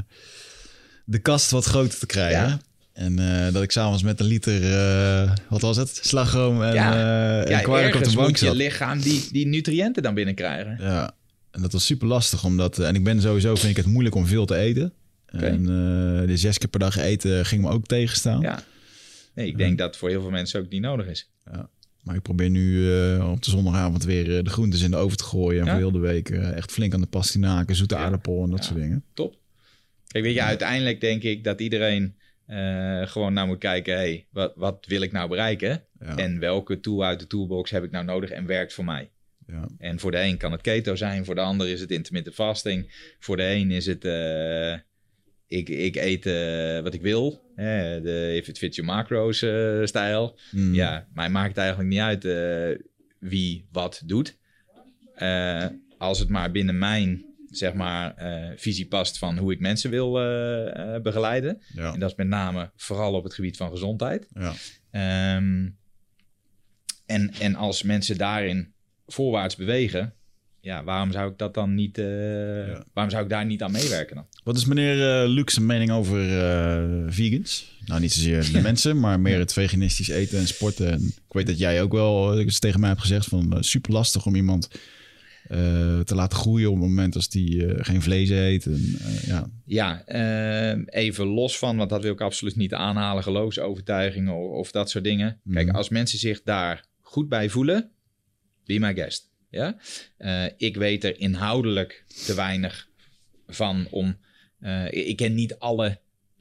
de kast wat groter te krijgen. Ja. En eh, dat ik s'avonds met een liter, eh, wat was het? Slagroom en, Ja. eh en Ja, kwark op de bank moet je zat. lichaam die, die nutriënten dan binnenkrijgen. Ja, en dat was super lastig. Omdat, en ik ben sowieso, vind ik het moeilijk om veel te eten. Oké. En de zes keer per dag eten ging me ook tegenstaan. Ja. Nee, ik denk dat voor heel veel mensen ook niet nodig is. Maar ik probeer nu op de zondagavond weer de groentes in de oven te gooien. En Ja. voor heel de week echt flink aan de pastinaken, zoete Ja. aardappel en dat Ja. soort dingen. Top. Kijk, weet je, uiteindelijk denk ik dat iedereen eh, gewoon naar moet kijken... hey, wat, wat wil ik nou bereiken? Ja. En welke tool uit de toolbox heb ik nou nodig en werkt voor mij? ja. En voor de een kan het keto zijn, voor de ander is het intermittent fasting. Voor de een is het... eh, ik, ik eet eh, wat ik wil. hè, de if it fits your macros stijl. Mm. Ja, mij maakt het eigenlijk niet uit wie wat doet. Als het maar binnen mijn zeg maar, eh, visie past van hoe ik mensen wil eh, eh, begeleiden. Ja. En dat is met name vooral op het gebied van gezondheid. Ja. Ehm, en, en als mensen daarin voorwaarts bewegen, ja, waarom zou ik dat dan niet, Ja. waarom zou ik daar niet aan meewerken dan? Wat is meneer uh, Luc zijn mening over vegans? Nou, niet zozeer de mensen, maar meer het veganistisch eten en sporten. En ik weet dat jij ook wel eens tegen mij hebt gezegd van super lastig om iemand te laten groeien op het moment als die eh, geen vlees eet. En, eh, ja. Ja, ehm, even los van, want dat wil ik absoluut niet aanhalen, geloofsovertuigingen of, of dat soort dingen. Kijk, Mhm. als mensen zich daar goed bij voelen, be my guest. Ja? Eh, ik weet er inhoudelijk te weinig van om... eh, ik ken niet alle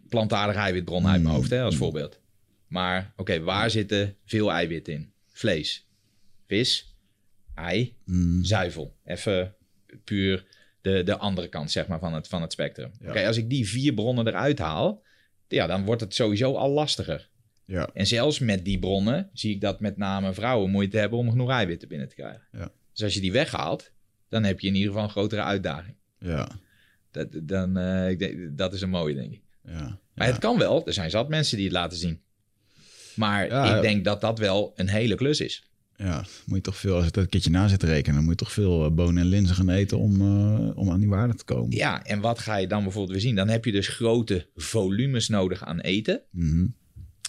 plantaardige eiwitbronnen uit mijn Mhm. hoofd, hè, als voorbeeld. Maar oké, waar zitten veel eiwitten in? Vlees, vis, ei, Mm, zuivel. Even puur de, de andere kant zeg maar, van, het, van het spectrum. Ja. Oké, als ik die vier bronnen eruit haal, ja, dan wordt het sowieso al lastiger. ja, En zelfs met die bronnen zie ik dat met name vrouwen moeite hebben om genoeg eiwitten binnen te krijgen. Ja. Dus als je die weghaalt, dan heb je in ieder geval een grotere uitdaging. ja, Dat, dan, eh, ik denk, dat is een mooie, denk ik. ja. Maar het kan wel. Er zijn zat mensen die het laten zien. Maar Ja, ik denk dat dat wel een hele klus is. Ja, moet je toch veel, als je dat een keertje na zit te rekenen, dan moet je toch veel eh, bonen en linzen gaan eten om, eh, om aan die waarde te komen. Ja, en wat ga je dan bijvoorbeeld weer zien? Dan heb je dus grote volumes nodig aan eten. Mhm.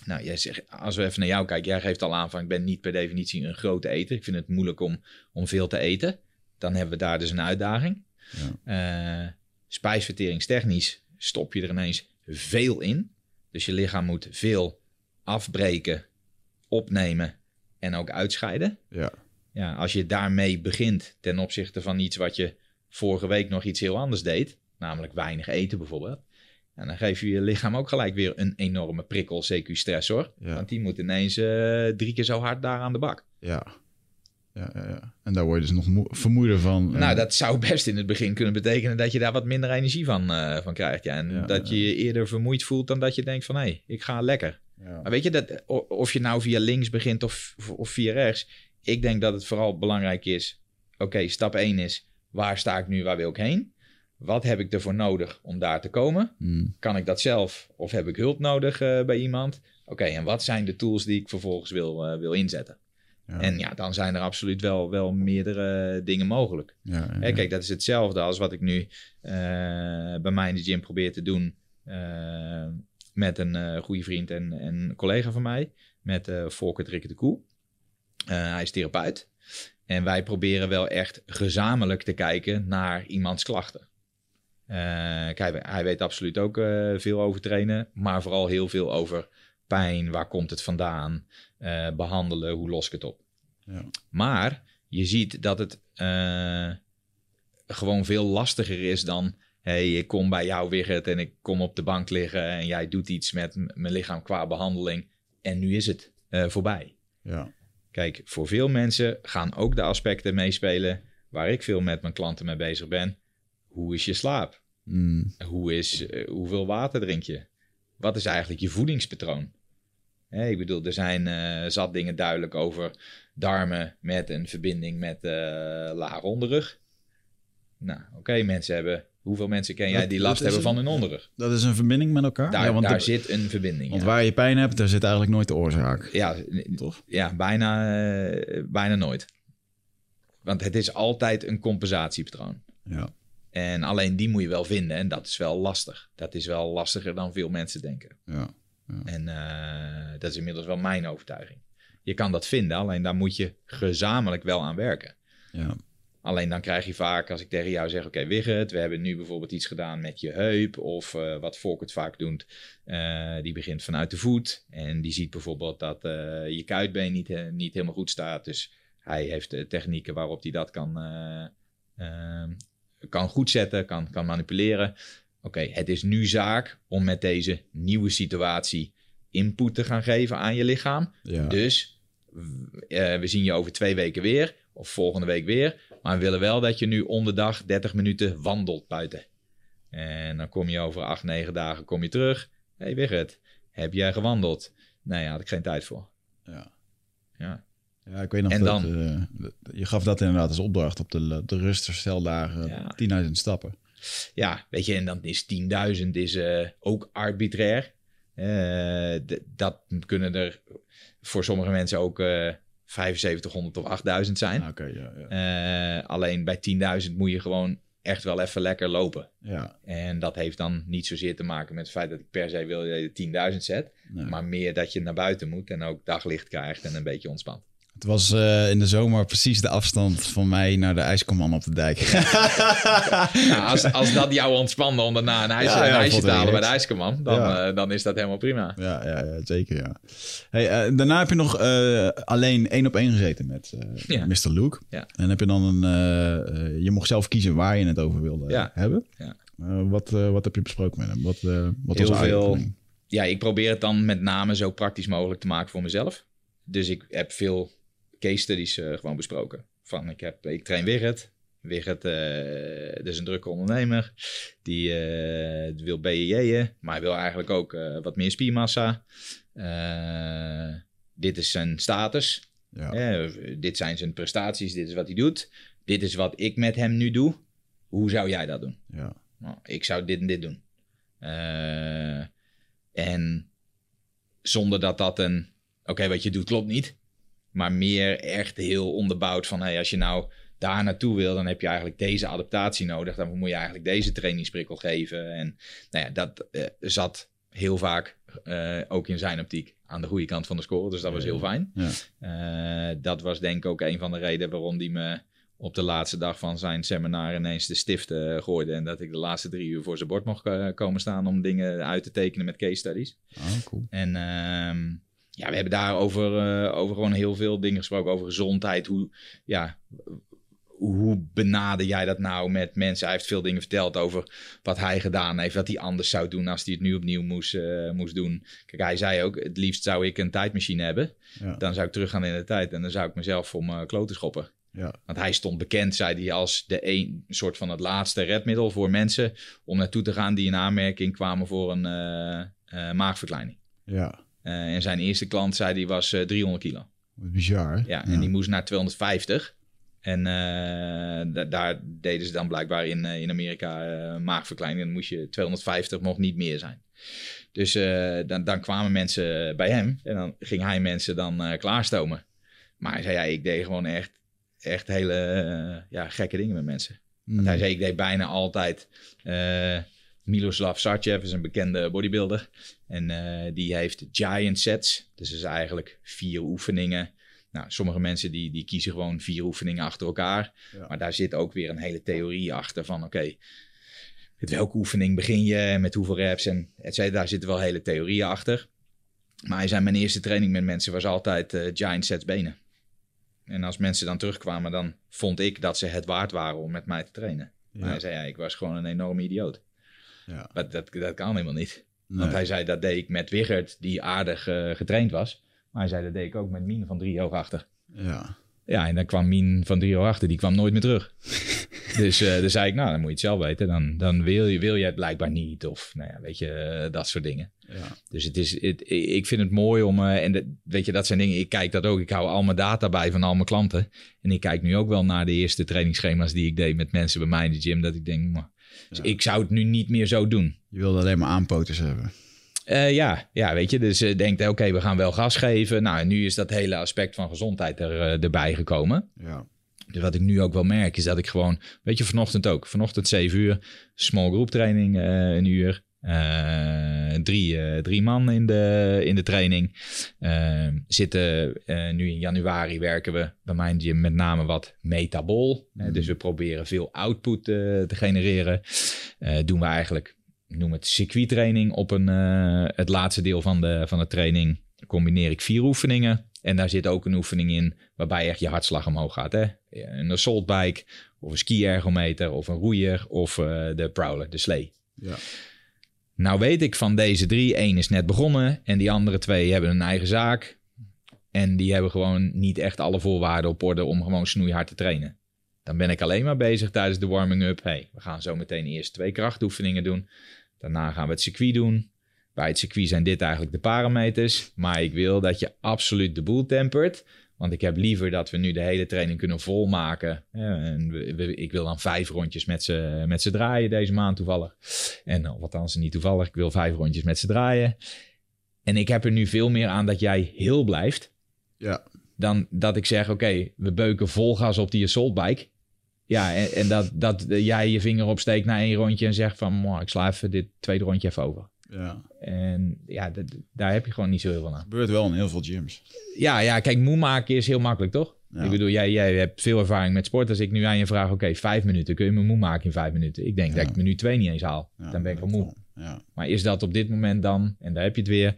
Nou, jij zegt, als we even naar jou kijken, jij geeft al aan van ik ben niet per definitie een grote eter. Ik vind het moeilijk om, om veel te eten. Dan hebben we daar dus een uitdaging. Ja. Eh, spijsverteringstechnisch stop je er ineens veel in. Dus je lichaam moet veel afbreken, opnemen en ook uitscheiden. Ja. Ja, als je daarmee begint ten opzichte van iets wat je vorige week nog iets heel anders deed, namelijk weinig eten bijvoorbeeld. En dan geef je je lichaam ook gelijk weer een enorme prikkel, CQ stressor. Ja. Want die moet ineens eh, drie keer zo hard daar aan de bak. Ja. Ja, ja, ja. En daar word je dus nog moe- vermoeider van. Nou, Eh, dat zou best in het begin kunnen betekenen dat je daar wat minder energie van, eh, van krijgt. Ja. En dat je je eerder vermoeid voelt dan dat je denkt van hé, hey, ik ga lekker. Ja. Maar weet je, dat, of je nou via links begint of, of via rechts. Ik denk dat het vooral belangrijk is. Oké, stap 1 is Waar sta ik nu? Waar wil ik heen? Wat heb ik ervoor nodig om daar te komen? Mm. Kan ik dat zelf of heb ik hulp nodig eh, bij iemand? Oké, en wat zijn de tools die ik vervolgens wil, eh, wil inzetten? Ja. En ja, dan zijn er absoluut wel, wel meerdere dingen mogelijk. Ja, ja, Hè, ja. kijk, dat is hetzelfde als wat ik nu eh, bij mij in de gym probeer te doen met een eh goede vriend en, en collega van mij, met eh Volker Rikke de Koe. Eh, hij is therapeut. En wij proberen wel echt gezamenlijk te kijken naar iemands klachten. Kijk, hij, hij weet absoluut ook veel over trainen, maar vooral heel veel over pijn, waar komt het vandaan, eh, behandelen, hoe los ik het op. Ja. Maar je ziet dat het gewoon veel lastiger is dan... hey, ik kom bij jou, Wigert, en ik kom op de bank liggen... en jij doet iets met mijn lichaam qua behandeling... en nu is het eh, voorbij. Ja. Kijk, voor veel mensen gaan ook de aspecten meespelen... waar ik veel met mijn klanten mee bezig ben. Hoe is je slaap? Mm. Hoe is, eh, hoeveel water drink je? Wat is eigenlijk je voedingspatroon? Hè, ik bedoel, er zijn eh, zat dingen duidelijk over darmen met een verbinding met lage onderrug. Nou, oké, mensen hebben... Hoeveel mensen ken jij die last hebben van hun onderrug? Dat is een verbinding met elkaar? Daar, ja, want daar de- zit een verbinding. want ja. waar je pijn hebt, daar zit eigenlijk nooit de oorzaak. Ja, Toch? ja bijna, eh, bijna nooit. Want het is altijd een compensatiepatroon. Ja. En alleen die moet je wel vinden. En dat is wel lastig. Dat is wel lastiger dan veel mensen denken. Ja. En eh, dat is inmiddels wel mijn overtuiging. Je kan dat vinden, alleen daar moet je gezamenlijk wel aan werken. Ja. Alleen dan krijg je vaak, als ik tegen jou zeg: Oké, Wigert, we hebben nu bijvoorbeeld iets gedaan met je heup. Of eh, wat Volkert vaak doet, eh, die begint vanuit de voet. En die ziet bijvoorbeeld dat eh, je kuitbeen niet, niet helemaal goed staat. Dus hij heeft technieken waarop hij dat kan, eh, eh, kan goedzetten, kan, kan manipuleren. Oké, het is nu zaak om met deze nieuwe situatie input te gaan geven aan je lichaam. Ja. Dus we zien je over twee weken weer, of volgende week weer. Maar we willen wel dat je nu om de dag 30 minuten wandelt buiten. En dan kom je over acht, negen dagen kom je terug. Hé hey Wigert, heb jij gewandeld? Nee, daar had ik geen tijd voor. Ja. Ja, Ja, ik weet nog En dat... dan? eh, dat- je gaf dat inderdaad als opdracht op de, de rusthersteldagen. Ja. 10.000 stappen. ja weet je, en dan is 10.000 is eh, ook arbitrair. Eh, dat kunnen er voor sommige mensen ook eh 7500 of 8000 zijn. Ah, ja, ja. Eh, alleen bij 10.000 moet je gewoon echt wel even lekker lopen. ja. En dat heeft dan niet zozeer te maken met het feit dat ik per se wil dat je 10.000 zet. Nee. Maar meer dat je naar buiten moet en ook daglicht krijgt en een beetje ontspant. Het was eh, in de zomer precies de afstand van mij naar de ijskomman op de dijk. Nou, als, als dat jou ontspande om daarna een ijsje, Ja, ja, een ik ijsje vond te halen bij de ijskerman, dan, Ja. eh, dan is dat helemaal prima. Ja, ja, ja zeker ja. Hey, eh, daarna heb je nog alleen één op één gezeten met. Mr. Luke. En heb je dan een... je mocht zelf kiezen waar je het over wilde hebben. Ja. Wat, wat heb je besproken met hem? Wat, wat Heel was veel. Ja, ik probeer het dan met name zo praktisch mogelijk te maken voor mezelf. Dus ik heb veel case studies eh, gewoon besproken. Van ik, heb, ik train Wigert. Wigert eh is een drukke ondernemer. Die eh, wil BJJ'en, maar hij wil eigenlijk ook wat meer spiermassa. Dit is zijn status. Ja. Dit zijn zijn prestaties, dit is wat hij doet. Dit is wat ik met hem nu doe. Hoe zou jij dat doen? Ja. Nou, ik zou dit en dit doen. En zonder dat dat een... Oké, wat je doet klopt niet. Maar meer echt heel onderbouwd van... Hey, als je nou daar naartoe wil... dan heb je eigenlijk deze adaptatie nodig. Dan moet je eigenlijk deze trainingsprikkel geven. En nou ja, dat eh, zat heel vaak eh, ook in zijn optiek aan de goede kant van de score. Dus dat was heel fijn. Ja. Eh, dat was denk ik ook een van de redenen waarom die me op de laatste dag van zijn seminar ineens de stift eh, gooide. En dat ik de laatste drie uur voor zijn bord mocht komen staan om dingen uit te tekenen met case studies. Oh, cool. En ehm, ja, we hebben daar over, eh, over gewoon heel veel dingen gesproken. Over gezondheid. Hoe, ja, hoe benader jij dat nou met mensen? Hij heeft veel dingen verteld over wat hij gedaan heeft. Wat hij anders zou doen als hij het nu opnieuw moest, eh, moest doen. Kijk, hij zei ook, het liefst zou ik een tijdmachine hebben. Ja. Dan zou ik teruggaan in de tijd en dan zou ik mezelf voor mijn kloten schoppen. Ja. Want hij stond bekend, zei hij, als de een soort van het laatste redmiddel voor mensen om naartoe te gaan die in aanmerking kwamen voor een eh, maagverkleining. Ja. Eh, en zijn eerste klant, zei hij, was eh, 300 kilo. Wat bizar. hè? Ja, en die moest naar 250. En uh, da daar deden ze dan blijkbaar in, uh, in Amerika uh, maagverkleining. Dan moest je 250, mocht niet meer zijn. Dus dan, dan kwamen mensen bij hem en dan ging hij mensen dan klaarstomen. Maar hij zei, ja, ik deed gewoon echt, echt hele ja, gekke dingen met mensen. Mm. Want hij zei, ik deed bijna altijd... Miloslav Sarcev is een bekende bodybuilder. En die heeft giant sets. Dus is eigenlijk vier oefeningen nou, sommige mensen die, die kiezen gewoon vier oefeningen achter elkaar. Maar daar zit ook weer een hele theorie achter van oké, met welke oefening begin je en met hoeveel reps en et cetera. Daar zitten wel hele theorieën achter. Maar hij zei, mijn eerste training met mensen was altijd uh, giant sets benen. En als mensen dan terugkwamen, dan vond ik dat ze het waard waren om met mij te trainen. Maar hij zei, ja, ik was gewoon een enorme idioot. Ja. Dat, dat, dat kan helemaal niet. Want hij zei, dat deed ik met Wigert, die aardig uh, getraind was. Maar hij zei, dat deed ik ook met Mien van drie hoog achter. Ja. Ja, en dan kwam Mien van drie hoog achter, die kwam nooit meer terug. dus uh, dan zei ik, nou, dan moet je het zelf weten. Dan, dan wil, je, wil je het blijkbaar niet. Of, nou ja, weet je, uh, dat soort dingen. Ja. Dus het is, het, ik vind het mooi om, uh, en de, weet je, dat zijn dingen, ik kijk dat ook. Ik hou al mijn data bij van al mijn klanten. En ik kijk nu ook wel naar de eerste trainingsschema's die ik deed met mensen bij mij in de gym. Dat ik denk, maar, dus ik zou het nu niet meer zo doen. Je wilde alleen maar aanpoters hebben. Uh, ja, ja, weet je. Dus uh, denkt, oké, we gaan wel gas geven. Nou, en nu is dat hele aspect van gezondheid er, uh, erbij gekomen. Ja. Dus wat ik nu ook wel merk, is dat ik gewoon... Weet je, vanochtend ook. Vanochtend 7 uur, small group training, een uur. Drie, drie man in de, in de training. zitten nu in januari werken we bij mijn gym met name wat metabol. Mm. dus we proberen veel output te genereren. doen we eigenlijk noem het circuittraining op een, het laatste deel van de, van de training combineer ik vier oefeningen. En daar zit ook een oefening in waarbij echt je hartslag omhoog gaat. Hè? Een assault bike of een ski-ergometer of een roeier of de prowler, de slee. Ja. Nou weet ik van deze drie, één is net begonnen en die andere twee hebben een eigen zaak. En die hebben gewoon niet echt alle voorwaarden op orde om gewoon snoeihard te trainen. Dan ben ik alleen maar bezig tijdens de warming-up. Hey, we gaan zo meteen eerst twee krachtoefeningen doen. Daarna gaan we het circuit doen. Bij het circuit zijn dit eigenlijk de parameters. Maar ik wil dat je absoluut de boel tempert. Want ik heb liever dat we nu de hele training kunnen volmaken. En ik wil dan vijf rondjes met ze, met ze draaien deze maand toevallig. En of althans niet toevallig, ik wil vijf rondjes met ze draaien. En ik heb er nu veel meer aan dat jij heel blijft. Ja. Dan dat ik zeg, oké, we beuken vol gas op die assault bike. Ja, en, en, dat, dat jij je vinger opsteekt na één rondje en zegt van... ik sla even dit tweede rondje even over. Ja. En ja, daar heb je gewoon niet zo heel veel aan. gebeurt wel in heel veel gyms. Ja, ja kijk, moe maken is heel makkelijk, toch? Ja. Ik bedoel, jij, jij hebt veel ervaring met sport. Als ik nu aan je vraag, oké, vijf minuten, kun je me moe maken in vijf minuten? Ik denk dat ik minuut twee niet eens haal. dan ben ik al moe. Ja. Maar is dat op dit moment dan, en daar heb je het weer...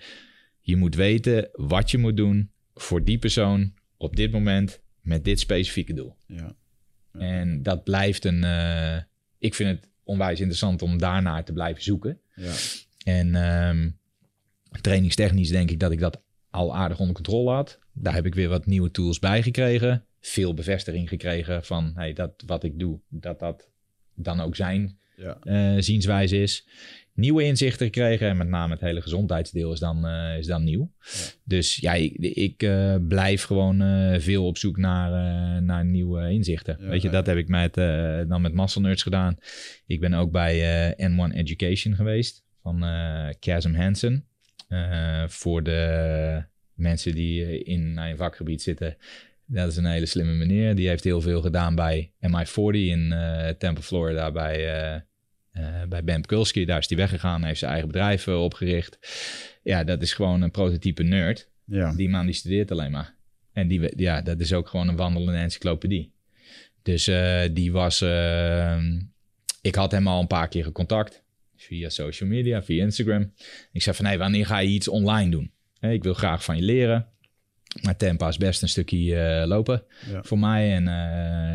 Je moet weten wat je moet doen voor die persoon op dit moment met dit specifieke doel. Ja. En dat blijft een. Uh, ik vind het onwijs interessant om daarnaar te blijven zoeken. Ja. En um, trainingstechnisch denk ik dat ik dat al aardig onder controle had. Daar heb ik weer wat nieuwe tools bij gekregen. Veel bevestiging gekregen van hey, dat wat ik doe, dat dat dan ook zijn ja. uh, zienswijze is nieuwe inzichten gekregen. En met name het hele gezondheidsdeel is dan, uh, is dan nieuw. Dus ja, ik, ik uh, blijf gewoon veel op zoek naar, naar nieuwe inzichten. Ja, Weet je, dat heb ik met, dan met Muscle Nerds gedaan. Ik ben ook bij N1 Education geweest van Chasm Hansen. voor de mensen die in een vakgebied zitten. Dat is een hele slimme meneer. Die heeft heel veel gedaan bij MI40 in Tampa, Florida. Bij uh, bij Ben Kulski, daar is hij weggegaan, heeft zijn eigen bedrijf uh, opgericht. Ja, dat is gewoon een prototype nerd. Ja. Die man die studeert alleen maar. En die, ja, dat is ook gewoon een wandelende encyclopedie. Dus uh, die was... ik had hem al een paar keer contact. Via social media, via Instagram. Ik zei van, hé, hey, wanneer ga je iets online doen? Hey, ik wil graag van je leren. Maar Tampa is best een stukje uh, lopen ja. voor mij. En uh,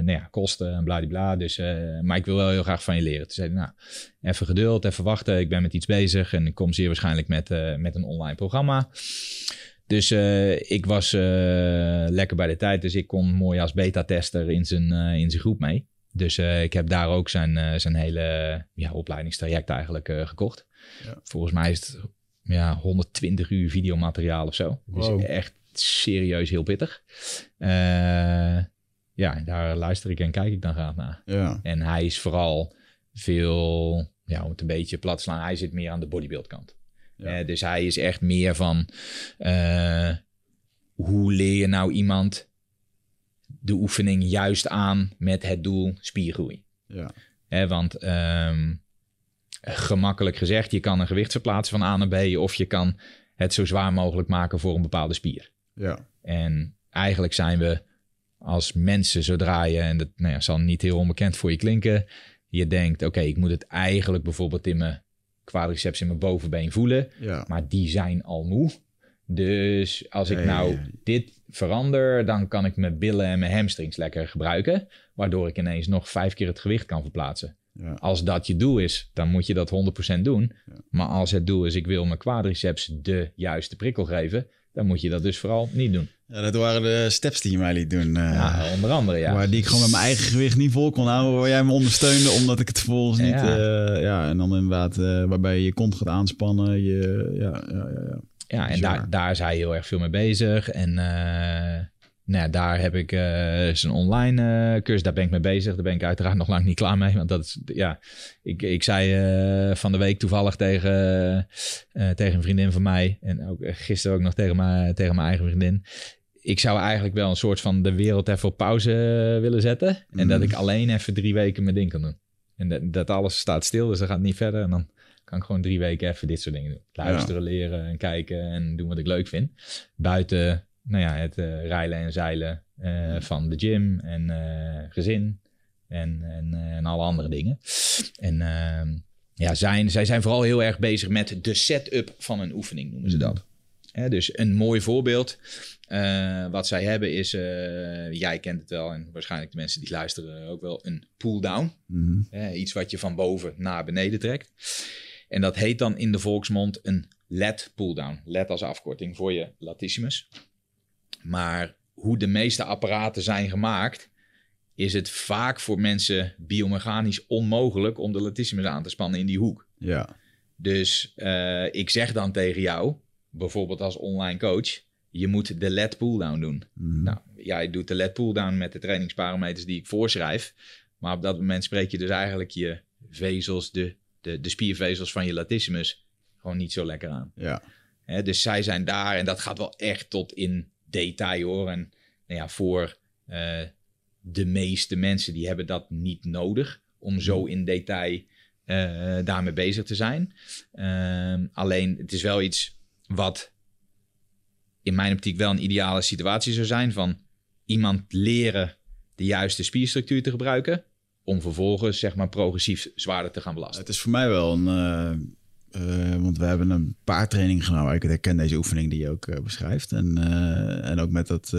nou ja, kosten en bladibla. Dus, uh, maar ik wil wel heel graag van je leren. Toen zei hij, nou, even geduld, even wachten. Ik ben met iets bezig en ik kom zeer waarschijnlijk met, met een online programma. Dus ik was lekker bij de tijd. Dus ik kon mooi als beta-tester in zijn, in zijn groep mee. Dus ik heb daar ook zijn, zijn hele ja, opleidingstraject eigenlijk gekocht. Ja. Volgens mij is het ja, 120 uur videomateriaal of zo. Dus echt serieus heel pittig. Ja, daar luister ik en kijk ik dan graag naar. Ja. En hij is vooral veel, ja, om het een beetje plat te slaan, hij zit meer aan de bodybuild kant. Ja. Eh, dus hij is echt meer van, eh, hoe leer je nou iemand de oefening juist aan met het doel spiergroei? Ja. Want ehm, gemakkelijk gezegd, je kan een gewicht verplaatsen van A naar B of je kan het zo zwaar mogelijk maken voor een bepaalde spier. Ja. En eigenlijk zijn we als mensen, zodra je, en dat nou ja, zal niet heel onbekend voor je klinken, je denkt, oké, ik moet het eigenlijk bijvoorbeeld in mijn quadriceps in mijn bovenbeen voelen, Ja. maar die zijn al moe. Dus als ik nou dit verander, dan kan ik mijn billen en mijn hamstrings lekker gebruiken, waardoor ik ineens nog vijf keer het gewicht kan verplaatsen. Ja. Als dat je doel is, dan moet je dat 100% doen. Ja. Maar als het doel is, ik wil mijn quadriceps de juiste prikkel geven, dan moet je dat dus vooral niet doen. Ja, dat waren de steps die je mij liet doen. eh, Ja, onder andere, ja. Waar die ik gewoon met mijn eigen gewicht niet vol kon houden. Waar jij me ondersteunde, omdat ik het vervolgens niet... Ja. Ja, ja en dan inderdaad eh, waarbij je je kont gaat aanspannen. Je, ja, ja, ja, ja. En daar, daar is hij heel erg veel mee bezig. En eh, nou ja, daar heb ik eh zijn online eh, cursus, daar ben ik mee bezig. Daar ben ik uiteraard nog lang niet klaar mee. Want dat is, ja, ik, ik zei van de week toevallig tegen, tegen een vriendin van mij. En ook gisteren ook nog tegen, mijn tegen mijn eigen vriendin. Ik zou eigenlijk wel een soort van de wereld even op pauze willen zetten. En Mhm. dat ik alleen even drie weken mijn ding kan doen. En dat, dat alles staat stil, dus dat gaat niet verder. En dan kan ik gewoon drie weken even dit soort dingen doen. Luisteren, leren en kijken en doen wat ik leuk vind. Buiten nou ja, het eh rijlen en zeilen eh, van de gym en eh, gezin en, en, en alle andere dingen. En ehm, ja, zijn, zij zijn vooral heel erg bezig met de setup van een oefening, noemen ze dat. Dus een mooi voorbeeld. wat zij hebben is, jij kent het wel en waarschijnlijk de mensen die luisteren ook wel, een pull-down. Mhm. Hè, iets wat je van boven naar beneden trekt. En dat heet dan in de volksmond een LED pull-down. LED als afkorting voor je latissimus. Maar hoe de meeste apparaten zijn gemaakt, is het vaak voor mensen biomechanisch onmogelijk om de latissimus aan te spannen in die hoek. ja. Dus eh, ik zeg dan tegen jou, bijvoorbeeld als online coach, je moet de LED pull-down doen. Mhm. Nou, jij doet de LED pull-down met de trainingsparameters die ik voorschrijf. Maar op dat moment spreek je dus eigenlijk je vezels, de, de, de spiervezels van je latissimus, gewoon niet zo lekker aan. ja. Dus zij zijn daar en dat gaat wel echt tot in detail hoor. En nou ja, voor eh, de meeste mensen die hebben dat niet nodig om zo in detail eh, daarmee bezig te zijn. Ehm, alleen het is wel iets wat in mijn optiek wel een ideale situatie zou zijn van iemand leren de juiste spierstructuur te gebruiken om vervolgens zeg maar progressief zwaarder te gaan belasten. Het is voor mij wel een... eh, eh, want we hebben een paar trainingen gedaan. waar Ik herken deze oefening die je ook eh, beschrijft. En, en ook met dat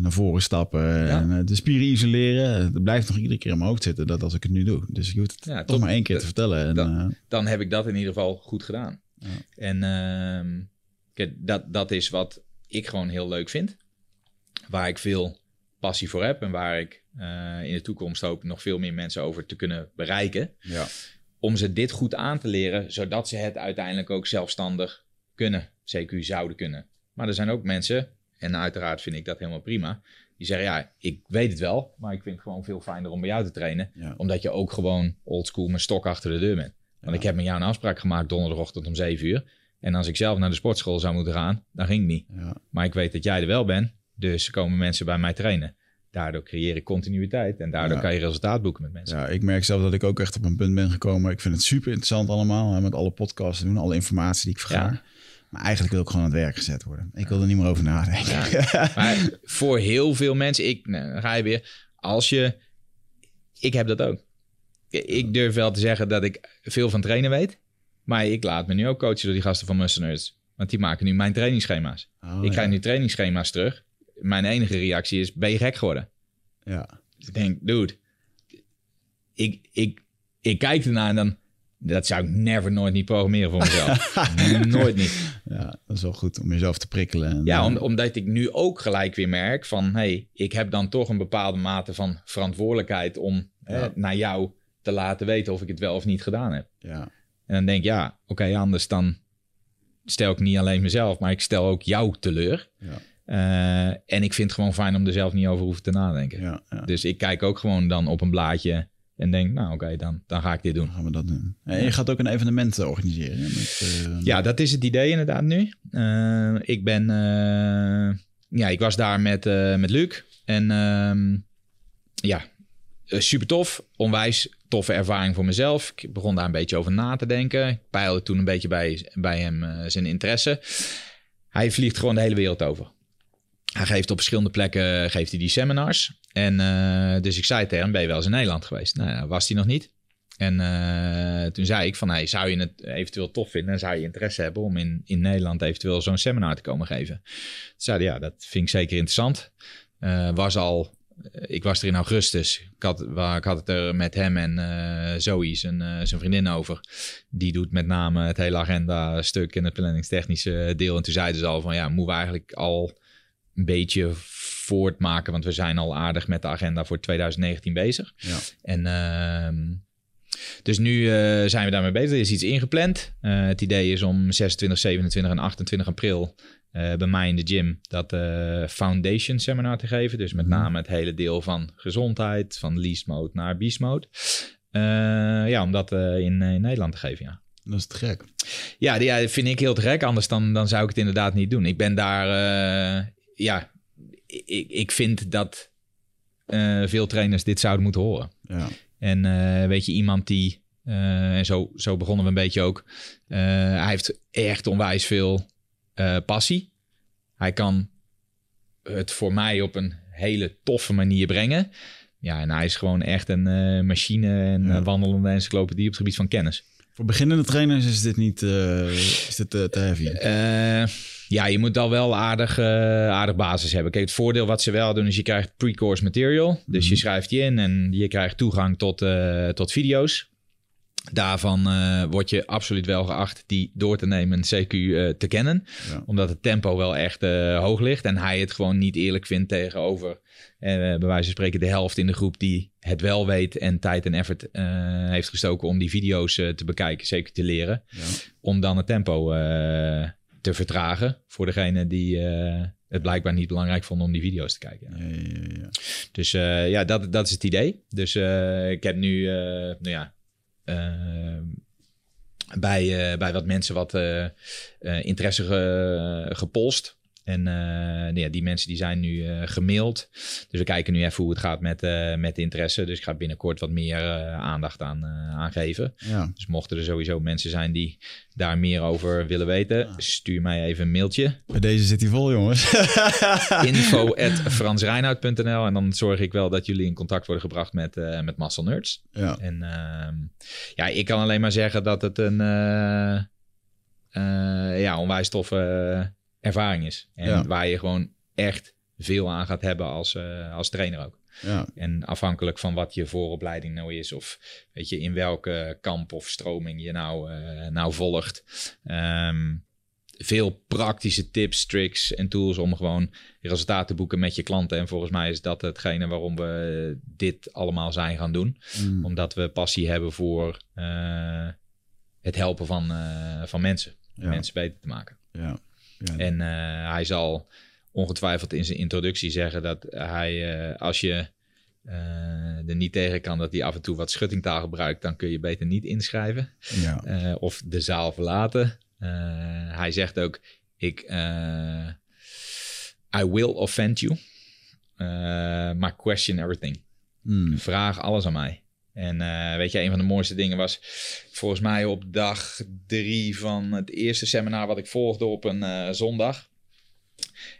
naar voren stappen en de spieren isoleren. Het blijft nog iedere keer in mijn hoofd zitten dat als ik het nu doe. Dus je hoeft het Ja, toch maar één keer te vertellen. En, Dan- dan heb ik dat in ieder geval goed gedaan. Ja. En ehm, kijk, dat, dat is wat ik gewoon heel leuk vind. Waar ik veel passie voor heb en waar ik eh, in de toekomst hoop nog veel meer mensen over te kunnen bereiken. ja. Om ze dit goed aan te leren, zodat ze het uiteindelijk ook zelfstandig kunnen. CQ zouden kunnen. Maar er zijn ook mensen, en uiteraard vind ik dat helemaal prima, die zeggen ja, ik weet het wel, maar ik vind het gewoon veel fijner om bij jou te trainen Ja. omdat je ook gewoon oldschool mijn stok achter de deur bent. Want Ja. ik heb met jou een afspraak gemaakt donderdagochtend om 7 uur. En als ik zelf naar de sportschool zou moeten gaan, dan ging het niet. Ja. Maar ik weet dat jij er wel bent, dus komen mensen bij mij trainen. Daardoor creëer ik continuïteit en daardoor Ja. kan je resultaat boeken met mensen. Ja, ik merk zelf dat ik ook echt op een punt ben gekomen. Ik vind het super interessant allemaal. Hè, met alle podcasts doen, alle informatie die ik vergaar. Ja. Maar eigenlijk wil ik gewoon aan het werk gezet worden. Ik wil er niet meer over nadenken. Maar voor heel veel mensen, ik, nou, ga je weer, als je, ik heb dat ook. Ik durf wel te zeggen dat ik veel van trainen weet, maar ik laat me nu ook coachen door die gasten van Muscle Nerds. Want die maken nu mijn trainingsschema's. Oh, ik ja. krijg nu trainingsschema's terug. Mijn enige reactie is, ben je gek geworden? Ja. Dus ik denk, dude, ik, ik, ik kijk ernaar en dan, dat zou ik never nooit niet programmeren voor mezelf. nooit niet. ja, dat is wel goed om jezelf te prikkelen. En, Ja, eh, om, omdat ik nu ook gelijk weer merk van, hey, ik heb dan toch een bepaalde mate van verantwoordelijkheid om Ja. eh, naar jou te laten weten of ik het wel of niet gedaan heb. ja. En dan denk ik, ja, oké, anders dan stel ik niet alleen mezelf, maar ik stel ook jou teleur. Ja. Eh, en ik vind het gewoon fijn om er zelf niet over hoeven te nadenken. Ja, ja. Dus ik kijk ook gewoon dan op een blaadje en denk, nou oké, dan, dan ga ik dit doen. Dan gaan we dat doen. En je gaat ook een evenement eh, organiseren. Met, eh, Ja, dat is het idee inderdaad nu. Ik ben, ja, ik was daar met, met Luc en ehm, ja, super tof. Onwijs toffe ervaring voor mezelf. Ik begon daar een beetje over na te denken. Ik peilde toen een beetje bij, bij hem zijn interesse. Hij vliegt gewoon de hele wereld over. Hij geeft op verschillende plekken geeft hij die seminars. En eh, dus ik zei tegen hem, ben je wel eens in Nederland geweest? Nou, was hij nog niet. En eh, toen zei ik van, hey, zou je het eventueel tof vinden? En zou je interesse hebben om in, in Nederland eventueel zo'n seminar te komen geven? Toen zei hij, ja, dat vind ik zeker interessant. Eh, was al, ik was er in augustus. Ik had, waar, ik had het er met hem en eh Zoe, zijn, eh, zijn vriendin, over. Die doet met name het hele agenda-stuk en het planningstechnische deel. En toen zeiden ze al van, ja, moeten we eigenlijk al een beetje voortmaken. Want we zijn al aardig met de agenda voor 2019 bezig. Ja. En ehm, dus nu eh, zijn we daarmee bezig. Er is iets ingepland. Eh, het idee is om 26, 27 en 28 april eh, bij mij in de gym dat foundation seminar te geven. Dus met Mhm. name het hele deel van gezondheid, van least mode naar beast mode. Ja, om dat in, in Nederland te geven, ja. Dat is te gek. Ja, die, ja, vind ik heel te gek. Anders dan, dan zou ik het inderdaad niet doen. Ik ben daar, ja, ik, ik vind dat eh, veel trainers dit zouden moeten horen. Ja. En eh, weet je, iemand die, eh, en zo, zo begonnen we een beetje ook, hij heeft echt onwijs veel passie. Hij kan het voor mij op een hele toffe manier brengen. Ja, en hij is gewoon echt een machine en Ja. wandelende encyclopedie op het gebied van kennis. Voor beginnende trainers is dit niet is dit, te heavy. Ja, je moet al wel aardig, eh, aardig basis hebben. Kijk, het voordeel wat ze wel doen is je krijgt pre-course material. Dus je schrijft je in en je krijgt toegang tot, eh, tot video's. Daarvan eh word je absoluut wel geacht die door te nemen en CQ te kennen. Ja. Omdat het tempo wel echt hoog ligt. En hij het gewoon niet eerlijk vindt tegenover, bij wijze van spreken, de helft in de groep die het wel weet en tijd en effort heeft gestoken om die video's te bekijken, zeker te leren Ja. om dan het tempo te vertragen voor degene die eh, het blijkbaar niet belangrijk vonden om die video's te kijken. Ja, ja, ja, ja. Dus eh, ja, dat, dat is het idee. Dus eh, ik heb nu, nou ja, bij, bij wat mensen wat interesse ge- gepolst. En eh, nou ja, die mensen die zijn nu eh, gemaild. Dus we kijken nu even hoe het gaat met, eh, met de interesse. Dus ik ga binnenkort wat meer aandacht aan, aan geven. Ja. Dus mochten er sowieso mensen zijn die daar meer over willen weten, stuur mij even een mailtje. Bij deze zit hij vol, jongens. info.fransreinoud.nl En dan zorg ik wel dat jullie in contact worden gebracht met, met Muscle Nerds. ja. En ehm, ja, ik kan alleen maar zeggen dat het een ja, onwijs toffe ervaring is. En Ja. waar je gewoon echt veel aan gaat hebben als, eh, als trainer ook. ja. En afhankelijk van wat je vooropleiding nou is, of weet je, in welke kamp of stroming je nou, eh, nou volgt. Ehm, veel praktische tips, tricks en tools om gewoon resultaten te boeken met je klanten. En volgens mij is dat hetgene waarom we dit allemaal zijn gaan doen. Mm. Omdat we passie hebben voor eh, het helpen van, van mensen. Ja. Mensen beter te maken. Ja. Ja. En eh, hij zal ongetwijfeld in zijn introductie zeggen dat hij, eh, als je eh, er niet tegen kan dat hij af en toe wat schuttingtaal gebruikt, dan kun je beter niet inschrijven ja. of de zaal verlaten. Hij zegt ook: ik, I will offend you, maar question everything. Mm. Vraag alles aan mij. En eh, weet je, een van de mooiste dingen was volgens mij op dag drie van het eerste seminar wat ik volgde op een eh, zondag.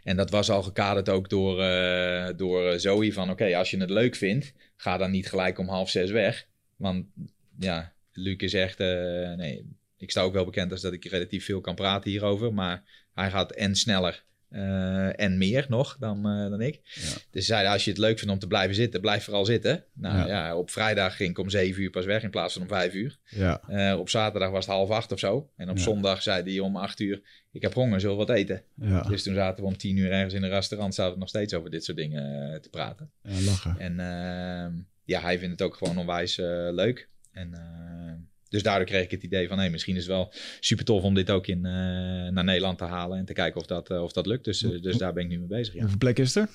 En dat was al gekaderd ook door, eh, door Zoe van oké, als je het leuk vindt, ga dan niet gelijk om half zes weg. Want ja, Luc is echt, nee, ik sta ook wel bekend als dat ik relatief veel kan praten hierover. Maar hij gaat en sneller eh, en meer nog dan, eh, dan ik. Ja. Dus ze zeiden, als je het leuk vindt om te blijven zitten, blijf vooral zitten. Nou Ja. ja, op vrijdag ging ik om zeven uur pas weg in plaats van om vijf uur. Ja. Eh, op zaterdag was het half acht of zo. En op zondag zei hij om acht uur, ik heb honger, zullen we wat eten? Ja. Dus toen zaten we om tien uur ergens in een restaurant, zaten we nog steeds over dit soort dingen te praten. Ja, lachen. En ehm, ja, hij vindt het ook gewoon onwijs leuk. En, dus daardoor kreeg ik het idee van, hey, misschien is het wel super tof om dit ook in, naar Nederland te halen en te kijken of dat, of dat lukt. Dus, dus daar ben ik nu mee bezig. Ja. Hoeveel plek is er?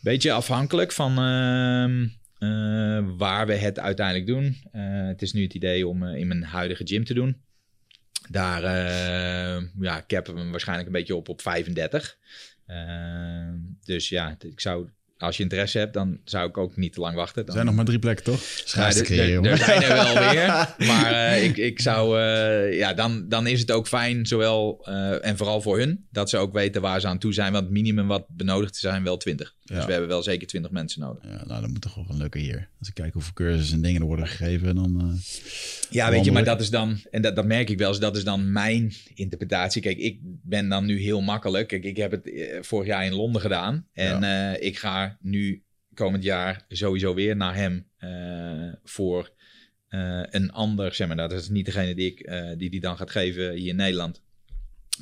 Beetje afhankelijk van ehm, waar we het uiteindelijk doen. het is nu het idee om in mijn huidige gym te doen. Daar ja, cappen we hem waarschijnlijk een beetje op op 35. Uh, dus ja, ik zou als je interesse hebt, dan zou ik ook niet te lang wachten. Dan... Er zijn nog maar drie plekken, toch? Ja, er, er zijn er wel weer. Maar uh, ik, ik zou... Uh, ja, dan, dan is het ook fijn, zowel uh, en vooral voor hun... dat ze ook weten waar ze aan toe zijn. Want het minimum wat benodigd zijn wel 20. Ja. Dus we hebben wel zeker 20 mensen nodig. Ja, nou, dat moet toch wel een leuke hier. Als ik kijk hoeveel cursussen en dingen er worden gegeven, dan... ja, weet je, maar dat is dan... En dat, dat merk ik wel eens, dat is dan mijn interpretatie. Kijk, ik ben dan nu heel makkelijk. Kijk, ik heb het vorig jaar in Londen gedaan. En ja. ik ga nu komend jaar sowieso weer naar hem voor een ander seminar. Dat is niet degene die, ik, die die dan gaat geven hier in Nederland.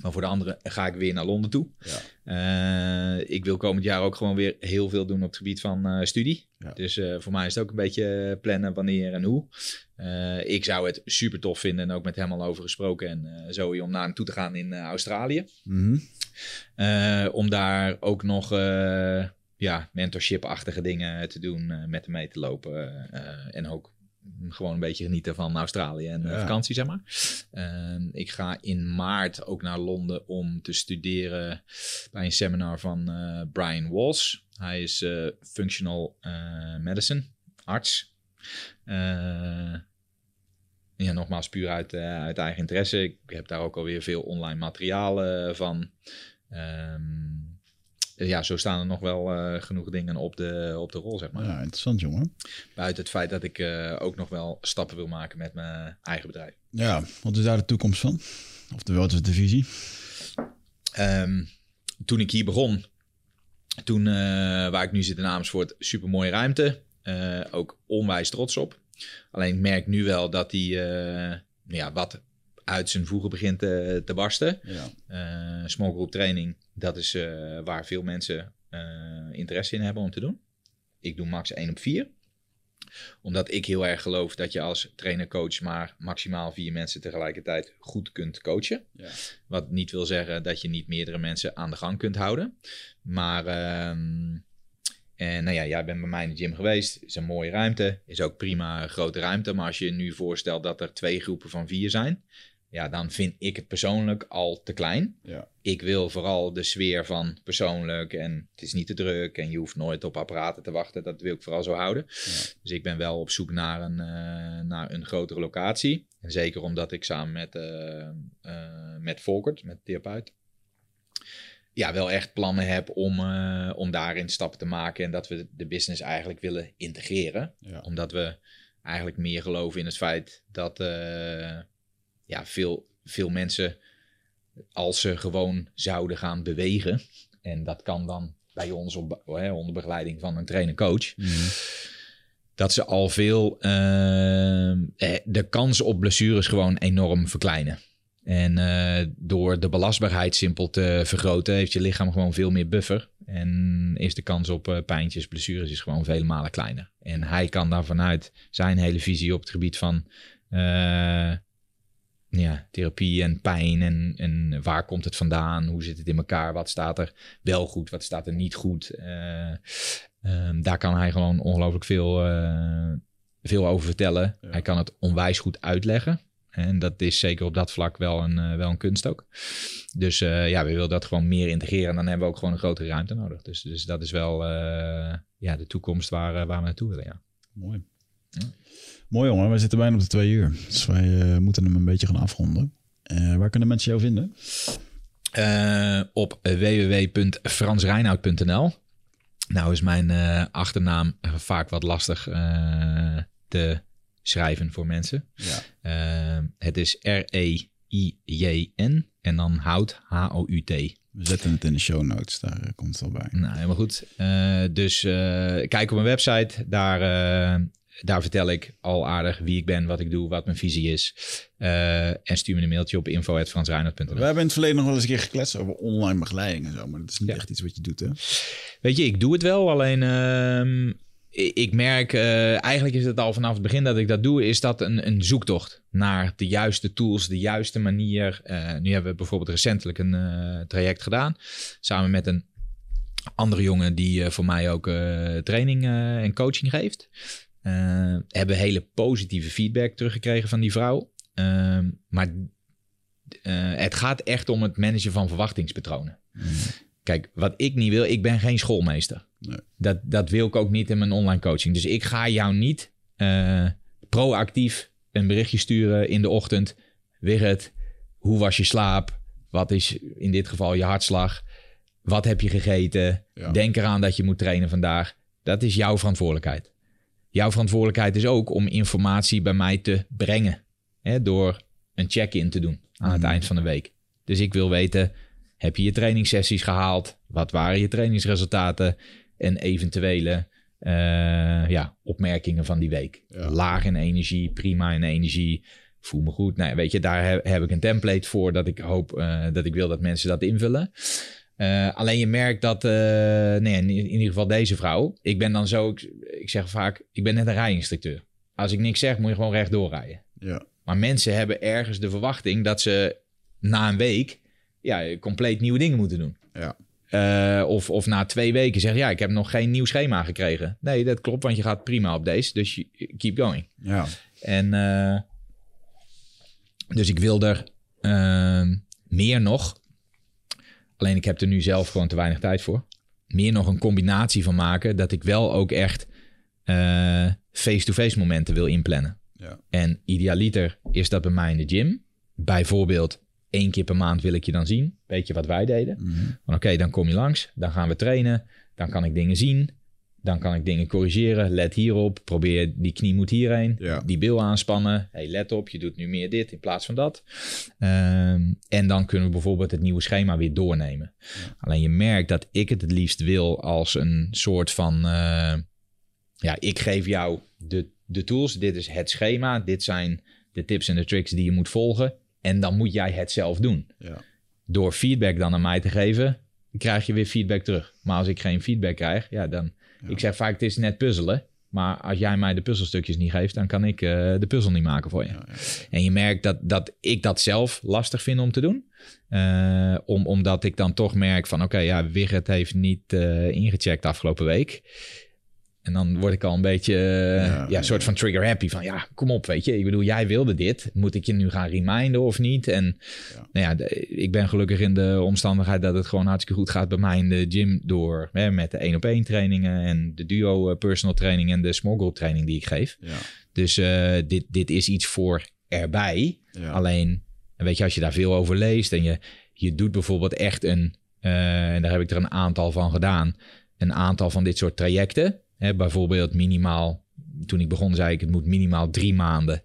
Maar voor de andere ga ik weer naar Londen toe. Ja. ik wil komend jaar ook gewoon weer heel veel doen op het gebied van studie. Ja. Dus voor mij is het ook een beetje plannen wanneer en hoe. ik zou het super tof vinden en ook met hem al over gesproken. En Zoe om naar hem toe te gaan in Australië. Mm -hmm. om daar ook nog ja, mentorship-achtige dingen te doen, met hem mee te lopen. En ook gewoon een beetje genieten van Australië en ja. vakantie, zeg maar. Uh, ik ga in maart ook naar Londen om te studeren bij een seminar van Brian Walls. Hij is functional medicine, arts. ja, nogmaals, puur uit, uit eigen interesse. Ik heb daar ook alweer veel online materiaal van. Um, ja, zo staan er nog wel uh, genoeg dingen op de, op de rol, zeg maar. Ja, interessant, jongen. Buiten het feit dat ik uh, ook nog wel stappen wil maken met mijn eigen bedrijf. Ja, wat is daar de toekomst van? Oftewel, wat is de visie? Um, toen ik hier begon, toen uh, waar ik nu zit in Amersfoort, super mooie ruimte. ook onwijs trots op. Alleen ik merk nu wel dat die ja, wat uit zijn voegen begint te, te barsten. Ja. small group training dat is uh, waar veel mensen uh, interesse in hebben om te doen. Ik doe max 1 op 4 omdat ik heel erg geloof dat je als trainer-coach maar maximaal vier mensen tegelijkertijd goed kunt coachen. Ja. Wat niet wil zeggen dat je niet meerdere mensen aan de gang kunt houden. Maar um, en nou ja, jij bent bij mij in de gym geweest. Is een mooie ruimte. Is ook prima grote ruimte. Maar als je je nu voorstelt dat er twee groepen van vier zijn ja, dan vind ik het persoonlijk al te klein. Ja. Ik wil vooral de sfeer van persoonlijk en het is niet te druk en je hoeft nooit op apparaten te wachten. Dat wil ik vooral zo houden. Ja. Dus ik ben wel op zoek naar een, uh, naar een grotere locatie. En zeker omdat ik samen met, uh, uh, met Volkert, met de therapeut, ja, wel echt plannen heb om, om daarin stappen te maken en dat we de business eigenlijk willen integreren. Ja. Omdat we eigenlijk meer geloven in het feit dat ja, veel, veel mensen, als ze gewoon zouden gaan bewegen, en dat kan dan bij ons op, hè, onder begeleiding van een trainer-coach, mm. dat ze al veel uh, de kans op blessures gewoon enorm verkleinen. En uh, door de belastbaarheid simpel te vergroten, heeft je lichaam gewoon veel meer buffer. En is de kans op uh, pijntjes, blessures is gewoon vele malen kleiner. En hij kan daar vanuit zijn hele visie op het gebied van uh, ja, therapie en pijn en, en waar komt het vandaan? Hoe zit het in elkaar? Wat staat er wel goed? Wat staat er niet goed? Uh, um, daar kan hij gewoon ongelooflijk veel, uh, veel over vertellen. Ja. Hij kan het onwijs goed uitleggen. En dat is zeker op dat vlak wel een, uh, wel een kunst ook. Dus ja, we willen dat gewoon meer integreren. En dan hebben we ook gewoon een grotere ruimte nodig. Dus, dus dat is wel ja, de toekomst waar, waar we naartoe willen. Ja. Mooi. Mooi jongen, we zitten bijna op de twee uur. Dus wij uh, moeten hem een beetje gaan afronden. Uh, waar kunnen mensen jou vinden? Uh, op www.fransreinoud.nl Nou is mijn achternaam vaak wat lastig te schrijven voor mensen. Ja. het is R-E-I-J-N en dan hout, H-O-U-T. We zetten het in de show notes, daar komt het al bij. Nou, helemaal goed. dus kijk op mijn website, daar daar vertel ik al aardig wie ik ben, wat ik doe, wat mijn visie is. Uh, en stuur me een mailtje op info.fransreinert.nl. We hebben in het verleden nog wel eens een keer gekletst over online begeleiding en zo. Maar dat is niet ja. echt iets wat je doet, hè? Weet je, ik doe het wel. Alleen uh, i- ik merk, eh, eigenlijk is het al vanaf het begin dat ik dat doe, is dat een, een zoektocht naar de juiste tools, de juiste manier. Eh, nu hebben we bijvoorbeeld recentelijk een eh, traject gedaan, samen met een andere jongen die eh, voor mij ook eh, training eh, en coaching geeft. Eh, hebben hele positieve feedback teruggekregen van die vrouw. Ehm, maar eh, het gaat echt om het managen van verwachtingspatronen. Kijk, wat ik niet wil, ik ben geen schoolmeester. Nee. Dat, dat wil ik ook niet in mijn online coaching. Dus ik ga jou niet eh, proactief een berichtje sturen in de ochtend. Wigert, hoe was je slaap? Wat is in dit geval je hartslag? Wat heb je gegeten? Ja. Denk eraan dat je moet trainen vandaag. Dat is jouw verantwoordelijkheid. Jouw verantwoordelijkheid is ook om informatie bij mij te brengen. Hè, door een check-in te doen aan het Mhm. eind van de week. Dus ik wil weten, heb je je trainingssessies gehaald? Wat waren je trainingsresultaten? En eventuele eh, ja, opmerkingen van die week. Ja. Laag in energie, prima in energie. Voel me goed. Nou, weet je, daar heb, heb ik een template voor dat ik hoop eh, dat ik wil dat mensen dat invullen. Eh, alleen je merkt dat, eh, nee, in, in ieder geval deze vrouw. Ik ben dan zo, ik, ik zeg vaak, ik ben net een rijinstructeur. Als ik niks zeg, moet je gewoon rechtdoor rijden. Ja. Maar mensen hebben ergens de verwachting dat ze na een week ja, compleet nieuwe dingen moeten doen. Ja. Eh, of, of na twee weken zeggen, ja, ik heb nog geen nieuw schema gekregen. Nee, dat klopt, want je gaat prima op deze. Dus keep going. Ja. En dus ik wil er ehm, meer nog. Alleen ik heb er nu zelf gewoon te weinig tijd voor. Meer nog een combinatie van maken. Dat ik wel ook echt eh, face-to-face momenten wil inplannen. Ja. En idealiter is dat bij mij in de gym. Bijvoorbeeld één keer per maand wil ik je dan zien. Weet je wat wij deden? Mhm. Oké, dan kom je langs, dan gaan we trainen, dan kan ik dingen zien, dan kan ik dingen corrigeren. Let hierop, probeer die knie moet hierheen, Ja. die bil aanspannen. Hey, let op, je doet nu meer dit in plaats van dat. Ehm, en dan kunnen we bijvoorbeeld het nieuwe schema weer doornemen. Alleen je merkt dat ik het het liefst wil als een soort van, eh, ja, ik geef jou de, de tools, dit is het schema, dit zijn de tips en de tricks die je moet volgen. En dan moet jij het zelf doen Ja. door feedback dan aan mij te geven, krijg je weer feedback terug. Maar als ik geen feedback krijg, ja, dan. Ik zeg vaak: het is net puzzelen. Maar als jij mij de puzzelstukjes niet geeft, dan kan ik eh, de puzzel niet maken voor je. Ja, ja. En je merkt dat, dat ik dat zelf lastig vind om te doen. Eh, om, omdat ik dan toch merk van oké, ja, Wigert heeft niet eh, ingecheckt afgelopen week. En dan word ik al een beetje, eh, Ja, soort van trigger happy. Van ja, kom op, weet je. Ik bedoel, jij wilde dit. Moet ik je nu gaan reminden of niet? En Ja. nou ja, ik ben gelukkig in de omstandigheid dat het gewoon hartstikke goed gaat bij mij in de gym. Door hè, met de één op één trainingen en de duo eh, personal training en de small group training die ik geef. Ja. Dus eh, dit, dit is iets voor erbij. Alleen, weet je, als je daar veel over leest en je, je doet bijvoorbeeld echt een, en daar heb ik er een aantal van gedaan, een aantal van dit soort trajecten. Hè, bijvoorbeeld minimaal, toen ik begon zei ik het moet minimaal drie maanden.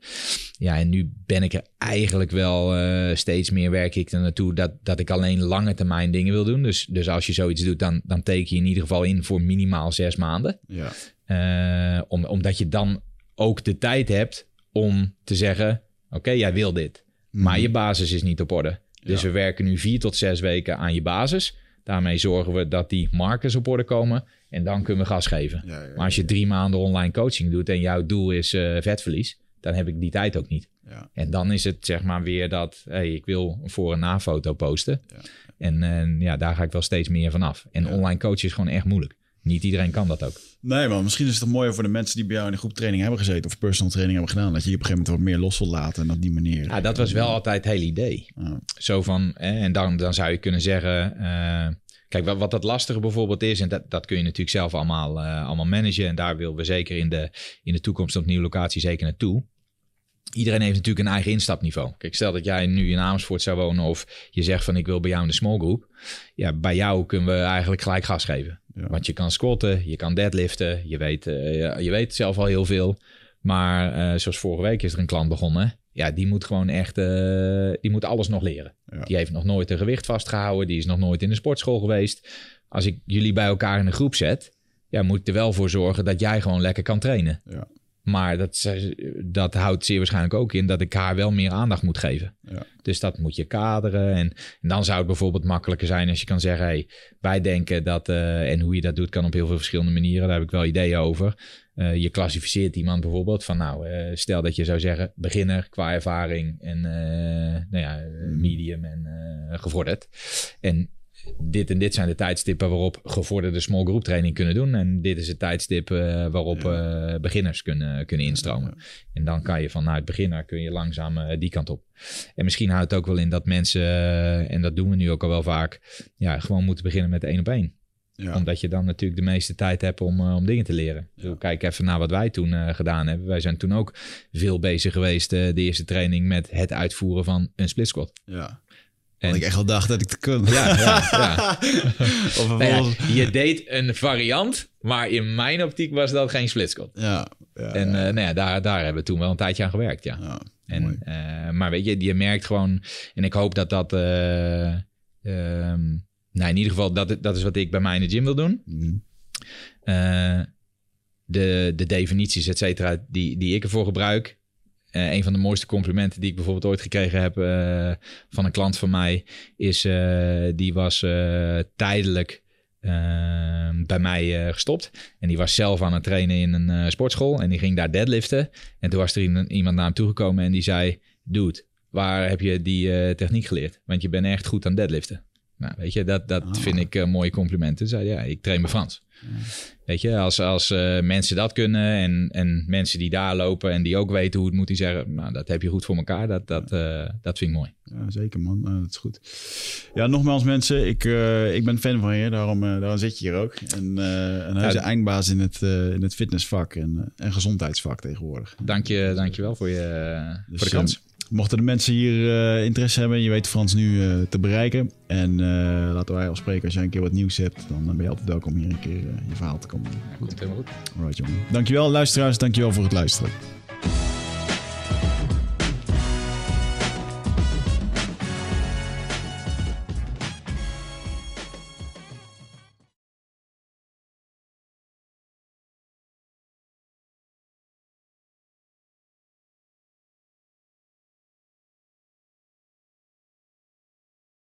Ja, en nu ben ik er eigenlijk wel eh, steeds meer werk ik er naartoe dat, dat ik alleen lange termijn dingen wil doen. Dus, dus als je zoiets doet, dan, dan teken je in ieder geval in voor minimaal zes maanden. Ja. Eh, om, omdat je dan ook de tijd hebt om te zeggen: Oké, jij wil dit, maar je basis is niet op orde. Dus Ja. we werken nu vier tot zes weken aan je basis. Daarmee zorgen we dat die markers op orde komen en dan kunnen we gas geven. Ja, ja, Maar als je drie maanden online coaching doet en jouw doel is eh, vetverlies, dan heb ik die tijd ook niet. Ja. En dan is het zeg maar weer dat, hey, ik wil een voor- en na-foto posten. En eh, ja, daar ga ik wel steeds meer van af. En online coachen is gewoon echt moeilijk. Niet iedereen kan dat ook. Nee, man. Misschien is het mooier voor de mensen die bij jou in de groep training hebben gezeten of personal training hebben gedaan. Dat je je op een gegeven moment wat meer los wil laten en op die manier. Ja, dat was wel altijd het hele idee. Ja. Zo van, hè, en dan, dan zou je kunnen zeggen... eh, kijk, wat, wat het lastige bijvoorbeeld is... en dat, dat kun je natuurlijk zelf allemaal, eh, allemaal managen... en daar willen we zeker in de, in de toekomst op nieuwe locatie zeker naartoe. Iedereen heeft natuurlijk een eigen instapniveau. Kijk, stel dat jij nu in Amersfoort zou wonen... of je zegt van ik wil bij jou in de small group. Ja, bij jou kunnen we eigenlijk gelijk gas geven. Ja. Want je kan squatten, je kan deadliften... je weet, eh, je weet zelf al heel veel... Maar eh, zoals vorige week is er een klant begonnen. Ja, die moet gewoon echt, eh, die moet alles nog leren. Ja. Die heeft nog nooit een gewicht vastgehouden. Die is nog nooit in de sportschool geweest. Als ik jullie bij elkaar in een groep zet, ja, moet ik er wel voor zorgen dat jij gewoon lekker kan trainen. Ja. Maar dat, dat houdt zeer waarschijnlijk ook in dat ik haar wel meer aandacht moet geven. Ja. Dus dat moet je kaderen. En, en, dan zou het bijvoorbeeld makkelijker zijn als je kan zeggen: hey, wij denken dat. Uh, en hoe je dat doet, kan op heel veel verschillende manieren. Daar heb ik wel ideeën over. Uh, je klassificeert iemand bijvoorbeeld van: nou, uh, stel dat je zou zeggen: beginner qua ervaring en nou ja, medium en gevorderd. En dit en dit zijn de tijdstippen waarop gevorderde small group training kunnen doen. En dit is het tijdstip waarop ja. beginners kunnen, kunnen instromen. Ja. En dan kan je vanuit beginner kun je langzaam die kant op. En misschien houdt het ook wel in dat mensen, en dat doen we nu ook al wel vaak, ja, gewoon moeten beginnen met één op één. Omdat je dan natuurlijk de meeste tijd hebt om, om dingen te leren. Dus kijk even naar wat wij toen gedaan hebben. Wij zijn toen ook veel bezig geweest, de eerste training, met het uitvoeren van een split squat. Ja. En ik echt wel dacht dat ik te kon. Ja, ja, ja. of nou ja, je deed een variant, maar in mijn optiek was dat geen splitscot. Ja, ja, en nou ja, daar, daar hebben we toen wel een tijdje aan gewerkt, ja. en, maar weet je, je merkt gewoon... En ik hoop dat dat... Um, nou, in ieder geval, dat, dat is wat ik bij mij in de gym wil doen. Mm. de, de definities, et cetera, die, die ik ervoor gebruik... Uh, een van de mooiste complimenten die ik bijvoorbeeld ooit gekregen heb uh, van een klant van mij is, die was tijdelijk bij mij gestopt. En die was zelf aan het trainen in een sportschool en die ging daar deadliften. En toen was er iemand naar hem toegekomen en die zei, dude, waar heb je die techniek geleerd? Want je bent echt goed aan deadliften. Nou, weet je, dat, dat oh. vind ik mooie complimenten. Zei, ja, ik train me Frans. Weet je, als, als uh, mensen dat kunnen en, en mensen die daar lopen en die ook weten hoe het moet, die zeggen, nou, dat heb je goed voor elkaar. Dat, dat, uh, dat vind ik mooi. Ja, zeker man, dat is goed. Ja, nogmaals mensen, ik, ik ben fan van je, daarom, daarom zit je hier ook. En, en hij is ja, eindbaas in het, in het fitnessvak en, en gezondheidsvak tegenwoordig. Dank je, dank je wel voor, je, dus, voor de kans mochten de mensen hier eh, interesse hebben, je weet Frans nu eh, te bereiken. En eh, laten wij afspreken, als jij een keer wat nieuws hebt, dan ben je altijd welkom hier een keer je verhaal te komen. Goed, helemaal goed. Alright jongen. Dankjewel luisteraars, dankjewel voor het luisteren.